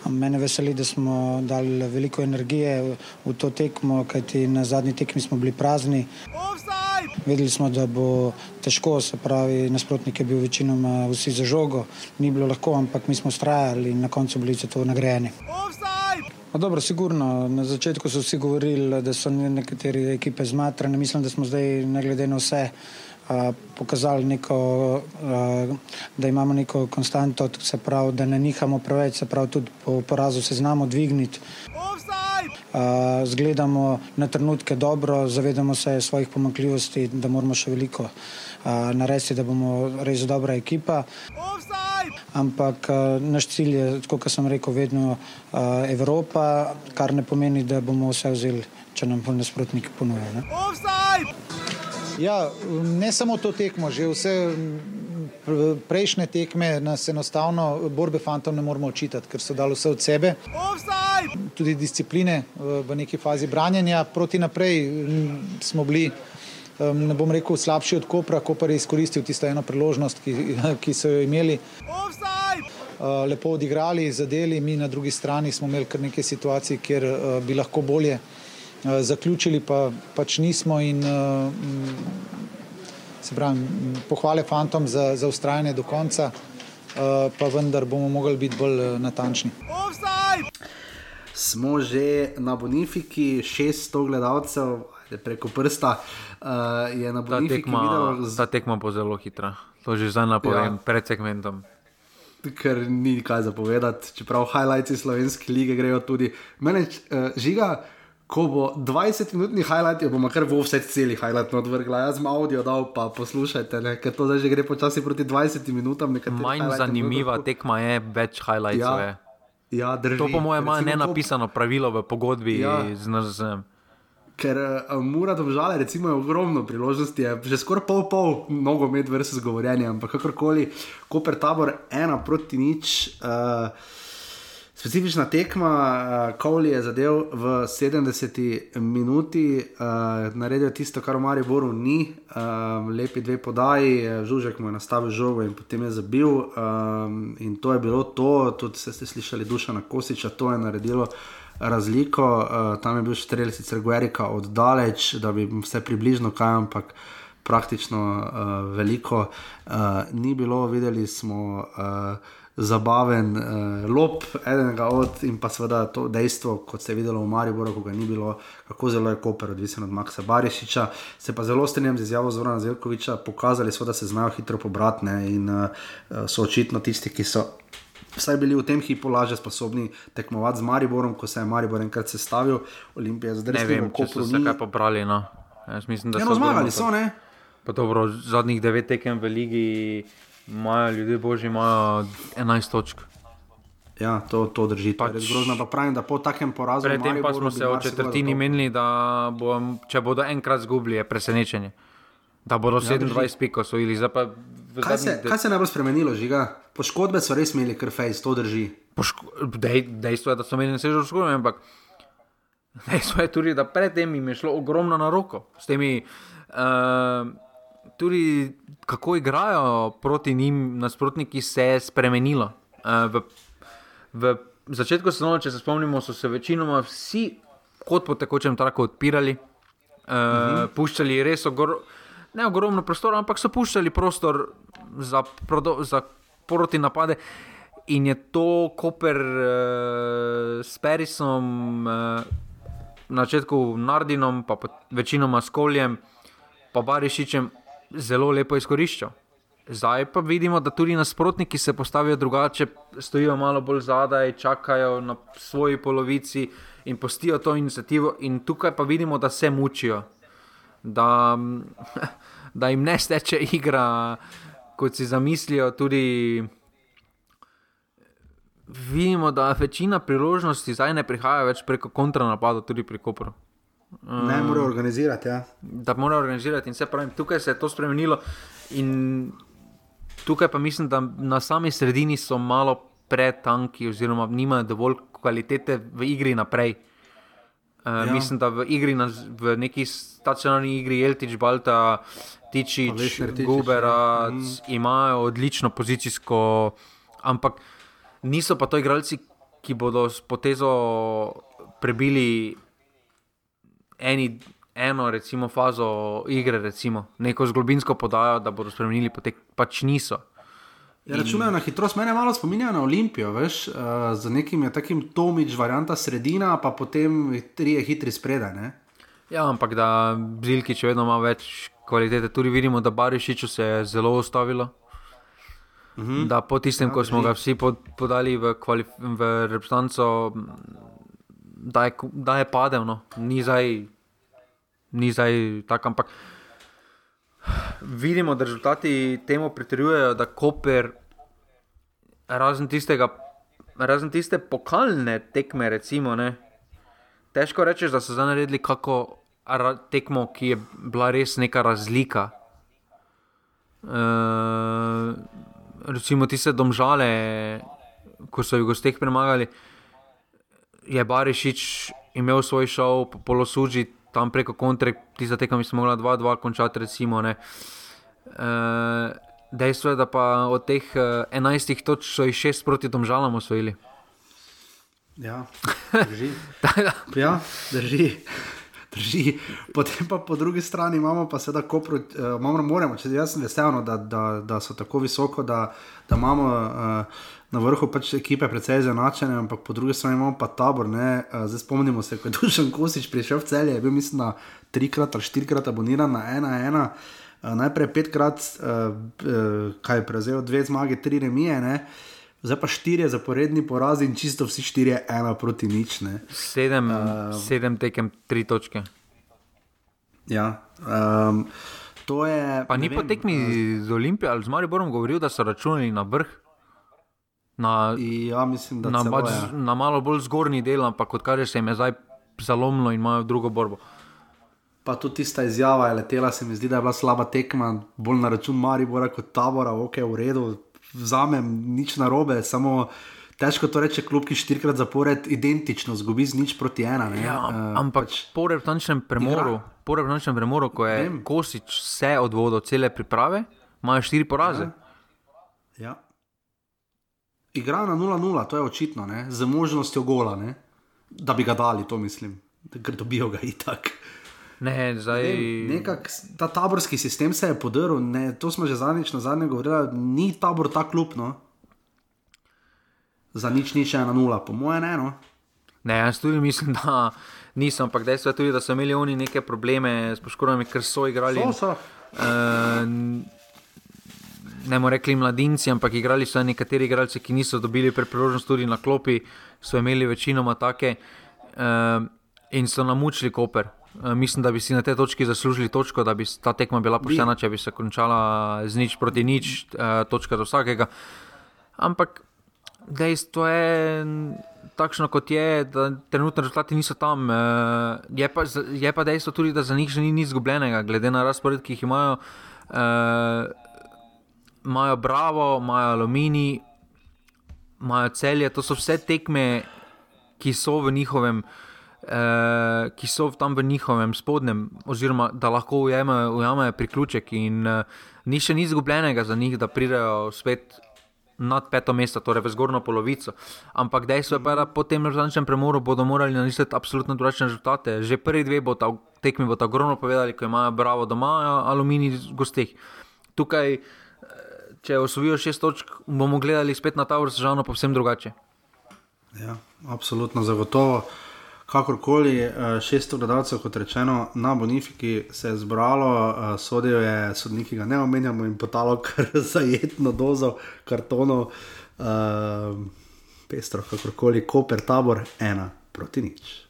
Mene veseli, da smo dali veliko energije v to tekmo, kajti na zadnji tekmi smo bili prazni. Vedeli smo, da bo težko, se pravi, nasprotnik je bil večinoma vsi za žogo, ni bilo lahko, ampak mi smo ustrajali in na koncu bili za to nagrajeni. No, dobro, sigurno. Na začetku so vsi govorili, da so nekatere ekipe zmatrane. Mislim, da smo zdaj, ne glede na vse, pokazali neko, da imamo neko konstanto, se pravi, da ne nihamo preveč, se pravi, tudi po porazu se znamo dvigniti. Zgledamo na trenutke dobro, zavedamo se svojih pomankljivosti, da moramo še veliko narediti, da bomo res dobra ekipa. Ampak naš cilj je, kot sem rekel, vedno Evropa, kar ne pomeni, da bomo vse vzeli, če nam nasprotniki ponujajo. Ja, ne samo to tekmo, že vse prejšnje tekme nas enostavno borbe fantom ne moremo očitati, ker so dali vse od sebe. Tudi discipline v neki fazi branjenja. Proti naprej smo bili, ne bom rekel, slabši od Kopra. Kopar je izkoristil tisto eno priložnost, ki, ki so jo imeli. Lepo odigrali, zadeli, mi na drugi strani smo imeli kar nekaj situacij, kjer bi lahko bolje zaključili pa pač nismo in eh, se pravi, pohvale fantom za, za ustrajanje do konca. uh, pa vendar bomo mogli biti bolj natančni. Smo že na Bonifiki, 600 gledalcev, ajde, preko prsta. Uh, je na Ta Bonifiki tekma, videl, z- ta tekma bo zelo hitra. To že zdaj napovem, Ja. pred segmentom. ker ni kaj zapovedati, čeprav highlights slovenske lige grejo tudi. Mene uh, žiga, ko bo 20-minutni highlight, jo bomo kar v vse celi highlight odvrgla. Jaz sem audio dal, pa poslušajte, ne? ker to zdaj že gre počasi proti 20 minutam. Manj zanimiva tako- tekma je, več highlightsov Ja, je. Ja, drži. To po mojem ima Recimo, ko- nenapisano pravilo v pogodbi Ja. z NZM. Ker uh, mora domžale, recimo, je ogromno priložnosti, je že skoraj pol pol nogomet versus govorjenje, ampak kakorkoli, Koper tabor ena proti nič. Uh, Specifična tekma, uh, Kowli je zadev v 70 minuti, uh, naredil tisto, kar v Mariboru ni, uh, lepi dve podaji, eh, Žužek mu je nastavil žogo in potem je zabil. Um, in to je bilo to, tudi ste slišali Dušana Kosiča, to je naredilo razliko. Uh, tam je bil strelj sicer Guerika oddaleč, da bi vse približno kaj, ampak praktično uh, veliko uh, ni bilo. Videli smo uh, zabaven uh, lop, enega od in pa seveda to dejstvo, kot se je videlo v Mariboru, ko ga ni bilo, kako zelo je Koper odvisen od Maksa Barišiča. Se pa zelo strinjam z izjavo Zorana Zelkoviča, pokazali so, da se znajo hitro pobrati ne, in uh, so očitno tisti, ki so vsaj bili v tem hipu lažje sposobni tekmovati z Mariborom, ko se je Maribor enkrat sestavil, Olimpija zdaj Ne vem, če so se kaj pobrali. No. Jaz mislim, da Ja, so no, zmagali ogromno- so, ne? Pa dobro, zadnjih devet tekem v ligi imajo ljudje božji, imajo 11 točk. Ja, to, to drži. Pač, to grozno, pa pravim, da po takem porazu. v Predtem pa smo se marsikoga četrtini menili, da bo, če bodo enkrat zgubili, je presenečenje. Da bodo Ja, 27 drži. pik osvojili. V Kaj se, zadnjih de- kaj se je najbolj spremenilo, žiga? Poškodbe so res imeli, ker fejs, to drži. Poško- Dej, dejstvo je, da so imeli sežo škodo, ampak dejstvo je tudi, da predtem jim je šlo ogromno na roko. S temi, uh, tudi kako igrajo proti njim, nasprotniki se je spremenilo. Uh, v, v začetku sezone, če se spomnimo, so se večinoma vsi kot po tekočem traku odpirali, uh, Mhm. puščali res ogor, ne ogromno prostora, ampak so puščali prostor za, prodo, za proti napade. In je to Koper uh, s Perisom, uh, na začetku Nardinom, pa pot- večinoma s Koljem, pa Barišičem zelo lepo izkoriščal. Zdaj pa vidimo, da tudi nasprotniki se postavijo drugače, stojijo malo bolj zadaj, čakajo na svoji polovici in postijo to inicijativo. In tukaj pa vidimo, da se mučijo, da, da jim ne steče igra, kot si zamislijo. Tudi vidimo, da večina priložnosti zdaj ne prihaja več preko kontranapada, tudi pri Kopru. Ne morejo organizirati. Ja. Da morajo organizirati in se pravi, tukaj se je to spremenilo. In tukaj pa mislim, da na sami sredini so malo pretanki, oziroma nimajo dovolj kvalitete v igri naprej. Uh, Ja. Mislim, da v igri, na, v neki stacionarni igri, Jeltič, Balta, Tičič, Pa Vesner Tičič, Guberac, ja. Mm. imajo odlično pozicijsko, ampak niso pa to igralci, ki bodo s potezo prebili eni, eno recimo, fazo igre, recimo, neko zglobinsko podajo, da bodo spremenili potek, pač niso. Ja, računajo na hitrost, mene malo spominjajo na Olimpijo, veš, uh, z nekim je takim Tomič, varianta sredina, pa potem tri je hitri spredaj. Ne? Ja, ampak da Zilki še vedno ima več kvalitete. Tudi vidimo, da Barišiču se je zelo ustavilo. Mhm. Da po tistem, Ja, ko smo ga vsi pod, podali v, v reprezentanco, da je, da je padel. No. Ni zdaj, ni zdaj tako, ampak vidimo, da rezultati temu pritrjujejo, da Koper, razen, tistega, razen tiste pokalne tekme, recimo, ne, težko rečeš, da so zdaj naredili kako tekmo, ki je bila res neka razlika. Uh, recimo tiste domžale, ko so jih gosteh premagali, je Barišič imel svoj šov, po polosuži tam preko kontre, tista tekma bi se mogla 2-2 končati, recimo. Ne. Uh, dejstvo je, da pa od teh uh, 11 točk so jih 6 proti domžalam osvojili. Ja, drži. ja, drži. drži. Potem pa po drugi strani imamo pa seveda Kopro, uh, imamo, moramo, če jaz sem vesel, no, da, da, da so tako visoko, da, da imamo uh, na vrhu pač ekipe precej zanačene, ampak po drugi strani imamo pa tabor. Uh, zdaj spomnimo se, ko je Dušan Kosič prišel v celje, je bil mislim na trikrat ali štirikrat aboniran na ena ena. Uh, najprej petkrat, uh, uh, kaj je prevzel, dve zmage, tri remije. Ne? Zdaj pa štiri zaporedni porazi in čisto vsi štiri, ena proti nič. Ne. Sedem, uh, sedem tekem, tri točke. Ja, um, to je. Pa ni po tekmi z Olimpijo ali z Mariborom govoril, da so računali na vrh. Na, ja, mislim, na, celo, bač, ja. na malo bolj zgornji del, ampak kot kaže se jim je zdaj zalomilo in imajo drugo borbo. Pa tudi tista izjava je letela, se mi zdi, da je bila slaba tekma, bolj na račun Maribora kot tabora, ok, v redu, vzamem nič narobe, samo težko to reče, klub, ki štirikrat zapored identično zgubi z nič proti ena. Ne? Ja, Eh, ampak pač po reprezentančnem premoru, po reprezentančnem premoru, ko je Vem. Kosič vse odvodil, cele priprave, imajo štiri poraze. Ja. Igra na 0-0, to je očitno, ne? z možnostjo gola, ne? da bi ga dali, to mislim, ker dobijo ga itak. Ne, zdaj. Ne, nekak, ta taborski sistem se je podrl, ne, to smo že zadnjič na zadnje govorili, ni tabor ta klub. No? Za nič nič ena nula, po mojem, ne. No? Ne, jaz tudi mislim, da nisem, ampak dejstvo je tudi, da so imeli oni neke probleme s poškodbami, ker so igrali. So, so. Uh, ne moremo reči mladinci, ampak igrali so nekateri igralci, ki niso dobili priložnost tudi na klopi, so imeli večinoma take uh, in so namučili Koper. Uh, mislim, da bi si na tej točki zaslužili točko, da bi ta tekma bila poštena, če bi se končala z nič proti nič, uh, točka do vsakega. Ampak dejstvo je takšno, kot je, da trenutni rezultati niso tam. Uh, je, pa, je pa dejstvo tudi, da za njih še ni nič izgubljenega, glede na razpored, ki jih imajo. Uh, imajo Bravo, imajo Alumini, imajo celje, to so vse tekme, ki so v njihovem. Uh, ki so tam v njihovem spodnjem, oziroma da lahko ujamajo, ujamajo priključek, in uh, ni še nič izgubljenega za njih, da pridejo spet nad peto mesto, torej v zgornjo polovico. Ampak dejstvo je pa, da po tem rezultatčnem premoru bodo morali narisati absolutno drugačne rezultate. Že prvi dve bo ta tekmi bo ta ogromno povedali, ko imajo Bravo doma, Alumini v gostih. Tukaj, če osvojijo šest točk, bomo gledali spet na ta vrstžano povsem drugače. Ja, absolutno, zagotovo. Kakorkoli, eh, šest gledalcev, kot rečeno, na Bonifiki se je zbralo, eh, sodijo je sodniki, ga ne omenjamo, in potalo kar zajetno dozo kartonov, uh, pestro, kakorkoli, Koper, tabor, ena proti nič.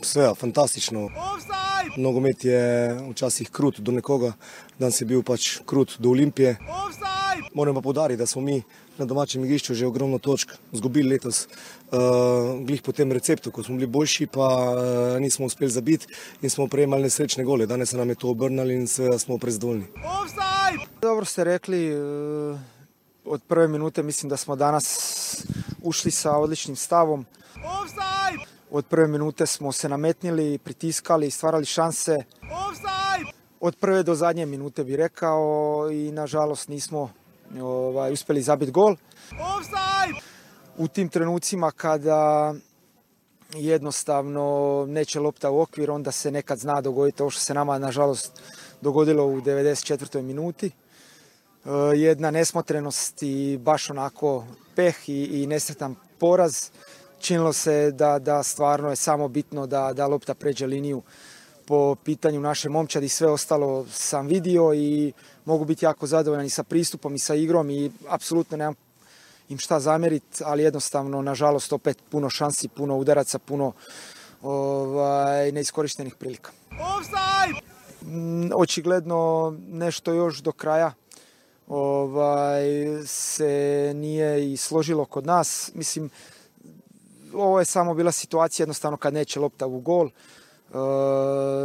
Vse, fantastično. Nogomet je včasih krut do nekoga, danes je bil pač krut do Olimpije. Moram pa podariti, da smo mi na domačem igrišču že ogromno točk izgubili letos. Uh, glih po tem receptu, ko smo bili boljši, pa uh, nismo uspeli zabiti in smo prejemali nesrečne gole. Danes se nam je to obrnilo in seveda smo prezadovoljni. Dobro ste rekli, eh, od prve minute mislim da smo danas ušli sa odličnim stavom. Od prve minute smo se nametnili, pritiskali, stvarali šanse. Od prve do zadnje minute bi rekao i nažalost nismo ovaj, uspjeli zabiti gol. U tim trenucima kada jednostavno neće lopta u okvir, onda se nekad zna dogoditi ovo što se nama nažalost dogodilo u 94. minuti. E, jedna nesmotrenost i baš onako peh i, i nesretan poraz. Činilo se da, da stvarno je samo bitno da, da lopta pređe liniju po pitanju naše momčadi. Sve ostalo sam vidio i mogu biti jako zadovoljan i sa pristupom i sa igrom i apsolutno nemam im šta zamjeriti, ali jednostavno, nažalost, opet puno šansi, puno udaraca, puno ovaj, neiskorištenih prilika. Mm, Očigledno nešto još do kraja ovaj, se nije i složilo kod nas. Mislim, ovo je samo bila situacija jednostavno kad neće lopta u gol, e,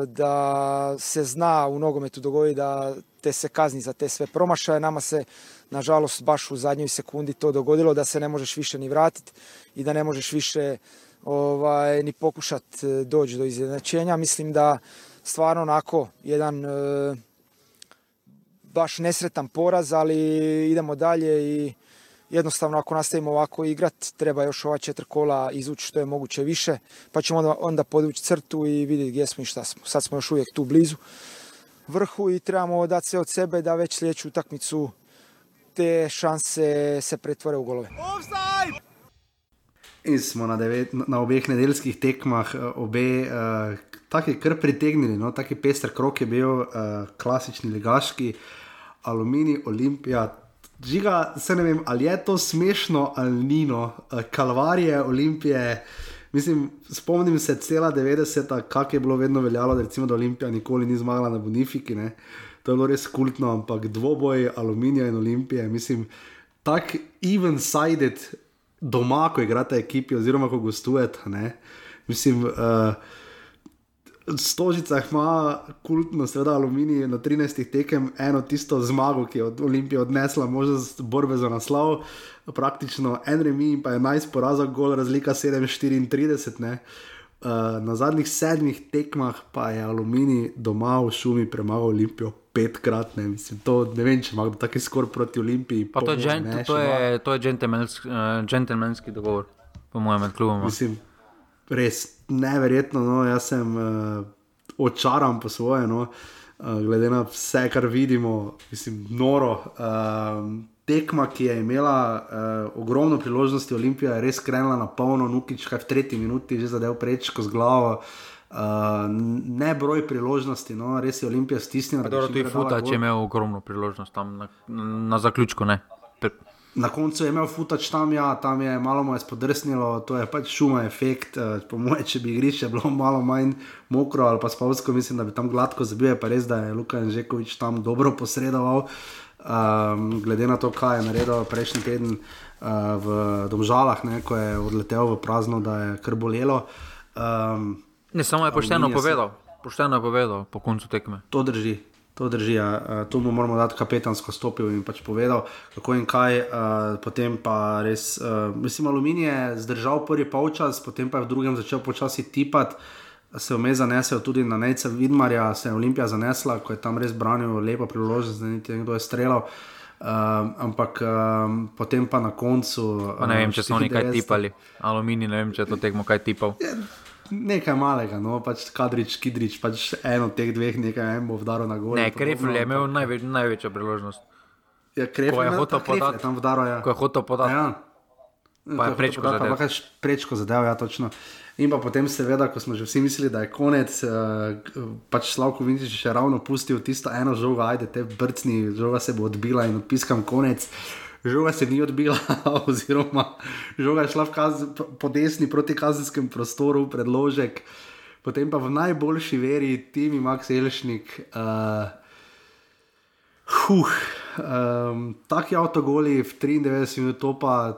da se zna u nogometu dogodi da te se kazni za te sve promašaje. Nama se, nažalost, baš u zadnjoj sekundi to dogodilo da se ne možeš više ni vratiti i da ne možeš više ovaj, ni pokušat doći do izjednačenja. Mislim da stvarno onako jedan e, baš nesretan poraz, ali idemo dalje i jednostavno ako nastavimo ovako igrat, treba još ova četiri kola izvući što je moguće više, pa ćemo onda, onda podvući crtu i vidjeti gdje smo i šta smo. Sad smo još uvijek tu blizu vrhu i trebamo dati sve od sebe da već sljedeću utakmicu te šanse se pretvore u golove. In smo na, devet, na obeh nedeljskih tekmah, eh, obe uh, tako kar pritegnili, no, tako pester krok je bil, uh, klasični ligaški, aluminij, olimpija. Žiga, se ne vem, ali je to smešno ali ni, no, uh, kalvarije, olimpije. Mislim, spomnim se cela 90-ta, kako je bilo vedno veljalo, da, recimo, da Olimpija nikoli ni zmagala na Bonifiki. Ne? To je bilo res kultno, ampak dvoboj aluminija in olimpije, mislim, tako even-sided doma, ko igrate ekipi, oziroma ko gostujete. Mislim, uh, Stožica ima kultno, seveda, aluminij na 13 tekem, eno tisto zmago, ki je od Olimpije odnesla možnost borbe za naslov, praktično en remi in pa 11 porazov, gol razlika 7-34. Uh, na zadnjih sedmih tekmah pa je aluminij doma v šumi premagal Olimpijo petkrat. Ne, Mislim, to, ne vem, če ima kdo taki skor proti Olimpiji. Pa to je, gen, ne, to je, to je džentelmenski uh, džentelmenski dogovor, po mojem, med klubom. Mislim, res neverjetno. No, jaz sem uh, očaran po svoje, no, uh, glede na vse, kar vidimo, mislim, noro. Uh, tekma, ki je imela uh, ogromno priložnosti, Olimpija je res krenila na polno, Nukič, kaj v tretji minuti že zadev prečko z glavo. Uh, ne broj priložnosti, no, res je Olimpija stisnila. Dobro, tudi Futa, če je imel ogromno priložnost tam na, na zaključku. Ne. Pe- Na koncu je imel futač tam, ja, tam je malo mu je spodrsnilo, to je pač šuma efekt. eh, Po mojem, če bi igrišče bilo malo manj mokro ali pa spavsko, mislim, da bi tam gladko zabil, pa res, da je Luka Žekovič tam dobro posredoval. Um, glede na to, kaj je naredil prejšnji teden uh, v Domžalah, ne, ko je odletel v prazno, da je kar bolelo. Um, Ne, samo je pošteno povedal, pošteno je povedal po koncu tekme. To drži. To drži, ja. uh, tu mu moramo dati kapetansko stopil in pač povedal, kako in kaj. Uh, potem pa res, uh, mislim, aluminij je zdržal prvi polčas, potem pa je v drugem začel počasi tipati. Se je vmes zanesel tudi na Nejca Vidmarja, se je Olimpija zanesla, ko je tam res branil lepo priložnost, da niti nekdo je streljal. Uh, ampak um, potem pa na koncu. Pa ne vem, če so oni kaj 94 tipali. Aluminij, ne vem, če je to tekmo kaj tipal. Nekaj malega, no pač Kadrič, Kidrič, pač eno od teh dveh, nekaj en bo vdaril na gol. Ne, Krefl je imel največ, največjo priložnost. Ja, Krefl Ko je hotel je podati, tam vdaril, ja. ko je hotel podati. Ja. Pa je prečko zadev. Pa je prečko zadev, ja, točno. In pa potem, seveda, ko smo že vsi mislili, da je konec, uh, pač Slavko Vinčič je še ravno pustil tisto eno žogo, ajde, te brcni, žoga se bo odbila in odpiskam konec. Žoga se ni odbila, oziroma žoga je šla v kaz, po desni proti kazenskemu prostoru, predložek, potem pa v najboljši veri Timi Max Elšnik. Uh, Huh, um, taki avtogoli v 93 minut, to pa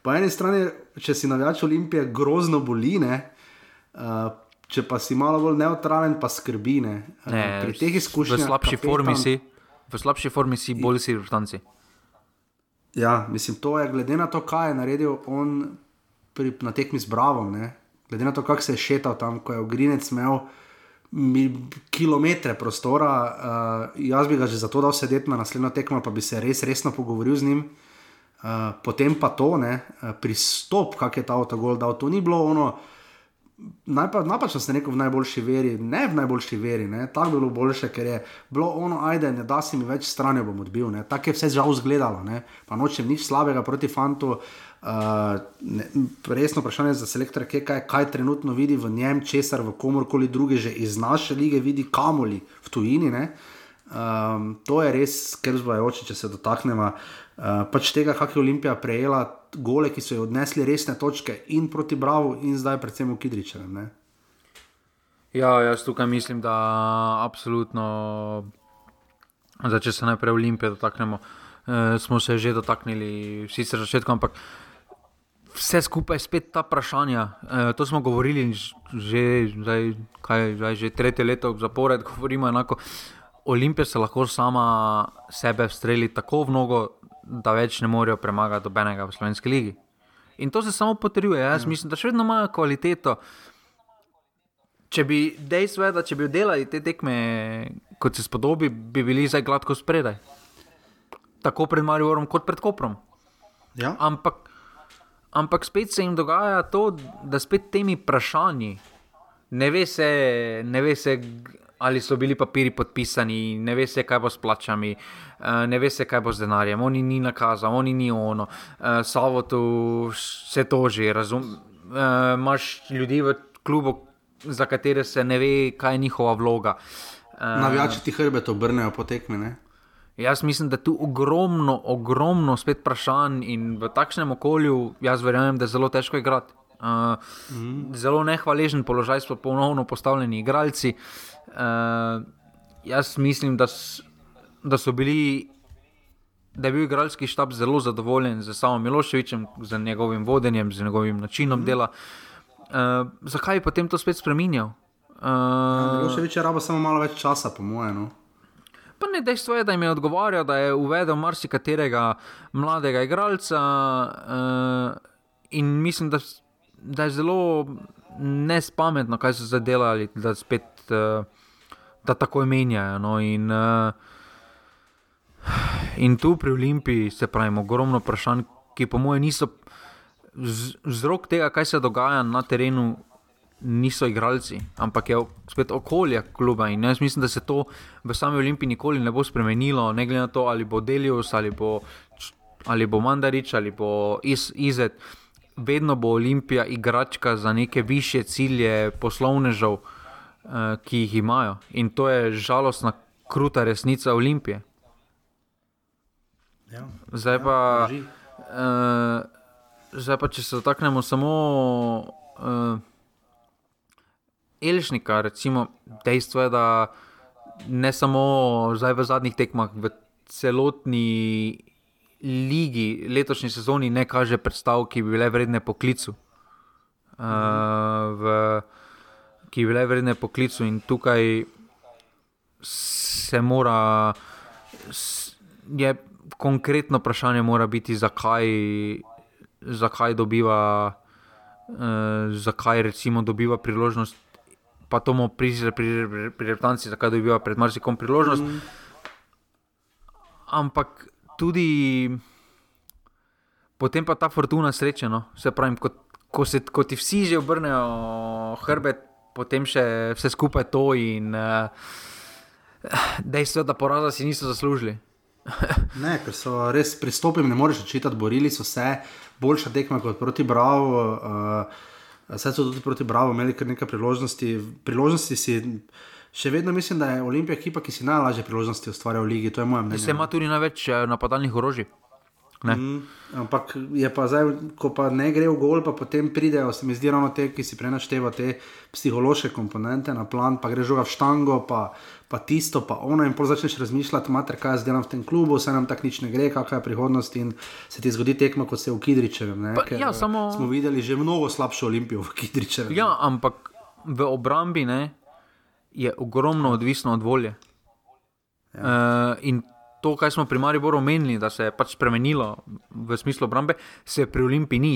po eni strani, če si navijač Olimpije, grozno boli, ne, uh, če pa si malo bolj neutralen, pa skrbi. Ne. Uh, Ne, pri teh izkušnjah. v slabši kapetan- formi si, v slabši formi si, bolj si v štanci. Ja, mislim, to je glede na to, kaj je naredil on pri, na tekmi z Bravom, ne? glede na to, kako se je šetal tam, ko je Ogrinec imel mi, kilometre prostora. Uh, jaz bi ga že zato dal sedeti na naslednjo tekmo, pa bi se res resno pogovoril z njim. Uh, potem pa to, ne, uh, pristop, kak je ta avtogol dal, to ni bilo ono. Najpa, napačno ste rekel v najboljši veri, ne v najboljši veri, ne, tako bi bilo boljše, ker je bilo ono, ajde, ne da si mi več stran, bom odbil. ne. Tako je vse žal izgledalo, ne. pa nočem nič slabega proti fantu. Uh, ne, resno vprašanje za selektorja, kaj, kaj, kaj trenutno vidi v njem, česar v komorkoli druge že iz naše lige vidi, kamoli v tujini. ne. Um, to je res skrb zvajoče, če se dotaknemo uh, pač tega, kako je Olimpija prejela gole, ki so jo odnesli resne točke in proti Bravo, in zdaj predvsem v Kidričevem. ne. Ja, jaz tukaj mislim, da absolutno, zdaj, če se najprej Olimpije dotaknemo, eh, smo se že dotaknili, sicer začetkom, ampak vse skupaj spet ta vprašanja. Eh, to smo govorili že, zdaj, kaj, zdaj, že tretje leto zapored, govorimo enako. Olimpija se lahko sama sebe streli tako v nogo, da več ne morejo premagati dobenega v slovenski ligi. In to se samo potrjuje. Jaz mislim, da še vedno imajo kvaliteto če bi dejstvo je, da če bi delali te tekme, kot se spodobi, bi bili zdaj gladko spredaj. Tako pred Marijorom, kot pred Koprom. Ja. Ampak, ampak spet se jim dogaja to, da spet temi vprašanji, ne ve se, ne ve se ali so bili papiri podpisani, ne ve se, kaj bo s plačami, eh, ne ve se, kaj bo z denarjem, oni ni nakazal, oni ni ono, eh, Savo tu se to že razumeš. Imáš ljudi v klubu, za katere se ne ve, kaj je njihova vloga. Eh, Navijači ti hrbet obrnejo po tekmi. Ne? Jaz mislim, da je tu ogromno, ogromno spet vprašanj in v takšnem okolju, jaz verjamem, da je zelo težko igrati. Uh, mm. Zelo nehvaležen položaj so ponovno postavljeni igralci. Uh, jaz mislim, da, s, da so bili. Da je bil igralski štab zelo zadovoljen z samim Miloševičem, z njegovim vodenjem, z njegovim načinom mm. dela. Uh, zakaj je potem to spet spremenil? Uh, Miloševič je rabo samo malo več časa, po mojem. No? Pa ne dejstvo je, da jim je odgovarjal, da je uvedel marsikaterega mladega igralca uh, in mislim, da, da je zelo nespametno, kaj so zdaj delali, da spet uh, da tako menjajo. No, in, uh, in tu pri Olimpiji se pravi, ogromno vprašanj, ki po mojem niso vzrok tega, kaj se dogaja na terenu. Niso igralci, ampak je spet okolje kluba. In jaz mislim, da se to v sami Olimpiji nikoli ne bo spremenilo, ne glede na to, ali bo Delius, ali bo, ali bo Mandarič, ali bo iz, Izet. Vedno bo Olimpija igračka za neke više cilje poslovnežev, ki jih imajo. In to je žalostna, kruta resnica Olimpije. Ja. Zdaj pa, uh, zdaj pa če se dotaknemo samo. Uh, Elžnika, recimo, dejstvo je, da ne samo zdaj v zadnjih tekmah, v celotni ligi, letošnji sezoni, ne kaže predstav, ki bi bile vredne poklicu. Uh, v, ki bi bile vredne poklicu, in tukaj se mora, je konkretno vprašanje, mora biti, zakaj, zakaj dobiva. Uh, zakaj recimo dobiva priložnost pa to mu prižiga pri, pri, pri reprezentanci, zakaj dobiva pred marsikom priložnost. Mm. Ampak tudi potem pa ta fortuna sreče. No? Se pravi, ko, ko, se, ko ti vsi že obrnejo hrbet, potem še vse skupaj to in uh, dejstvo, da poraza si niso zaslužili. ne, ker so res pristopili, ne moreš čitati, borili so se, boljša tekma kot proti Bravo. Uh, Saj so tudi proti Bravo imeli kar nekaj priložnosti. Priložnosti si, še vedno mislim, da je Olimpija ekipa, ki si najlažje priložnosti ustvarja v ligi. To je moje mnenje. Se ima tudi največ eh, napadalnih orožij. Mm, ampak je pa zdaj, ko pa ne gre v gol, pa potem pridejo, se mi zdi, ravno te, ki si prenaštevajo te psihološke komponente na plan, pa gre žoga v štango, pa, pa tisto, pa ono, in pol začneš razmišljati, mater, kaj jaz delam v tem klubu, se nam tako nič ne gre, kakšna je prihodnost in se ti zgodi tekmo, kot se v Kidričevem. Pa, ja, samo... Smo videli že mnogo slabšo olimpijo v Kidričevem. Ja, ampak v obrambi ne, je ogromno odvisno od volje. Ja. Uh, to, kar smo pri Mariboru omenili, da se je pač spremenilo v smislu obrambe, se pri Olimpiji ni.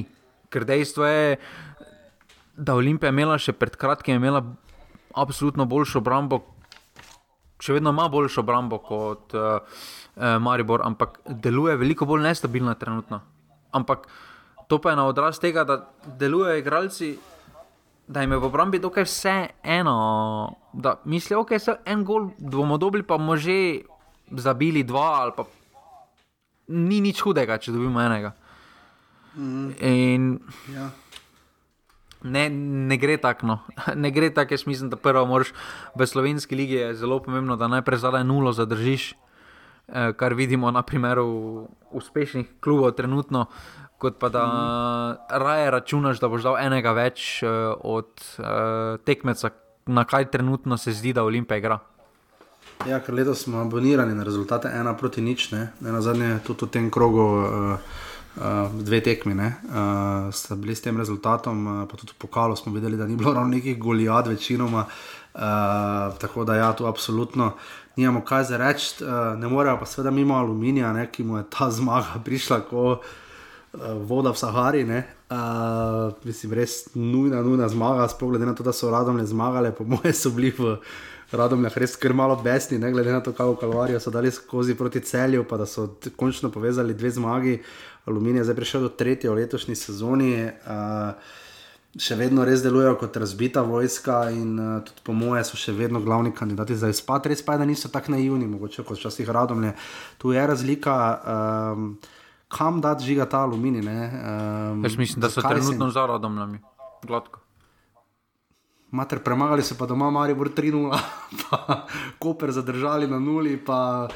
Ker dejstvo je, da Olimpija imela še pred kratkim imela absolutno boljšo obrambo, še vedno ima boljšo obrambo kot uh, Maribor, ampak deluje veliko bolj nestabilno trenutno. Ampak to pa je na odraz tega, da delujejo igralci. Da jim je v obrambi dokaj vse eno, da mislijo, okay, je en gol, bomo dobili, pa bomo že zabili dva, ali pa ni nič hudega, če dobimo enega. Mm. In ja. ne, ne gre tako. No. Ne gre tako, jaz mislim, da prvo moraš v slovenski lige je zelo pomembno, da najprej zadaj nulo zadržiš, eh, kar vidimo na primeru uspešnih klubov trenutno. Kot pa da mm. raje računaš, da boš dal enega več uh, od uh, tekmeca, na kaj trenutno se zdi, da Olimpija igra. Ja, ker letos smo abonirani na rezultate ena proti nič, ne, ne na zadnje tudi v tem krogu. Uh, Uh, dve tekmi uh, sta bili s tem rezultatom, uh, pa tudi v pokalu smo videli, da ni bilo ravno nekih golijad, večinoma. Uh, tako da, ja, tu absolutno nimamo kaj za reči. Uh, ne morejo pa seveda mimo aluminija, ne, ki mu je ta zmaga prišla, ko voda v Sahari. Uh, mislim, res nujna, nujna zmaga, sploh glede na to, da so radomlje zmagale, po mojem, so bili v radomljah res kar malo besni, ne glede na to, kako kalvarijo so dali skozi proti celju, pa da so končno povezali dve zmagi. Aluminij je zdaj prišel do tretje v letošnji sezoni. Uh, Še vedno res delujejo kot razbita vojska, in uh, tudi po mojem, so še vedno glavni kandidati za izpad. Res pa je, da niso tako naivni, mogoče kot včasih radomlje. Tu je razlika, um, kam da žiga ta aluminij. Um, Jaz mislim, da so trenutno za radomljami, gladko. Mater, premagali so pa doma, Marijo, 3-0, pa Koper zadržali na nuli, pa,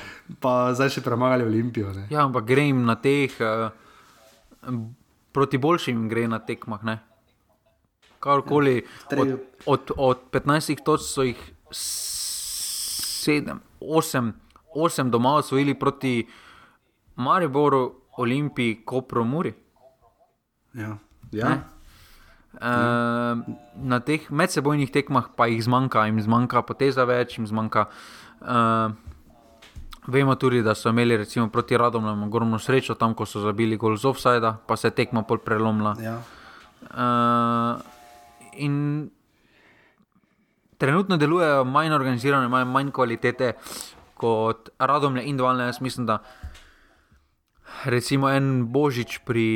pa zdaj še premagali Olimpijo. Ne. Ja, ampak grem na teh, uh, proti boljšim gre na tekmah. Ne? Karkoli, od, od, od 15 točk so jih 7, 8, 8 doma osvojili proti Mariboru, Olimpiji, Kopru, Muri. Ja, ja. Uh, na teh medsebojnih tekmah pa jih zmanjka, jim zmanjka poteza več, jim zmanjka. Uh, vemo tudi, da so imeli recimo, proti Radomljam ogromno srečo, tam ko so zabili gol z offside, pa se je tekma pol prelomila. Ja. Uh, in trenutno delujejo manj organizirane, imajo manj kvalitete kot Radomlje in Dvalne. Jaz mislim, da recimo en Božič pri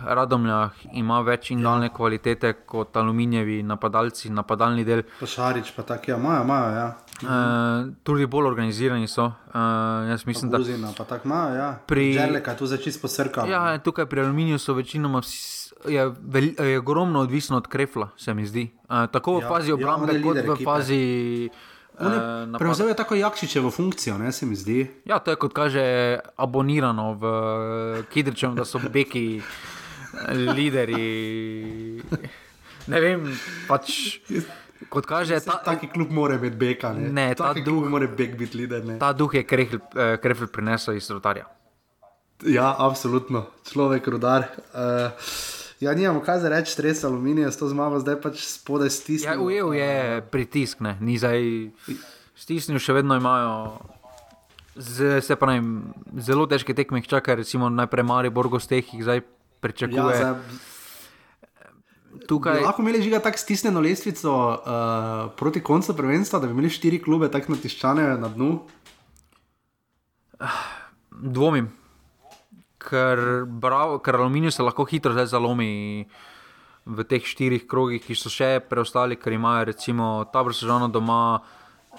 Radomljah ima več in daljne ja. kvalitete kot aluminijevi napadalci, napadalni del. Pašarič pa tako, ja, imajo, imajo. Ja. Uh, tudi bolj organizirani so. Uh, jaz mislim, pa Buzina, da. Pa tako imajo, ja. Pri Želeka, tu začis posrka. Ja, tukaj pri aluminiju so večinoma vsi. Je, vel, je ogromno odvisno od krefla, se mi zdi. Uh, tako v Ja, fazi ja, obrambe, je kot v ekipe. fazi. On eh, napada. Prevzel je tako Jakšičevo funkcijo, ne se mi zdi. Ja, to je kot kaže abonirano v Kidričem, da so beki lideri. Ne vem, pač. Kot kaže, ta, taki klub mora biti beka. Ne, Ne, ta klub mora biti lider. Ne. ta duh je krefl prinesel iz rotarja. Ja, absolutno, človek rudar. Uh, ja, nimamo kaj za reči, stres aluminija, s to zmago zdaj pač spodaj Ja, stisnil. ujel je pritisk, ne, ni zdaj stisnil, še vedno imajo. Z, se pravi, zelo težke tekme jih čaka, recimo najprej Mari Borgosteh jih zdaj pričakuje. Ja, Ja, zdaj, Tukaj lahko imeli žiga tako stisnjeno lestvico uh, proti koncu prvenstva, da bi imeli štiri klube tako natiščane na dnu. dvomim, ker, brav, ker aluminij se lahko hitro zalomi v teh štirih krogih, ki so še preostali, ker imajo recimo tabor sežano doma,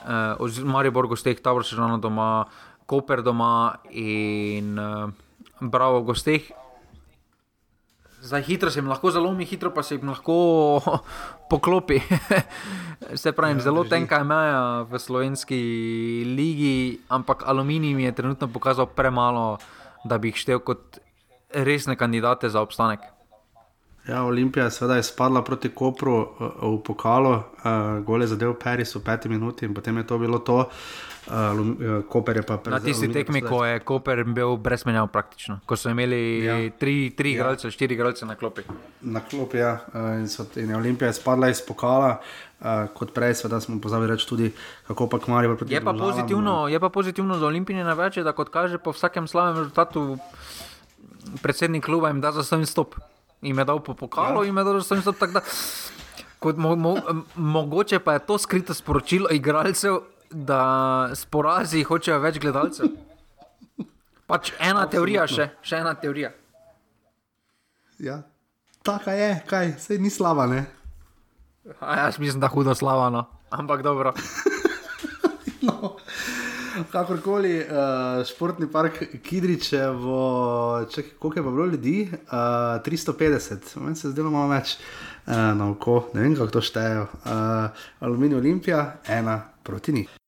eh, oziroma Maribor gosteh, tabor sežano doma, Koper doma in eh, Bravo gosteh. Zdaj hitro se jim lahko zalomi, hitro pa se jim lahko poklopi. se pravi, ja, zelo drži. tenka je meja v slovenski ligi, ampak aluminij mi je trenutno pokazal premalo, da bi jih štel kot resne kandidate za obstanek. Ja, Olimpija je seveda izpadla proti Kopru uh, v pokalu, uh, gole zadev Paris v peti minuti in potem je to bilo to. Uh, Koper je pa Na tisti tekmi, ko je Koper bil brez menjav praktično, ko so imeli ja. Tri, tri Ja. igralce, štiri igralce na klopi. Na klopi, ja, uh, in, so, in je Olimpija izpadla iz pokala, uh, kot prej, seveda smo pozabili reči tudi, kako pa Kmari proti Je pa, pozitivno, je pa pozitivno za Olimpijo največ, da kot kaže po vsakem slavnem rezultatu predsednik kluba jim da za svoj stop. Im je dal po pokalu, ja. jim je dal za svoj stop. mo, mo, mogoče pa je to skrito sporočilo igralcev, da s porazi hočejo več gledalcev. Pač ena Absolutno. teorija še, še ena teorija. Ja. Taka je, kaj, sej ni slaba, ne? A jaz mislim, da hudo slavano, ampak dobro. Kakorkoli, uh, športni park Kidričevo, čakaj, koliko je bilo ljudi? Uh, 350, meni se zdelo malo več uh, na oko, ne vem kako to štejejo. Uh, Aluminij Olimpija, ena proti njih.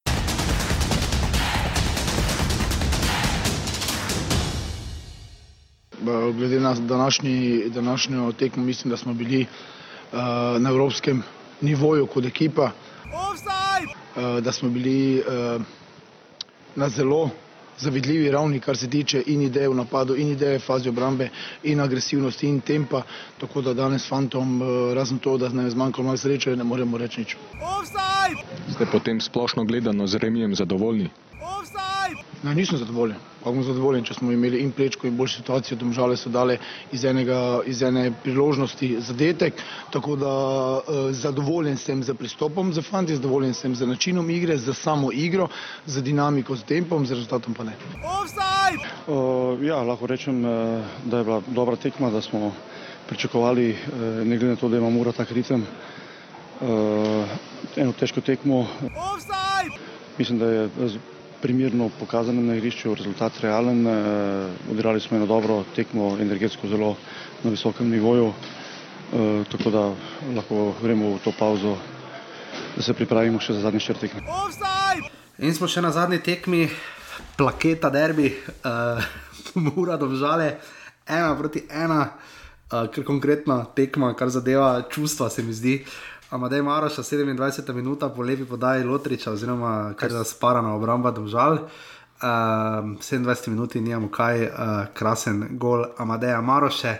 Glede na današnji, današnjo tekmo, mislim, da smo bili uh, na evropskem nivoju kot ekipa. Uh, da smo bili uh, na zelo zavidljivi ravni, kar se tiče in ideje v napadu, in ideje v fazi obrambe, in agresivnosti, in tempa. Tako da danes fantom, uh, razen to, da nam je zmanjkalo malo sreče, ne moremo reči nič. Ste potem splošno gledano z remijem zadovoljni? Ne, nisem zadovoljen. Kako bom zadovoljen, če smo imeli in prečko in boljšo situacijo, domžale so dale iz, enega, iz ene priložnosti zadetek. Tako da uh, zadovoljen sem z pristopom za fanti, zadovoljen sem z načinom igre, z samo igro, z dinamiko, z tempom, z rezultatom pa ne. Uh, ja, lahko rečem, uh, da je bila dobra tekma, da smo pričakovali, uh, ne glede na to, da ima Mura tak ritem, uh, eno težko tekmo. Mislim, da je primerno pokazano na igrišču, rezultat realen. Uh, odigrali smo eno dobro tekmo, energetsko zelo na visokem nivoju, uh, tako da lahko gremo v to pauzo, da se pripravimo še za zadnji črt tekme. In smo še na zadnji tekmi, plaketa derbi, uh, mura domžale, ena proti ena, uh, ker konkretno tekma, kar zadeva čustva, se mi zdi. Amadej Maroša, 27 minuta po lepi podaji Lotriča, oziroma kar je sparana obramba domžal. Uh, 27 minut in nimamo kaj, uh, krasen gol Amadeja Maroše,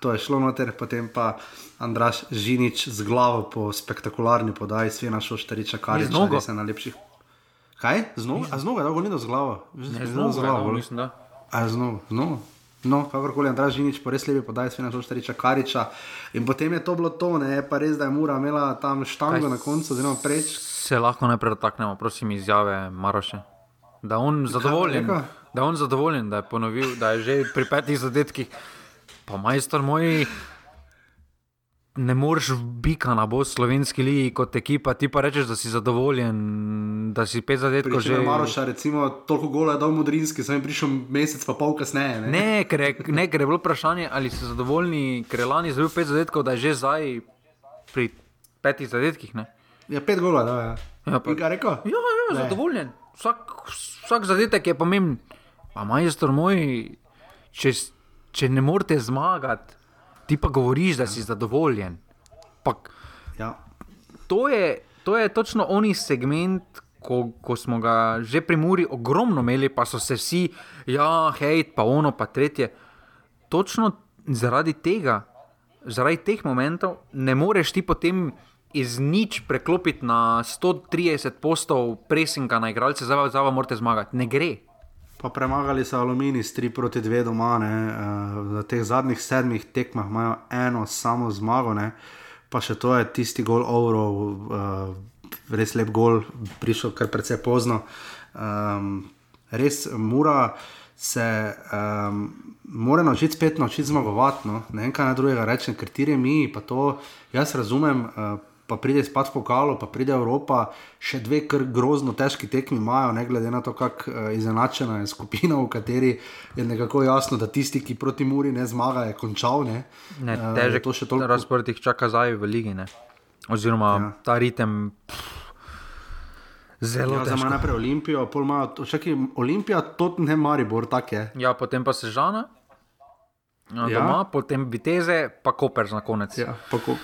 to je šlo noter, potem pa Andraš Žinič z glavo po spektakularni podaji, Svena Šoštariča, kar je Z nogo? res ena najlepših. Kaj? Z nogo? A z dolgo ni do z glavo? Ne, z nogo je dal, mislim, da. A z nogo, z nogo. No, kakorkoli, Andraš Žinič, po res lepi podaji, Svena Šoštariča, Kariča. In potem je to bilo to, ne, pa res, da je Mura imela tam štango Kaj na koncu, oziroma preč. Se lahko najprej dotaknemo, prosim, izjave Maroše. Da on zadovoljen, rekel? da on zadovoljen, da je ponovil, da je že pri petih zadetkih. Pa majstor moj, ne moreš bika na bo slovenski ligi kot ekipa, ti pa rečeš, da si zadovoljen, da si pet zadetkov Že. Maroša, recimo, toliko gola je dal Mudrinski, sem prišel mesec pa pol kasneje. Ne? Ne, ker je, ne, ker je bilo vprašanje, ali ste zadovoljni, ker je lani zabil pet zadetkov, da je že zdaj pri petih zadetkih. Ne? Ja, pet gola, da je. Ja, pa, Kaj rekel? Ja, ja, zadovoljen. Vsak, vsak zadetek je pomemben. Pa majstor moj, če, če ne morete zmagati, ti pa govoriš, da si zadovoljen. Pa, Ja. to, je, to je točno oni segment, ko, ko smo ga že pri Muri ogromno imeli, pa so se vsi, ja, hej, pa ono, pa tretje. Točno zaradi tega, zaradi teh momentov, ne moreš ti potem iz nič preklopiti na 130 postov presinga na igralce, zdaj pa- zdaj pa morate zmagati. Ne gre. Pa premagali so Alumini s 3 proti 2 doma, ne, uh, v teh zadnjih sedmih tekmah imajo eno samo zmago, ne, pa še to je tisti gol Ovrov, uh, res lep gol, prišel kar precej pozno. Um, res mora se um, mora naučiti spet naučiti zmagovati. No. Ne kaj naj drugega rečem, ker ti mi, pa to jaz razumem. Uh, Pa pride spad v pokalu, pa pride Evropa, še dve kar grozno težki tekmi imajo, ne glede na to, kako uh, izenačena je skupina, v kateri je nekako jasno, da tisti, ki proti Muri ne zmaga, je končal. Ne, Ne, Eh, težek to še toliko. razpored jih čaka zdaj v ligi. Ne? Oziroma ja. ta ritem. Pff, zelo Ja, težko. ima najprej Olimpijo, pol imajo, čakaj, Olimpija, to ne Maribor, tak je. Ja, potem pa se žana. Ja. Doma, potem viteze, pa koper za konec. Ja, pa ko...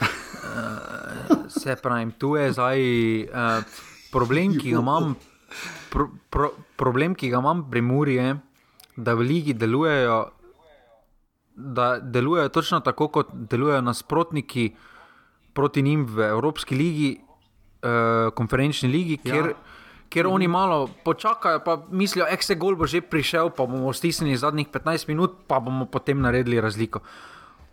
Se pravi, tu je zdaj uh, problem, ki ga imam. Pro, pro, problem, ki ga imam pri Muri, je, da v ligi delujejo, da delujejo točno tako, kot delujejo nasprotniki proti njim v Evropski ligi, uh, konferenčni ligi, Ja. kjer, kjer oni malo počakajo, pa mislijo, da se gol bo že prišel, pa bomo stisnili zadnjih 15 minut, pa bomo potem naredili razliko.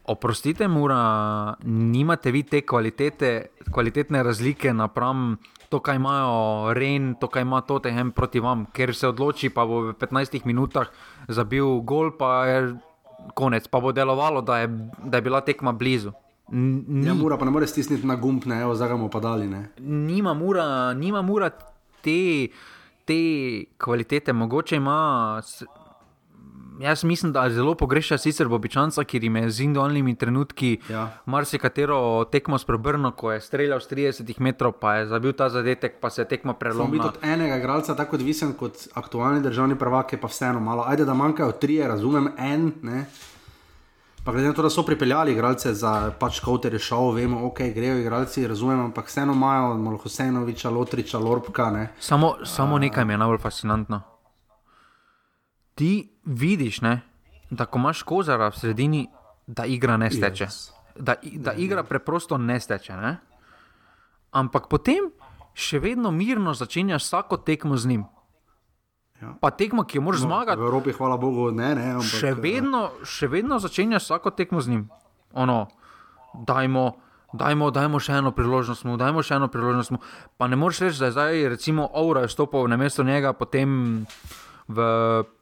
Oprostite, mora, nimate vi te kvalitete, kvalitetne razlike napram to, kaj imajo Ren, to, kaj ima Tottenham proti vam, ker se odloči, pa bo v 15 minutah zabil gol, pa je konec, pa bo delovalo, da je, da je bila tekma blizu. Ni, Ja, mora pa ne more stisniti na gumb, ne, evo, zdaj ga bomo pa dali. Ne. nima mura, nima mura te, te kvalitete, mogoče ima. Jaz mislim, da zelo pogreša sicer Bobičanca, ker jim je z individualnimi trenutki Ja. marsikatero tekmo sprebrno, ko je streljal z 30 metrov, pa je zabil ta zadetek, pa se je tekma Samo biti od enega igralca tako odvisen kot aktualni državni prvak, je pa vseeno malo. Ajde, da manjkajo trije, razumem, en. Ne. Pa glede na to, da so pripeljali igralce za pač kauter je šel, vemo, ok, grejo igralci, razumem, ampak vseeno imajo Malhosenoviča, Lotriča, Lorbka. Ne. Samo, samo nekaj mi je najbolj fascinantno. Ti vidiš, ne, da ko imaš kozara v sredini, da igra ne steče. Yes. Da, da igra preprosto ne steče. Ne? Ampak potem še vedno mirno začenjaš vsako tekmo z njim. Ja. Pa tekmo, ki jo moraš no, zmagati. V Evropi, hvala Bogu, ne. ne ampak, še, vedno, še vedno začenjaš vsako tekmo z njim. Ono, dajmo, dajmo, dajmo še eno priložnost, mu, dajmo še eno priložnost. Mu. Pa ne moreš reči, da je zdaj, recimo, Aura je stopil na mesto njega, potem v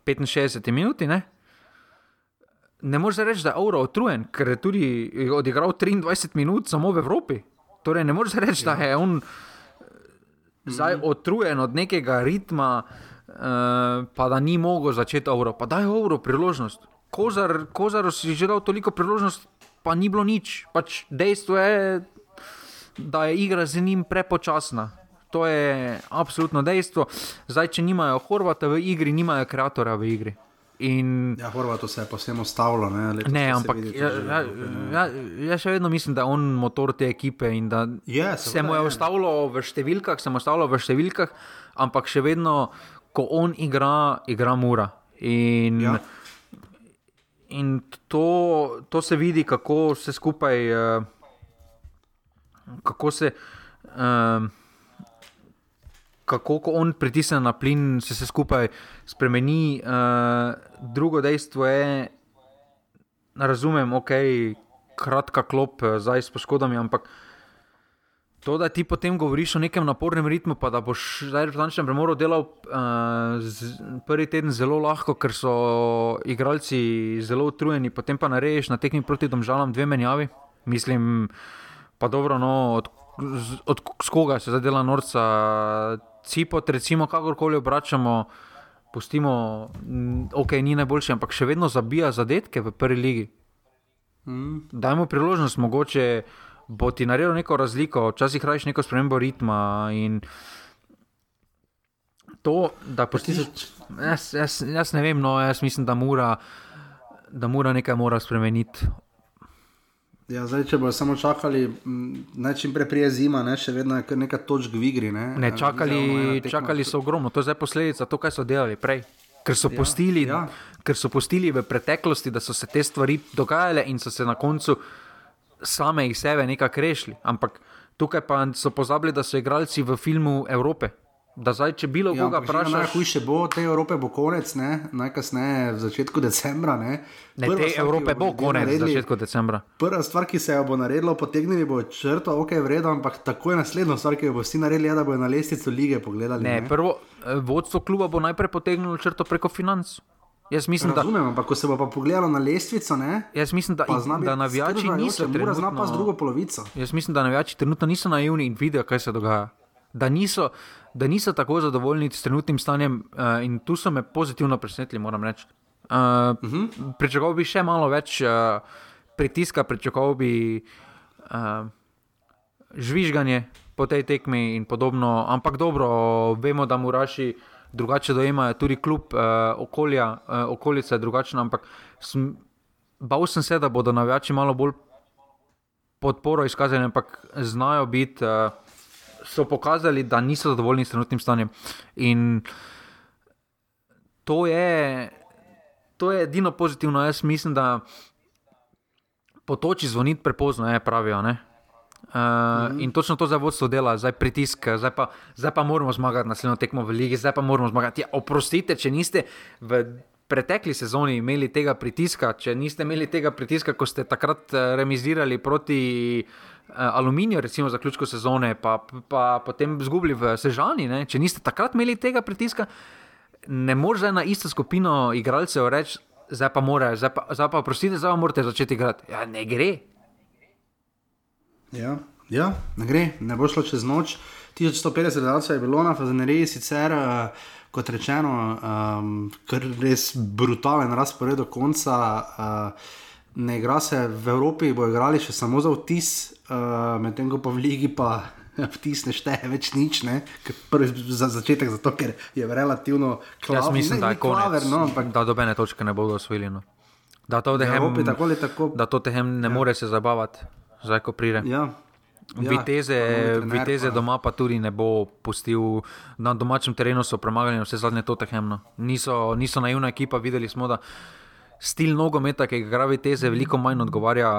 65 minuti. Ne, ne moreš reči, da je Aura utrujen, ker je tudi odigral 23 minut samo v Evropi. Torej, ne moreš reči, da je on zdaj utrujen od nekega ritma. Uh, pa da ni mogel začeti Avro, pa da je Avro priložnost. Kozar, Kozar si že dal toliko priložnost, pa ni bilo nič. Pač dejstvo je, da je igra z njim prepočasna. To je absolutno dejstvo. Zdaj, če nimajo Horvata v igri, nimajo kreatora v igri. In... Ja, Horvato se je posebno stavilo. Ne, ne ampak ja, ja, ja, ja še vedno mislim, da je on motor te ekipe da yes, se mu je ustavilo v številkah, se mu je ustavilo v številkah, ampak še vedno ko on igra, igra mura. In, ja. in to, to se vidi, kako se skupaj, uh, kako se. Uh, Kako ko on pritisne na plin, se vse skupaj spremeni. Uh, drugo dejstvo je, da razumem, ok, kratka klop, zdaj s poškodami, ampak To, da ti potem govoriš o nekem napornem ritmu, pa da boš zdaj v tančnem premoru delal uh, z, prvi teden zelo lahko, ker so igralci zelo utrujeni, potem pa narediš na tekmi proti domžalam dve menjavi. Mislim, pa dobro, no, od, od, od koga se zdaj dela norca, cipot, recimo, kakorkoli obračamo, pustimo, ok, ni najboljši, ampak še vedno zabija zadetke v prvi ligi. Mm. Dajmo priložnost, mogoče bo ti naredil neko razliko, včasih rajiš neko spremembo ritma. To, da postiš. Jaz, jaz, jaz ne vem, no, jaz mislim, da mora, da mora nekaj mora spremeniti. Ja, zdaj, če bodo samo čakali, naj čim prej prije zima, ne, še vedno je nekaj točk v igri. Ne, ne čakali, čakali so ogromno, to je zdaj posledica to, kaj so delali prej. Ker so, ja, postili, ja. ker so postili v preteklosti, da so se te stvari dogajale in so se na koncu same iz sebe nekako rešili. Ampak tukaj pa so pozabili, da so igralci v filmu Evrope. Da zdaj, če bilo ja, koga vprašaš, najhujše bo, te Evrope bo konec, ne? najkasneje v začetku decembra. Ne, ne te stvar, Evrope bo konec naredili, v začetku decembra. Prva stvar, ki se jo bo naredilo, potegnili bo črto, ok, vredno, ampak tako je naslednja stvar, ki jo bo vsi naredili, je, da bodo na lestvico lige pogledali. Ne, ne? Prvo, eh, vodstvo kluba bo najprej potegnilo črto preko financ. Jaz mislim, Razumem, da, ampak ko se bo pa pogledalo na lestvico, ne, jaz mislim, da, da navijači niso trenutno, zna pa z drugo polovico. Jaz mislim, da navijači trenutno niso naivni in vidijo, kaj se dogaja. Da niso, da niso tako zadovoljni s trenutnim stanjem uh, in tu so me pozitivno presenetili, moram reči. Uh, uh -huh. Pričakoval bi še malo več uh, pritiska, pričakoval bi uh, žvižganje po tej tekmi in podobno, ampak dobro, vemo, da mu raši drugače dojemajo, tudi kljub uh, okolja, uh, okolica je drugačna. Ampak sem, bal sem se, da bodo navijači malo bolj podporo izkazali, ampak znajo biti, uh, so pokazali, da niso zadovoljni s trenutnim stanjem. In to je, to je edino pozitivno. Jaz mislim, da potoči zvoniti prepozno, je pravijo. Ne? Uh, in točno to za vodstvo dela, zdaj pritisk, zdaj pa, zdaj pa moramo zmagati naslednjo tekmo v Ligi, zdaj pa moramo zmagati. Ja, oprostite, če niste v pretekli sezoni imeli tega pritiska, če niste imeli tega pritiska, ko ste takrat eh, remizirali proti uh, Aluminiju, recimo za ključko sezone, pa, pa potem izgubili v Sežani, ne? če niste takrat imeli tega pritiska, ne morete na isto skupino igralcev reči, zdaj pa morajo, zdaj pa, zdaj pa oprostite, zdaj pa morate začeti igrati. Ja, ne gre. Ja, ja, ne gre, ne bo šlo čez noč. 1150 gledalcev je bilo na Fazeneriji, sicer uh, kot rečeno, um, kar res brutalen razpored do konca. Uh, ne igra se v Evropi, bo igrali še samo za vtis, uh, medtem ko pa v Ligi pa. Vtis ne šteje več nič, prvi za začetek, zato ker je relativno klaver. Jaz mislim, ne, da je klaver, no, ampak da dobene točke ne bodo osvojili. No. Da to tehem, tako tako. Da to tehem ne ja. more se zabavati zdaj ko pride. Ja. Ja, viteze, viteze doma pa tudi ne bo pustil. Na domačem terenu so premagali vse zadnje Tottenhamno. Niso, niso naivna ekipa, videli smo, da stil nogometa, ki ga igra Viteze, veliko manj odgovarja.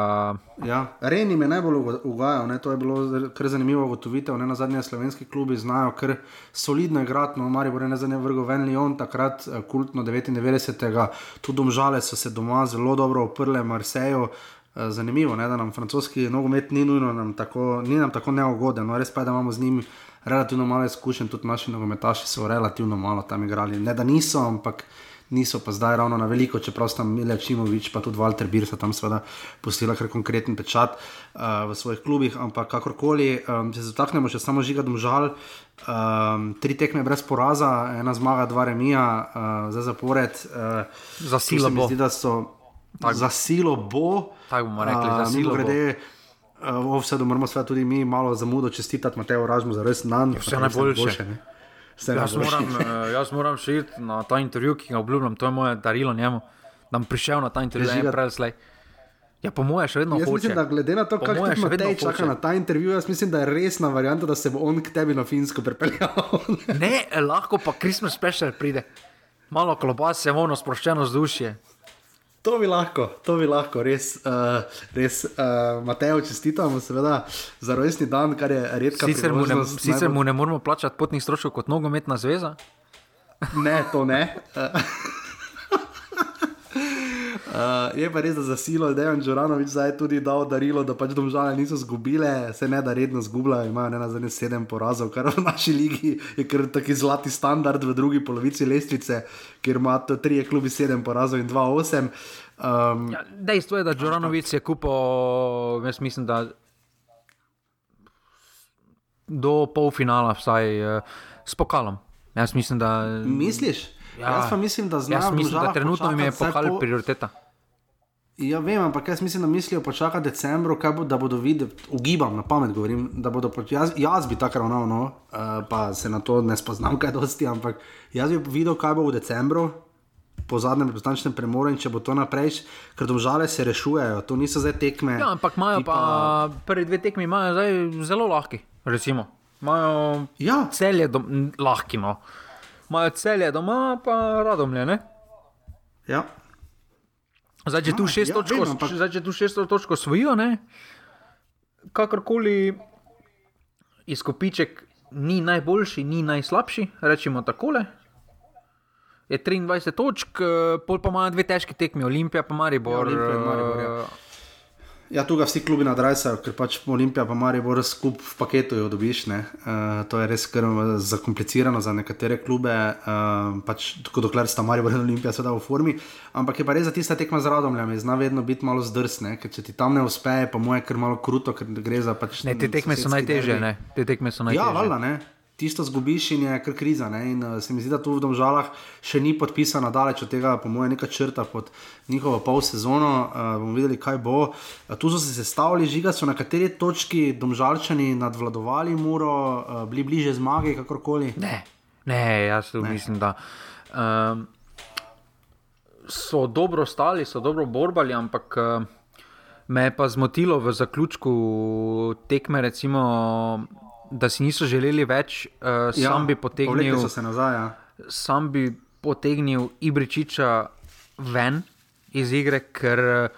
Ja, Reni me najbolj ugajal, ne? to je bilo kar zanimivo ugotovitev. Ne? Na zadnje slovenski klubi znajo kar solidno igrati, no Maribor je na zadnje vrgel ven Lyon, takrat eh, kultno 99. Tudi domžale so se doma zelo dobro oprle Marseju. Eh, Zanimivo je, da nam francoski nogomet ni nujno nam tako, ni nam tako neugoden. No, res pa je, da imamo z njim relativno malo izkušenj, tudi naši nogometaši so relativno malo tam igrali. Ne da niso, ampak niso pa zdaj ravno na veliko, čeprav sta Mile Čimovič, pa tudi Walter Bir so tam seveda postila kar konkreten pečat uh, v svojih klubih, ampak kakorkoli, um, če se dotaknemo še samo žiga domžal, um, tri tekme brez poraza, ena zmaga, dva remija, uh, za zapored. Uh, Za silo bo. Zdi, da so tak. za silo bo. Tako bomo rekli, za silo bo. Grede, uh, vse moramo seveda tudi mi malo zamudo čestitati Mateju Ražmu za res nan. Vse najboljše. ne. Jaz moram, eh, jaz moram še iti na ta intervju, ki ga obljubljam, to je moje darilo njemu, da bom prišel na ta intervju, Žiga- en preslej. Ja, po moje še vedno Jaz hoče. mislim, da glede na to, kako ti Matej čaka hoče. na ta intervju, jaz mislim, da je resna varianta, da se bo on k tebi na Finsko pripeljal. Ne, eh, lahko pa Christmas special pride. Malo klobase, ono sproščeno vzdušje. To bi lahko, to bi lahko, res, uh, res uh, Matejo čestitamo, seveda, za rojstni dan, kar je redka Sicer mu, ne, sicer najbolj- mu ne moramo plačati potnih stroškov kot nogometna zveza. Ne, to ne. Uh, je pa res, da za silo Dejan Džoranovič zdaj tudi dal darilo, da pač domžale niso zgubile, se ne da redno zgubljajo, imajo ne na zadnje sedem porazov, kar v naši ligi je kar taki zlati standard v drugi polovici lestvice, kjer ima to trije klubi sedem porazov in dva osem. Um, Ja, dejstvo je, da Džoranovic je kupil, jaz mislim, da do polfinala vsaj uh, s pokalom. Jaz mislim, da. Misliš? Jaz pa mislim, da znajo Jaz mislim, da trenutno jim je počakati vsaj pokal pol- prioriteta. Ja, vem, ampak jaz mislim, da mislijo počakati decembru, bo, da bodo videli, ugibam na pamet, govorim, da bodo poč- jaz, jaz bi tako ravnal, no, uh, pa se na to ne spoznam, kaj dosti, ampak jaz bi videl, kaj bo v decembru. Po zadnjem reprezentančnem premoru, in če bo to naprej, ker domžale se rešujejo, to niso zdaj tekme. Ja, ampak imajo pa prvi dve tekmi, imajo zdaj zelo lahki. Recimo. Imajo ja. celje lahki, no. Imajo celje doma, pa radomlje, ne? Ja. Zdaj, če Ja, tu šest ja, točk, vem, ampak- zdaj, če tu šest točk osvojijo, ne? Kakorkoli izkupiček ni najboljši, ni najslabši, rečemo takole. Je 23 točk, eh, pol pa imajo dve težki tekmi, Olimpija pa Maribor. Ja, Olimpija Maribor, ja. Ja, tu ga vsi klubi nadrajsajo, ker pač Olimpija pa Maribor skup v paketu jo dobiš. Uh, to je res kar zakomplicirano za nekatere klube, uh, pač tako dokler sta Maribor in Olimpija seveda v formi. Ampak je pa res za tista tekma z Radomljami, zna vedno biti malo zdrsne, ker če ti tam ne uspe, pa mu je kar malo kruto, ker gre za pač. Ne, te tekme so najtežje, ne. Te tekme so najtežje. Ja, valjda, ne. Tisto zgubiš in je kar kriza. Ne? In uh, se mi zdi, da tu v Domžalah še ni podpisana daleč od tega, po mojem, neka črta pod njihovo pol sezono. Uh, bomo videli, kaj bo. Uh, tu so se sestavili, žiga so na kateri točki Domžalčani nadvladovali Muro, uh, bili bliže zmagi, kakorkoli. Ne, ne jaz ne. mislim, da. Um, so dobro stali, so dobro borbali, ampak uh, me je pa zmotilo v zaključku tekme, recimo, da si niso želeli več, uh, Ja, sam bi povlekli potegnil. nazaj, ja. Sam bi potegnil Ibričiča ven iz igre, ker eh,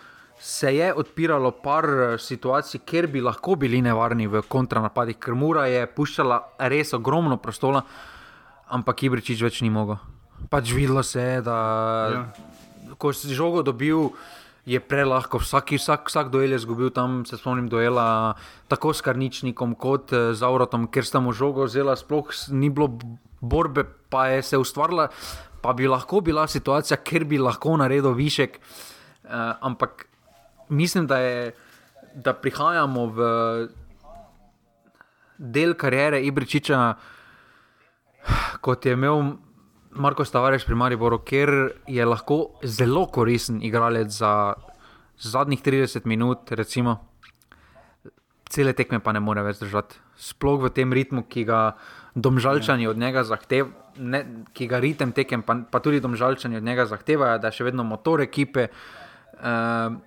se je odpiralo par eh, situacij, kjer bi lahko bili nevarni v kontranapadih, ker Mura je puščala res ogromno prostora, ampak Ibričič več ni mogel. Pač videlo se je, da ja. ko si žogo dobil. Je prelahko, vsak, vsak, vsak duel je izgubil tam, se spomnim duela, tako s Karničnikom kot eh, z Avrotom, ker sta mu žogo vzela, sploh ni bilo borbe, pa je se ustvarila, pa bi lahko bila situacija, ker bi lahko naredil višek. Uh, ampak mislim, da, je, da prihajamo v del karijere Ibričiča, kot je imel Marko Stavareš pri Mariboru, ker je lahko zelo koristen igralec za zadnjih 30 minut, recimo. Cele tekme pa ne more več držati. Sploh v tem ritmu, ki ga domžalčani od njega zahtevajo, ki ga ritem tekem, pa, pa tudi domžalčani od njega zahtevajo, da je še vedno motor ekipe. Uh,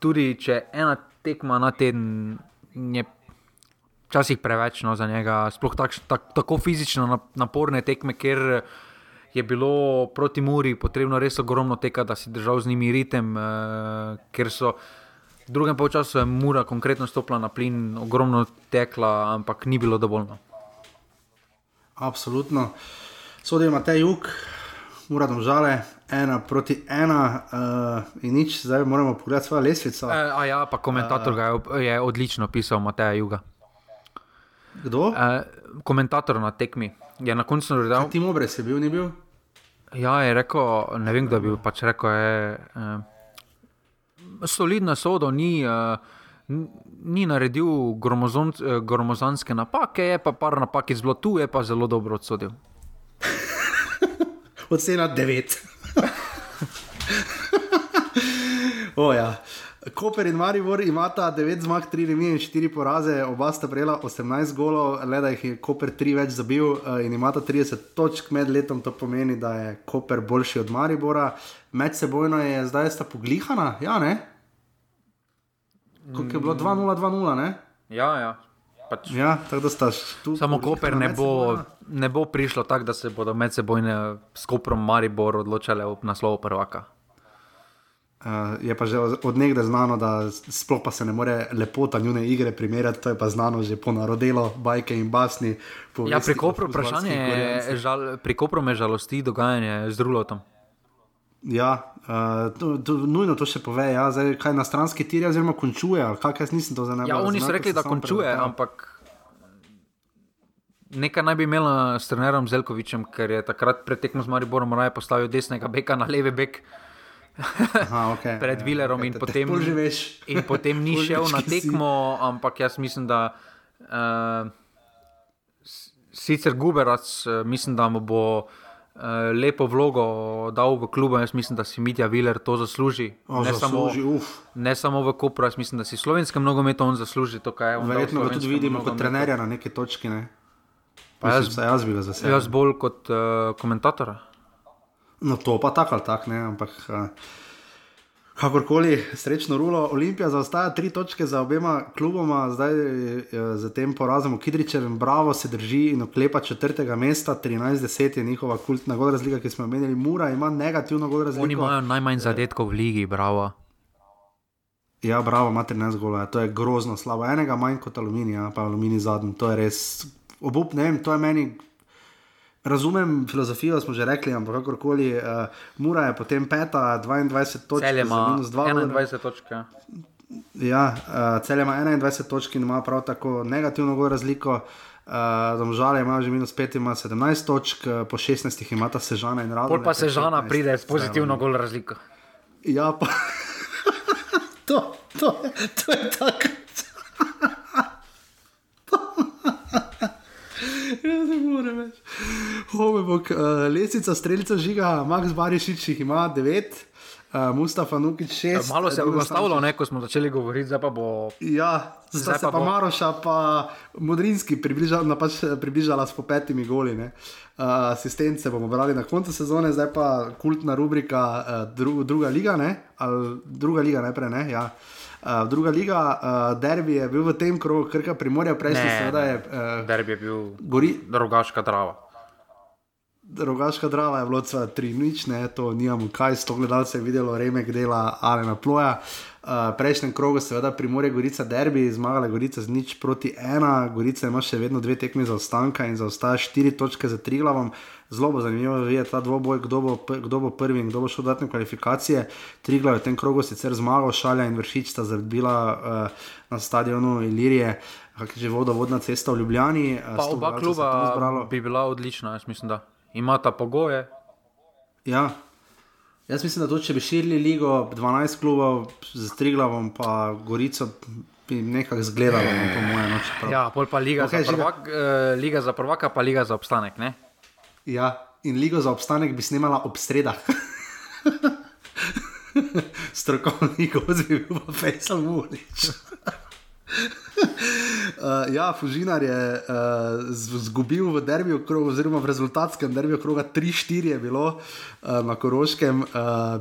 tudi če ena tekma na teden je včasih preveč no, za njega, sploh takš, tak, tako fizično nap- naporne tekme, ker je bilo proti Muri potrebno res ogromno teka, da si držal z njimi ritem, uh, ker so. V drugem polčasu je Mura konkretno stopila na plin, ogromno tekla, ampak ni bilo dovolj. no. Absolutno. Sodi ima te jug, mora domžale, ena proti ena uh, in nič, zdaj moramo pogledati svojo lesvico. E, a ja, pa komentator ga je, je odlično pisal, Mateja Juga. Kdo? E, komentator na tekmi je na koncu naredil. Tim Obres je bil, ni bil? Ja, je rekel, ne vem, kdo je bil, pač rekel je. Eh, solidna sodo, ni, uh, ni naredil gromozon, uh, gromozanske napake, je pa par napak izbilo tu, je pa zelo dobro odsodil. Ocena 9. o, ja. Koper in Maribor imata 9 zmag, 3 remi in 4 poraze, oba sta prejela 18 golov, le da jih je Koper 3 več zabil uh, in imata 30 točk med letom, to pomeni, da je Koper boljši od Maribora. Med sebojno je zdaj sta poglihana, ja ne? Kako je bilo 2-0-2-0, ne? Ja, ja. Pač. Ja, tako da sta tu. Samo Koper ne bo, ne bo prišlo tako, da se bodo medsebojne s Koprom Maribor odločale o naslovu prvaka. Uh, je pa že od nekdaj znano, da sploh pa se ne more lepota njune igre primerjati, to je pa znano že po narodelu, bajke in basni. Ja, pri Kopru vprašanje je, žal, pri Kopru me žalosti dogajanje z Rulotom. Ja, uh, to, to, nujno to še pove, ja, zdaj, kaj na stranski tir, oziroma končuje, kaj jaz nisem to zanimivo. Ja, oni so rekli, da končuje, ampak nekaj naj bi imela s trenerom Zelkovičem, ker je takrat pred tekmo z Mariborom raje postavil desnega beka na levi bek. Aha, okay. pred Vilerom in, te- te potem- in potem ni šel na tekmo, ampak jaz mislim, da uh, sicer Guberac, uh, mislim, da mu bo uh, lepo vlogo dal v klubu. Jaz mislim, da si Mitja Viler to zasluži. O, ne, zasluži, samo, uf. ne samo v Kopru, jaz mislim, da si slovenskem nogometu on zasluži to, kaj je on. Verjetno ga tudi vidimo kot nogometu. trenerja na neki točki. Ne? Pa Mislim, jaz, jaz bi ga zasedel. jaz bolj kot uh, komentatora. No, to pa tako ali tako, ampak. Uh, Kakorkoli, srečno rulo. Olimpija zaostaja tri točke za obema kluboma, zdaj eh, z tem porazom Kidričevem, Bravo se drži in oklepa četrtega mesta, 13-10 je njihova kultna gol razlika, ki smo jo omenili. Mura ima negativno gol razliko. Oni imajo najmanj zadetkov v ligi, bravo. Ja, bravo, ima 13 golov, to je grozno slabo. Enega manj kot aluminij, ja, pa aluminij zadnji, to je res obup, ne vem, to je meni. Razumem filozofijo, smo že rekli, ampak kakorkoli, uh, Mura je potem peta, 22 točk, za ima minus 2. 21 točk. ja. Ja, uh, Celje ima 21 točk in ima prav tako negativno razliko. Uh, Domžale ima že minus 5, ima 17 točk, uh, po 16 imata Sežana in Radom. Pol pa se žana pride s pozitivno gol razliko. Ja, pa. to, to, to je tako. Jaz ne morem več. Homebok, uh, lesica streljca žiga, Max Barišič jih ima 9, uh, Mustafa Nukič 6. Malo se je ustavilo, ne, ko smo začeli govoriti, zdaj pa bo. Ja, zdaj Zdaj se pa pa, pa bo- Maroša, pa Modrinski približala, pač približala s po petimi goli. ne. Uh, asistence bomo brali na koncu sezone, zdaj pa kultna rubrika uh, dru, druga liga, ne? ali druga liga najprej, ne? Ja. Uh, druga liga, uh, derbi je bil v tem krogu, krka primorja, prejšnji seveda je. Uh, Derbi je bil Gori, drugaška drava. Rogaška drava je bilo celo tri nič, ne, to nimamo kaj, sto gledalcev je videlo, remek dela Alena Ploja. Uh, prejšnjem krogu, seveda, Primorje Gorica derbi, zmagala Gorica z nič proti ena, Gorica ima še vedno dve tekmi za ostanka in zaostaja štiri točke za Triglavom. Zelo bo zanimivo videti ta dvoboj, kdo bo, kdo bo prvi in kdo bo šel dodatne kvalifikacije. Triglav je v tem krogu sicer zmagal, Šalja in Vršič sta zabila uh, na stadionu Ilirije, kak je že vodovodna cesta v Ljubljani. uh, Pa 100 oba kluba bi bila odlična, jaz mislim, da imata pogoje. Ja. Jaz mislim, da tudi če bi širili ligo, 12 klubov z Triglavom, pa Gorico, bi nekako zgledalo, po mojem, no, čeprav. Ja, pol pa liga, okay, za Žiga. prvak, eh, liga za prvaka, pa liga za obstanek. Ne? Ja, in ligo za obstanek bi snemala ob sredah. Strokovni gozi bi bil pa Fejsal Mulič. Uh, ja, Fužinar je uh, zgubil v derbiju, oziroma v rezultatskem derbiju, kroga 3-4 je bilo uh, na Koroškem, uh,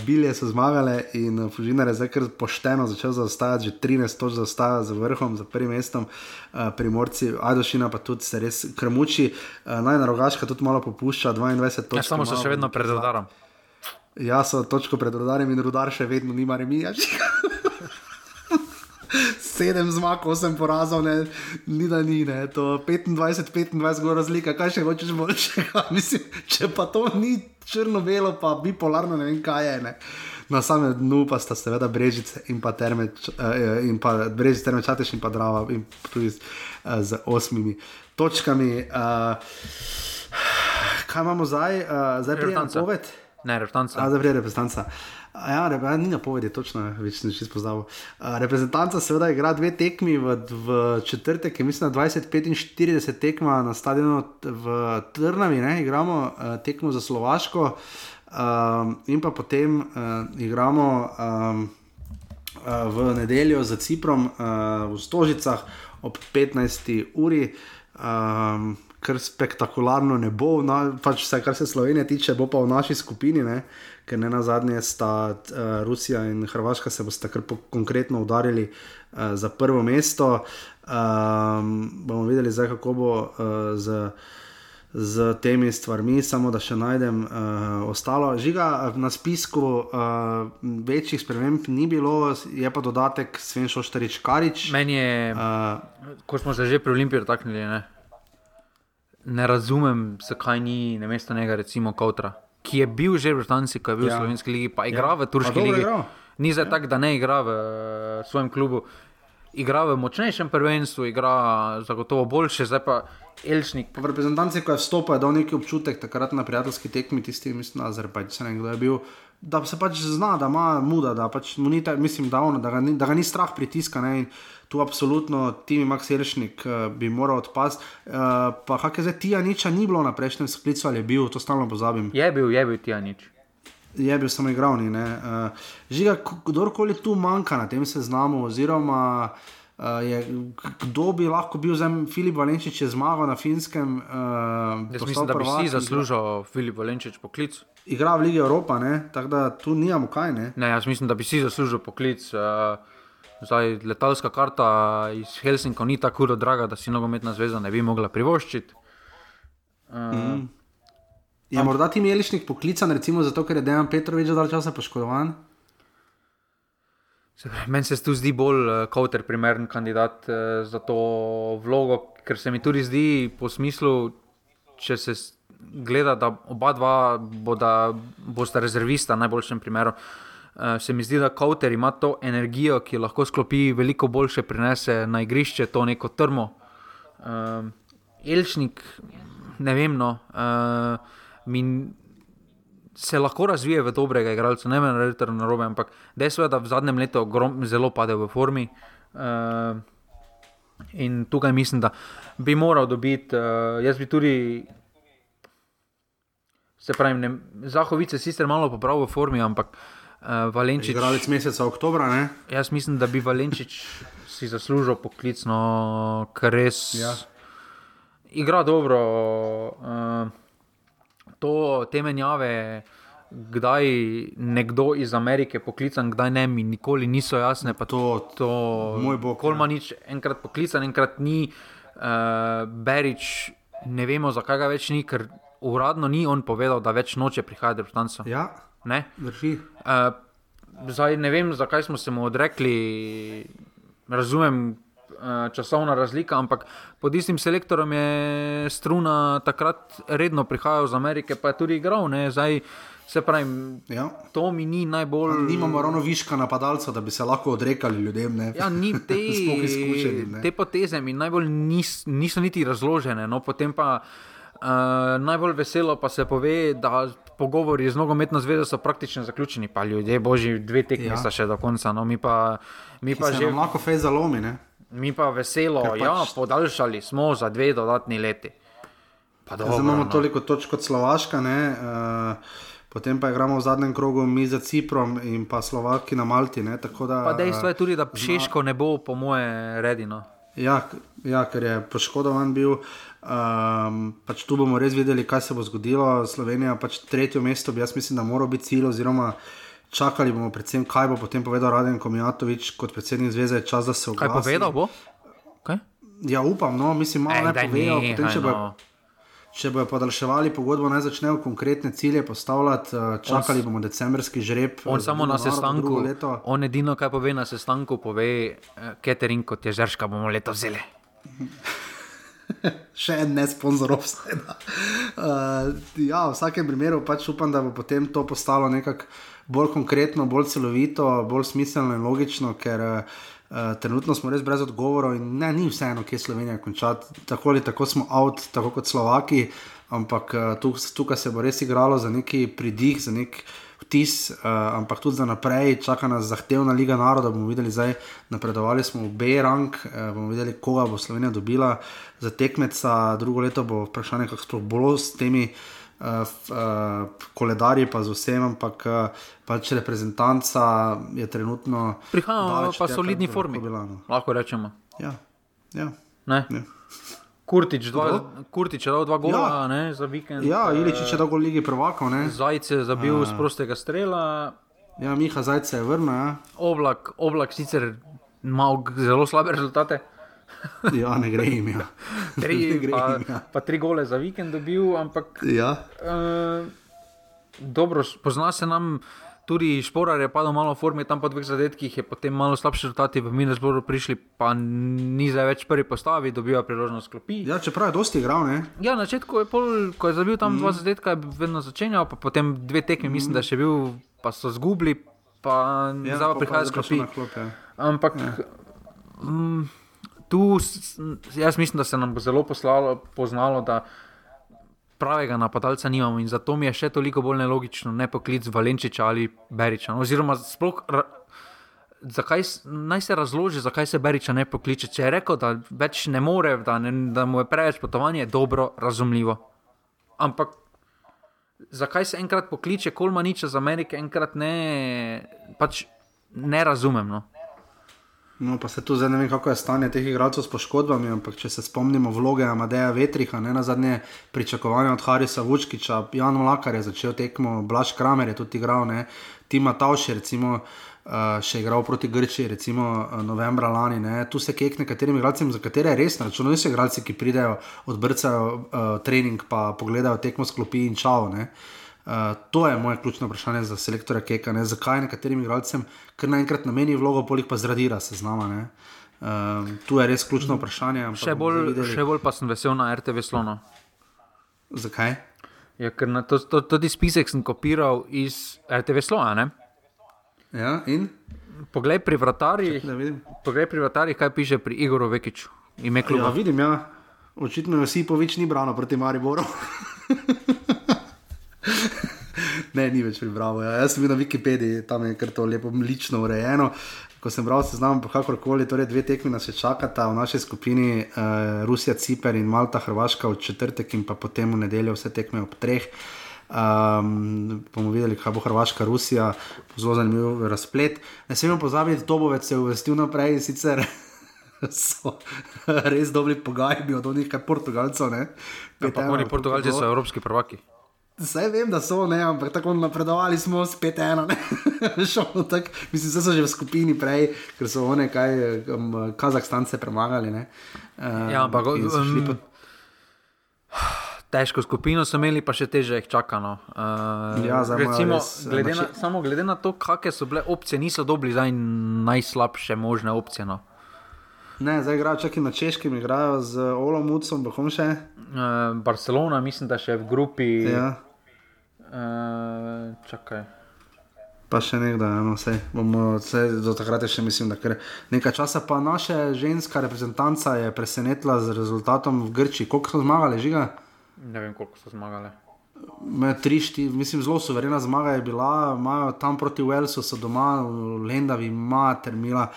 bilje so zmagale in Fužinar je zdaj kar pošteno začel zaostajati, že 13 točk zaostaja za vrhom, za prvim mestom, uh, primorci, Adošina pa tudi se res krmuči, uh, najnarogaška tudi malo popušča, 22 točk. Ja, samo še vedno pred radarom. Ja, so točko pred rudarjem in rudar še vedno nima remija. Sedem zmag, osem porazov, ne, ni da ni, ne, to 25-25 gor razlika, kaj še hočeš boljšega. Mislim, če pa to ni črno-belo, pa bipolarno, ne vem kaj je. Ne. Na samem dnu pa sta seveda Brežice in pa Termeč, eh, in pa Brežice, Termeč, Čateš in pa Drava, in tudi z, eh, z osmimi točkami. Eh, kaj imamo zdaj? Eh, zdaj prijemamo poved. Ne, reprezentanca. A, zdaj prije reprezentanca. Ja, rep, ja, ni napovedi, točno, več sem že spoznal. Reprezentanca seveda igra dve tekmi v, v četrtek, mislim, da 20-45 tekma na stadionu v Trnavi, ne, igramo uh, tekmo za Slovaško um, in pa potem uh, igramo uh, v nedeljo za Ciprom v Stožicah ob 15. uri. Ker spektakularno ne bo, na, pač vse, kar se Slovenije tiče, bo pa v naši skupini, ne? ker ne na zadnje sta uh, Rusija in Hrvaška se bosta kar konkretno udarili uh, za prvo mesto. Um, bomo videli, zdaj, kako bo uh, z, z temi stvarmi, samo da še najdem uh, ostalo. Žiga na spisku uh, večjih sprememb ni bilo, je pa dodatek Sven Šoštarič Karič. Meni je, uh, ko smo se že pri Olimpiji dotaknili, ne? Ne razumem, zakaj ni na mesto njega, recimo Kautra, ki je bil že v Britanci, ko je bil ja. v Slovenski ligi, pa igra ja. v Turški ligi. Ni za ja. tako, da ne igra v uh, svojem klubu. Igra v močnejšem prvenstvu, igra zagotovo boljše, zdaj pa Elšnik. Pa v reprezentanci, ko je vstopil, je dal neki občutek, takrat na prijateljski tekmi, tisti, mislim, na Azerbajčane, kdo je bil. Da se pač zna, da ima muda, da, pač ni ta, mislim, da, on, da, ga ni, da ga ni strah pritiska. Ne, tu absolutno Timi Max Jelšnik uh, bi moral odpasti. Uh, pa kaj je zdaj, Tija Niča ni bilo na prejšnjem sklicu ali je bil, to stalno pozabim. Je bil, je bil Tija Nič. Je bil samo igravni. Uh, žiga, kdorkoli tu manjka na tem seznamu, oziroma uh, je, kdo bi lahko bil zdaj Filip Valenčič, če zmaga na finskem. Uh, Jaz mislim, da bi si zaslužil Filip Valenčič poklic. Igra v Ligi Evropa, tako da tu nijamo kaj. Ne? ne, jaz mislim, da bi si zaslužil poklic. Uh, Zdaj, letalska karta iz Helsinka ni tako zelo draga, da si nogometna zveza ne bi mogla privoščiti. Uh, mm. Je morda ti Melišnik poklican, recimo zato, ker je Dejan Petrovič že dalj časa poškodovan? Meni se tu zdi bolj uh, kauter primeren kandidat uh, za to vlogo, ker se mi tudi zdi po smislu, če se gleda, da oba dva bosta, bosta rezervista, najboljšem primeru. Uh, se mi zdi, da Kauter ima to energijo, ki lahko sklopi veliko boljše, prinese na igrišče to neko trmo. Uh, Elšnik, ne vem, no, uh, se lahko razvije v dobrega igralca, ne vem, da je to narobe, ampak dejstvo je, da v zadnjem letu grom, zelo pade v formi. Uh, in tukaj mislim, da bi moral dobiti, uh, jaz bi tudi. Se pravi, Zahovice sicer malo popravil v formi, ampak Uh, Valenčič, igralec meseca oktobra. Ne? Jaz mislim, da bi Valenčič si zaslužil poklicno, ker res ja. igra dobro. Uh, to, te menjave, kdaj nekdo iz Amerike poklican, kdaj ne, mi nikoli niso jasne. To, to, moj bog. Kolmanič enkrat poklican, enkrat ni. Uh, Berič, ne vemo, zakaj ga več ni, ker uradno ni on povedal, da več noče prihajati v Stanco. Ja. Ne? Uh, zdaj ne vem, zakaj smo se mu odrekli, razumem časovna razlika, ampak pod istim selektorom je struna takrat redno prihajal iz Amerike, pa je tudi igral. Zdaj, se pravi, ja. to mi ni najbolj. Pa nimamo ravno viška napadalca, da bi se lahko odrekali ljudem. Ne? Ja, ni te, te poteze mi najbolj nis, niso niti razložene. No, potem pa. Uh, najbolj veselo pa se pove, da pogovori z nogometno zvezo so praktično zaključeni, pa ljudje, božji, dve tekmi ja. sta še do konca. No, mi pa, mi pa že lahko fez zalomi. Ne? Mi pa veselo, da ja, pač... podaljšali smo za dve dodatni leti. Zdaj imamo no. toliko točk kot Slovaška, uh, potem pa igramo v zadnjem krogu mi za Ciprom in pa Slovaki na Malti. Ne, da, pa dejstvo je tudi, da Šeško ne bo, po moje, redino. Ja, ja, ker je poškodovan bil. Um, pač tu bomo res videli, kaj se bo zgodilo. Slovenija, pač tretje mesto, bi jaz mislim, da mora biti cilj, oziroma čakali bomo predvsem, kaj bo potem povedal Raden Komijatovič kot predsednik zveze, čas, da se Kaj oglasi. povedal bo? Kaj? Ja, upam, no, mislim, malo Ej, ne povejo, potem, nehaj, če bo. no. Če bojo podaljševali pogodbo, naj začnejo konkretne cilje postavljati, eh, čakali bomo decembrski žreb. On eh, samo na sestanku, on edino, kaj pove na sestanku, pove, eh, catering kot je žrška, bomo leto vzeli. še en ne sponzor obstajanja. Uh, ja, v vsakem primeru pač upam, da bo potem to postalo nekako bolj konkretno, bolj celovito, bolj smiselno in logično, ker uh, trenutno smo res brez odgovorov in ne, ni vseeno, kje Slovenija končati. Tako ali tako smo out, tako kot Slovaki, ampak uh, tu, tukaj se bo res igralo za neki pridih, za nek vtis, uh, ampak tudi za naprej, čaka nas zahtevna Liga naroda. bomo videli, zdaj napredovali smo v B-rang, uh, bomo videli, koga bo Slovenija dobila za tekmeca, drugo leto bo vprašanje, kako sploh bo s temi. Uh, uh, koledarji pa z vsem, ampak uh, pač reprezentanca je trenutno. Prihajamo pa tja, solidni formi. Bila, no. Lahko rečemo. Ja, ja. Ne? Ja. Kurtič, dva? Kurtič je dal dva gola Ja. ne, za vikend. Ja, eh, Iličič je dolgo v Ligi prvakov. ne. Zajce je zabil A. z prostega strela. Ja, Miha Zajce je vrnil. Ja. Oblak, oblak sicer ima zelo slabe rezultate. Ja, ne gre jim. Ja. Tri, gre pa, jim, ja. pa tri gole za vikend dobil, ampak Ja. uh, dobro, pozna se nam. Tudi Šporar je padel malo v formi, tam po dveh zadetkih je potem malo slabši rezultati v Minesboru prišli, pa ni zdaj več prvi postavi, dobiva priložnost klopi. ja, čeprav je dosti igral, ne? Ja, na začetku je pol, ko je zabil tam mm. Dva zadetka, je vedno začenjal, pa potem dve tekmi, mm. mislim, da je še bil, pa so zgubili, pa Ja, zdaj pa prihaja z klopi. klop, ja. Ampak Ja. mm, tu, jaz mislim, da se nam bo zelo poslalo, poznalo, da pravega napadalca nimamo in zato mi je še toliko bolj nelogično, ne poklic Valenčiča ali Beriča. no, Oziroma, sploh. Zakaj, naj se razloži, zakaj se Beriča ne pokliče. Če je rekel, da več ne more, da, ne, da mu je preveč potovanje, je dobro, razumljivo. Ampak zakaj se enkrat pokliče Kolmaniča z Amerike, enkrat ne, pač ne razumem. No. No, pa se tu zdaj ne vem, kako je stanje teh igralcev s poškodbami, ampak če se spomnimo vloge Amadeja Vetriha, ne na zadnje pričakovanja od Harisa Vučkiča, Jan Mlakar je začel tekmo, Blaž Kramer je tudi igral, ne, Tima Tauš je recimo uh, še igral proti Grčiji, recimo uh, novembra lani. Ne. Tu se kek nekaterim igralcem, za katere res računajo, niso igralci, ki pridejo, odbrcajo uh, trening, pa pogledajo tekmo sklopi in čau. Ne. Uh, to je moje ključno vprašanje za selektorja Keka. Ne? Zakaj nekaterim igralcem kar naenkrat nameni vlogo, polih pa zradira se z nama. Uh, tu je res ključno vprašanje. Še bolj, še bolj pa sem vesel na RTV Slono. Zakaj? Ja, ker na to, to, tudi spisek sem kopiral iz RTV Slona. Ne? Ja, in? Poglej pri vratarjih, poglej pri vratarjih, kaj piše pri Igoru Vekiču. Ja, vidim, ja. Očitno Josipovič ni brano proti Mariboru. ne, ni več prebral. Ja. Jaz sem bil na Wikipediji, tam je kar to lepo, lično urejeno. Ko sem bral seznam, pa kakorkoli, torej dve tekmi nas še čakata v naši skupini, uh, Rusija, Ciper in Malta, Hrvaška v četrtek in pa potem v nedeljo vse tekme ob treh. Um, bomo videli, kaj bo Hrvaška, Rusija, zelo zanimiv razplet. Ne smemo pozabiti, Dobovec se je uvrstil naprej sicer so res dobri pogajanji od onih, kaj Portugalcev. Ne? Ja, pa oni Portugalci so evropski prvaki. Vse vem, da so, ne, ampak tako napredovali smo s 5-1. ne. Šlo tako, Mislim, da so že v skupini prej, ker so one kaj, um, Kazahstance premagali. Ne. Uh, Ja, ampak in um, po- težko skupino so imeli, pa še teže jih čakano. Uh, Ja, zdaj recimo, res, eh, glede na, nače- samo glede na to, kakšne so bile opcije, niso dobili zdaj najslabše možne opcije. No. Ne, zdaj igrajo čakaj na češkem, igrajo z Olomucom, bohom še. Uh, Barcelona, mislim, da še v grupi. Ja. Uh, čakaj. Pa še nekdaj, no, vse, bomo, vse do takrat je še mislim, da kar nekaj časa. Pa naša ženska reprezentanca je presenetila z rezultatom v Grčiji. Koliko so zmagali, žiga? Ne vem, koliko so zmagali. Me, tri, štiri, mislim, zelo suverena zmaga je bila, imajo tam proti Walesu, so doma, Lendavi, mater, mila.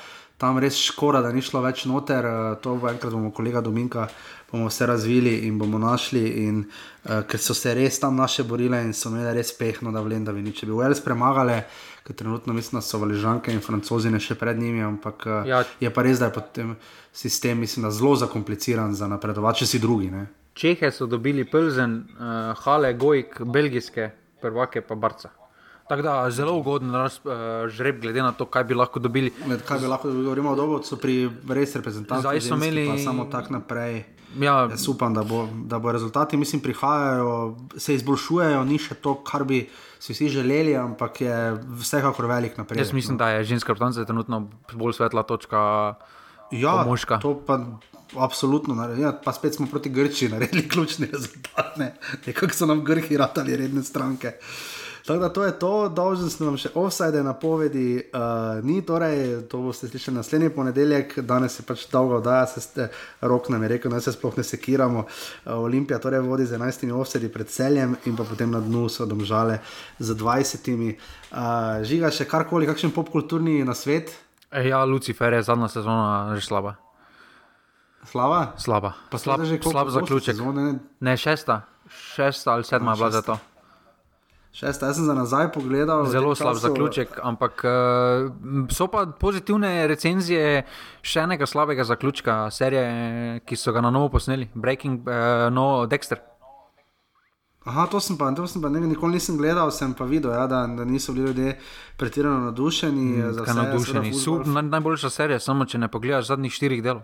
tam res škoda, da ni šlo več noter. Uh, to bo enkrat bomo kolega Dominka bomo vse razvili in bomo našli. In, uh, ker so se res tam naše borile in so imeli res pehno, da bi nič. Če bi Wales premagali, ker trenutno mislim, da so valižanke in francozine še pred njimi, ampak uh, Ja. je pa res, da je potem sistem mislim, da zelo zakompliciran za napredovati, če si drugi. Ne? Čehe so dobili Plzen, uh, Hale, Gojk, belgijske prvake pa Barca. Tako da zelo ugoden raz, uh, žreb, glede na to, kaj bi lahko dobili. Med, kaj bi lahko govorili o Dobovcu pri res reprezentanci? Zdaj so ženski, imeli- pa Samo tako naprej. Ja, Jaz upam, da bo, da bo rezultati, mislim, prihajajo, se izboljšujejo, ni še to, kar bi si vsi želeli, ampak je vsekakor velik napredek. jaz mislim, da je ženska reprezentanca trenutno bolj svetla točka. Ja, moška. to pa absolutno. naredi- Ja, pa spet smo proti Grčiji naredili ključni rezultat. Ne? Nekako so nam Grki ratali redne stranke. Tako da to je to, dolžen sem vam še offside napovedi, uh, ni torej, to boste slišali naslednji ponedeljek, danes je pač dolgo oddaja, se ste, rok nam je rekel, da se sploh ne sekiramo. Uh, Olimpija torej vodi z 11 offsedi pred celjem in pa potem na dnu so domžale z 20. Uh, žiga še karkoli, kakšen popkulturni na svet? E, ja, Lucifer je zadnja sezona že slaba. Slava? Slaba. Pa slab, slab, zaključek. Sezone, ne? Ne, šesta, šesta ali sedma je bila za to. Šesta, jaz sem za nazaj pogledal. Zelo slab času- zaključek, ampak uh, so pa pozitivne recenzije še enega slabega zaključka serije, ki so ga na novo posneli, Breaking, uh, no, Dexter. Aha, to sem pa, to sem pa ne, nikoli nisem gledal, sem pa videl, ja, da, da niso bili ljudje pretirano navdušeni. za Kaj vse, navdušeni. seveda Su, fuzbal. naj, najboljša serija, samo če ne pogledaš zadnjih štirih delov.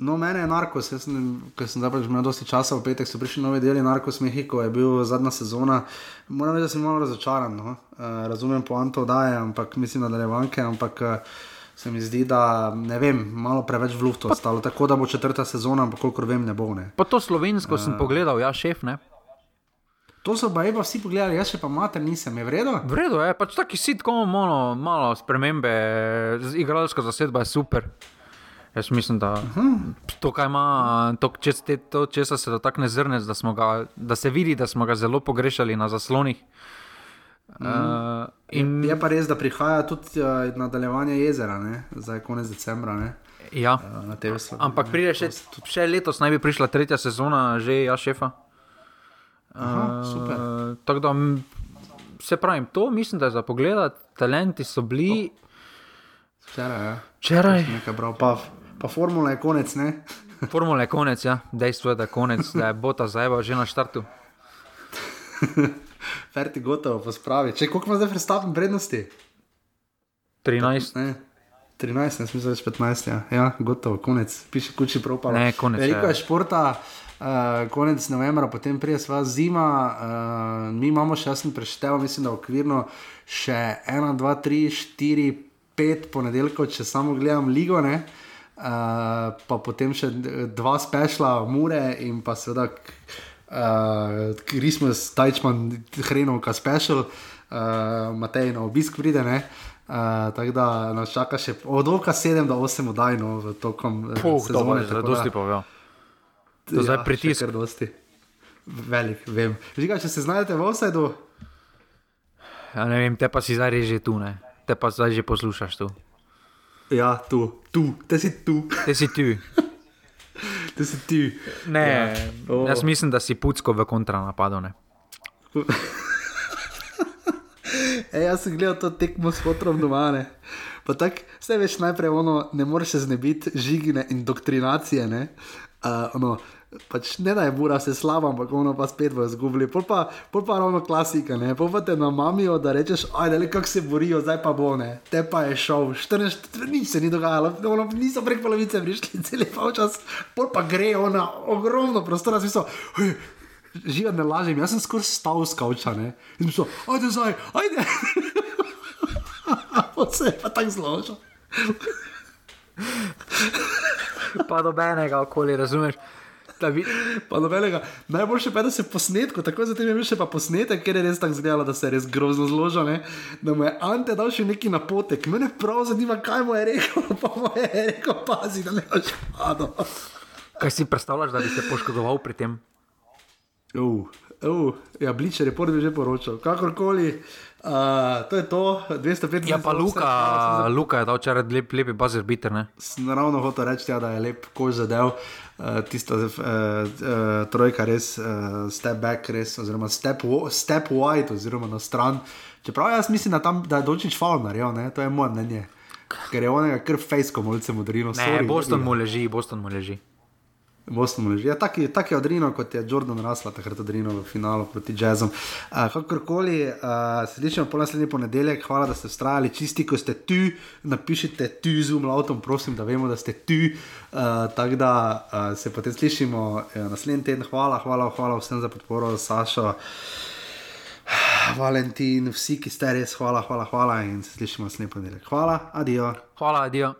No, mene je narkos, jaz sem, ker sem zdaj pač imel dosti časa v petek, so prišli novi deli Narkos Mehiko, je bil zadnja sezona. Moram reči, da sem malo razočaran. No? Uh, razumem poanto daje, ampak mislim nadaljevanke, ampak uh, se mi zdi, da ne vem, malo preveč v luftu ostalo, tako da bo četrta sezona, ampak kolikor vem, ne bo. Ne. Pa to slovensko sem Eh. pogledal, ja, šef, ne. To so pa eba vsi pogledali, jaz še pa mater nisem, je vredno? V redu je, pač taki sitkom, malo, malo spremembe, igralska zasedba je super. Jaz mislim, da to, kaj ima, to, če se, to, česa se dotakne zrnec, da, ga, da se vidi, da smo ga zelo pogrešali na zaslonih. Uh, in... Je pa res, da prihaja tudi uh, nadaljevanje jezera, ne? zdaj konec decembra. Ne? Ja. Uh, na TV Sloveniji. Ampak pride še, še letos, naj bi prišla tretja sezona, že ja, šefa. Aha, super. Uh, tako da, se pravim, to mislim, da je za pogled, talenti so bili. Včeraj, ja. Včeraj. Nekaj bral, pa, pa formula je konec, ne? Formula je konec, ja. Dejstvo je, da je konec, da je bota zajeba že na štartu. Ferti gotovo, pa spravi. Če koliko ima zdaj prestapen prednosti? 13. Ne. 13, ne smem več 15, ja. ja, gotovo, konec, piše kuči propalo. Ne, konec, Veliko ja. je športa, uh, konec novembra, potem prije sva zima, uh, mi imamo še, jaz sem preštel, mislim, da okvirno še 1, 2, 3, 4, 5 ponedeljkov, če samo gledam ligo, ne. Uh, pa potem še dva spešla, Mure in pa seveda uh, Christmas, Tajčman, Hrenovka special, uh, Matej na obisk pride. Ne? Uh, tako da nas čaka še od oka 7 do 8 oddaj no, v tokom Puh, sezone. dobro, dosti pa, ja. To je zdaj še pritisk. dosti. Velik, vem. Žiga, če se znajdete v offsajdu, Ja, ne vem, te pa si zdaj že tu, ne. Te pa zdaj že poslušaš tu. Ja, tu, tu, te si tu. Te si tu. te si tu. Ne, Ja. ja. O. jaz mislim, da si pucko v kontranapadu. Ne. E, jaz sem gledal to tekmo s fotrom doma. Ne. Pa tako, vse veš, najprej ono, ne moreš se znebiti žigine indoktrinacije. Ne. Uh, ono, pač ne da je bura se slaba, ampak ono pa spet bo izgubili. Pol pa, pol pa ravno klasika, ne. Pol pa te namamijo, da rečeš, ajde, le kako se borijo, zdaj pa bo ne. Te pa je šel, 14, nič se ni dogajalo, ono, niso prek polovice prišli, cel čas, pol pa gre ona ogromno prostora, smisel. Živa ne lažem, jaz sem skoraj stal s kavča, ne. In sem rekel, ajde zdaj, ajde. Vse pa tako zložil. Pa dobenega okoli, razumeš? Vi... Pa nobenega. Najboljše pa je, da se posnetko, tako zatem je bil še pa posnetek, ker je res tako izgledalo, da se je res grozno zložil, ne? da mu je Ante dal še neki napotek. Mene prav zanima, kaj mu je rekel, pa mu je rekel, pazi, da ne boš padel. Kaj si predstavljaš, da bi se poškodoval pri tem? Uh, Uh, ja, Bleacher report bi že poročal. Kakorkoli, uh, to je to, 205 Ja, pa Luka, Luka je dal včeraj lep, lepi buzzer? Sem ravno hotel reči, ja, da je lep kož zadev, uh, tista uh, uh, trojka res, uh, step back, res, oziroma step, step wide, oziroma na stran. Čeprav jaz mislim, da, tam, da je Dončić faul naredil, ne? to je moje mnenje. Ker je onega kar fejsko malce modrino. Ne, Boston mu leži, Boston mu leži. Boston leži. Ja, tak, je- tak je odrino, kot je Jordan rasla takrat odrino v finalu proti jazzom. Uh, kakorkoli, uh, se slišimo po naslednji ponedeljek, hvala, da ste vztrajali, čisti, ko ste tu, napišite tu z umlautom, prosim, da vemo, da ste tu. Uh, Tako da uh, se potem slišimo uh, naslednji teden. Hvala, hvala, hvala vsem za podporo, Sašo. Valentin, vsi, ki ste res, hvala, hvala, hvala in se slišimo naslednji ponedeljek. Hvala, adijo. Hvala, adijo.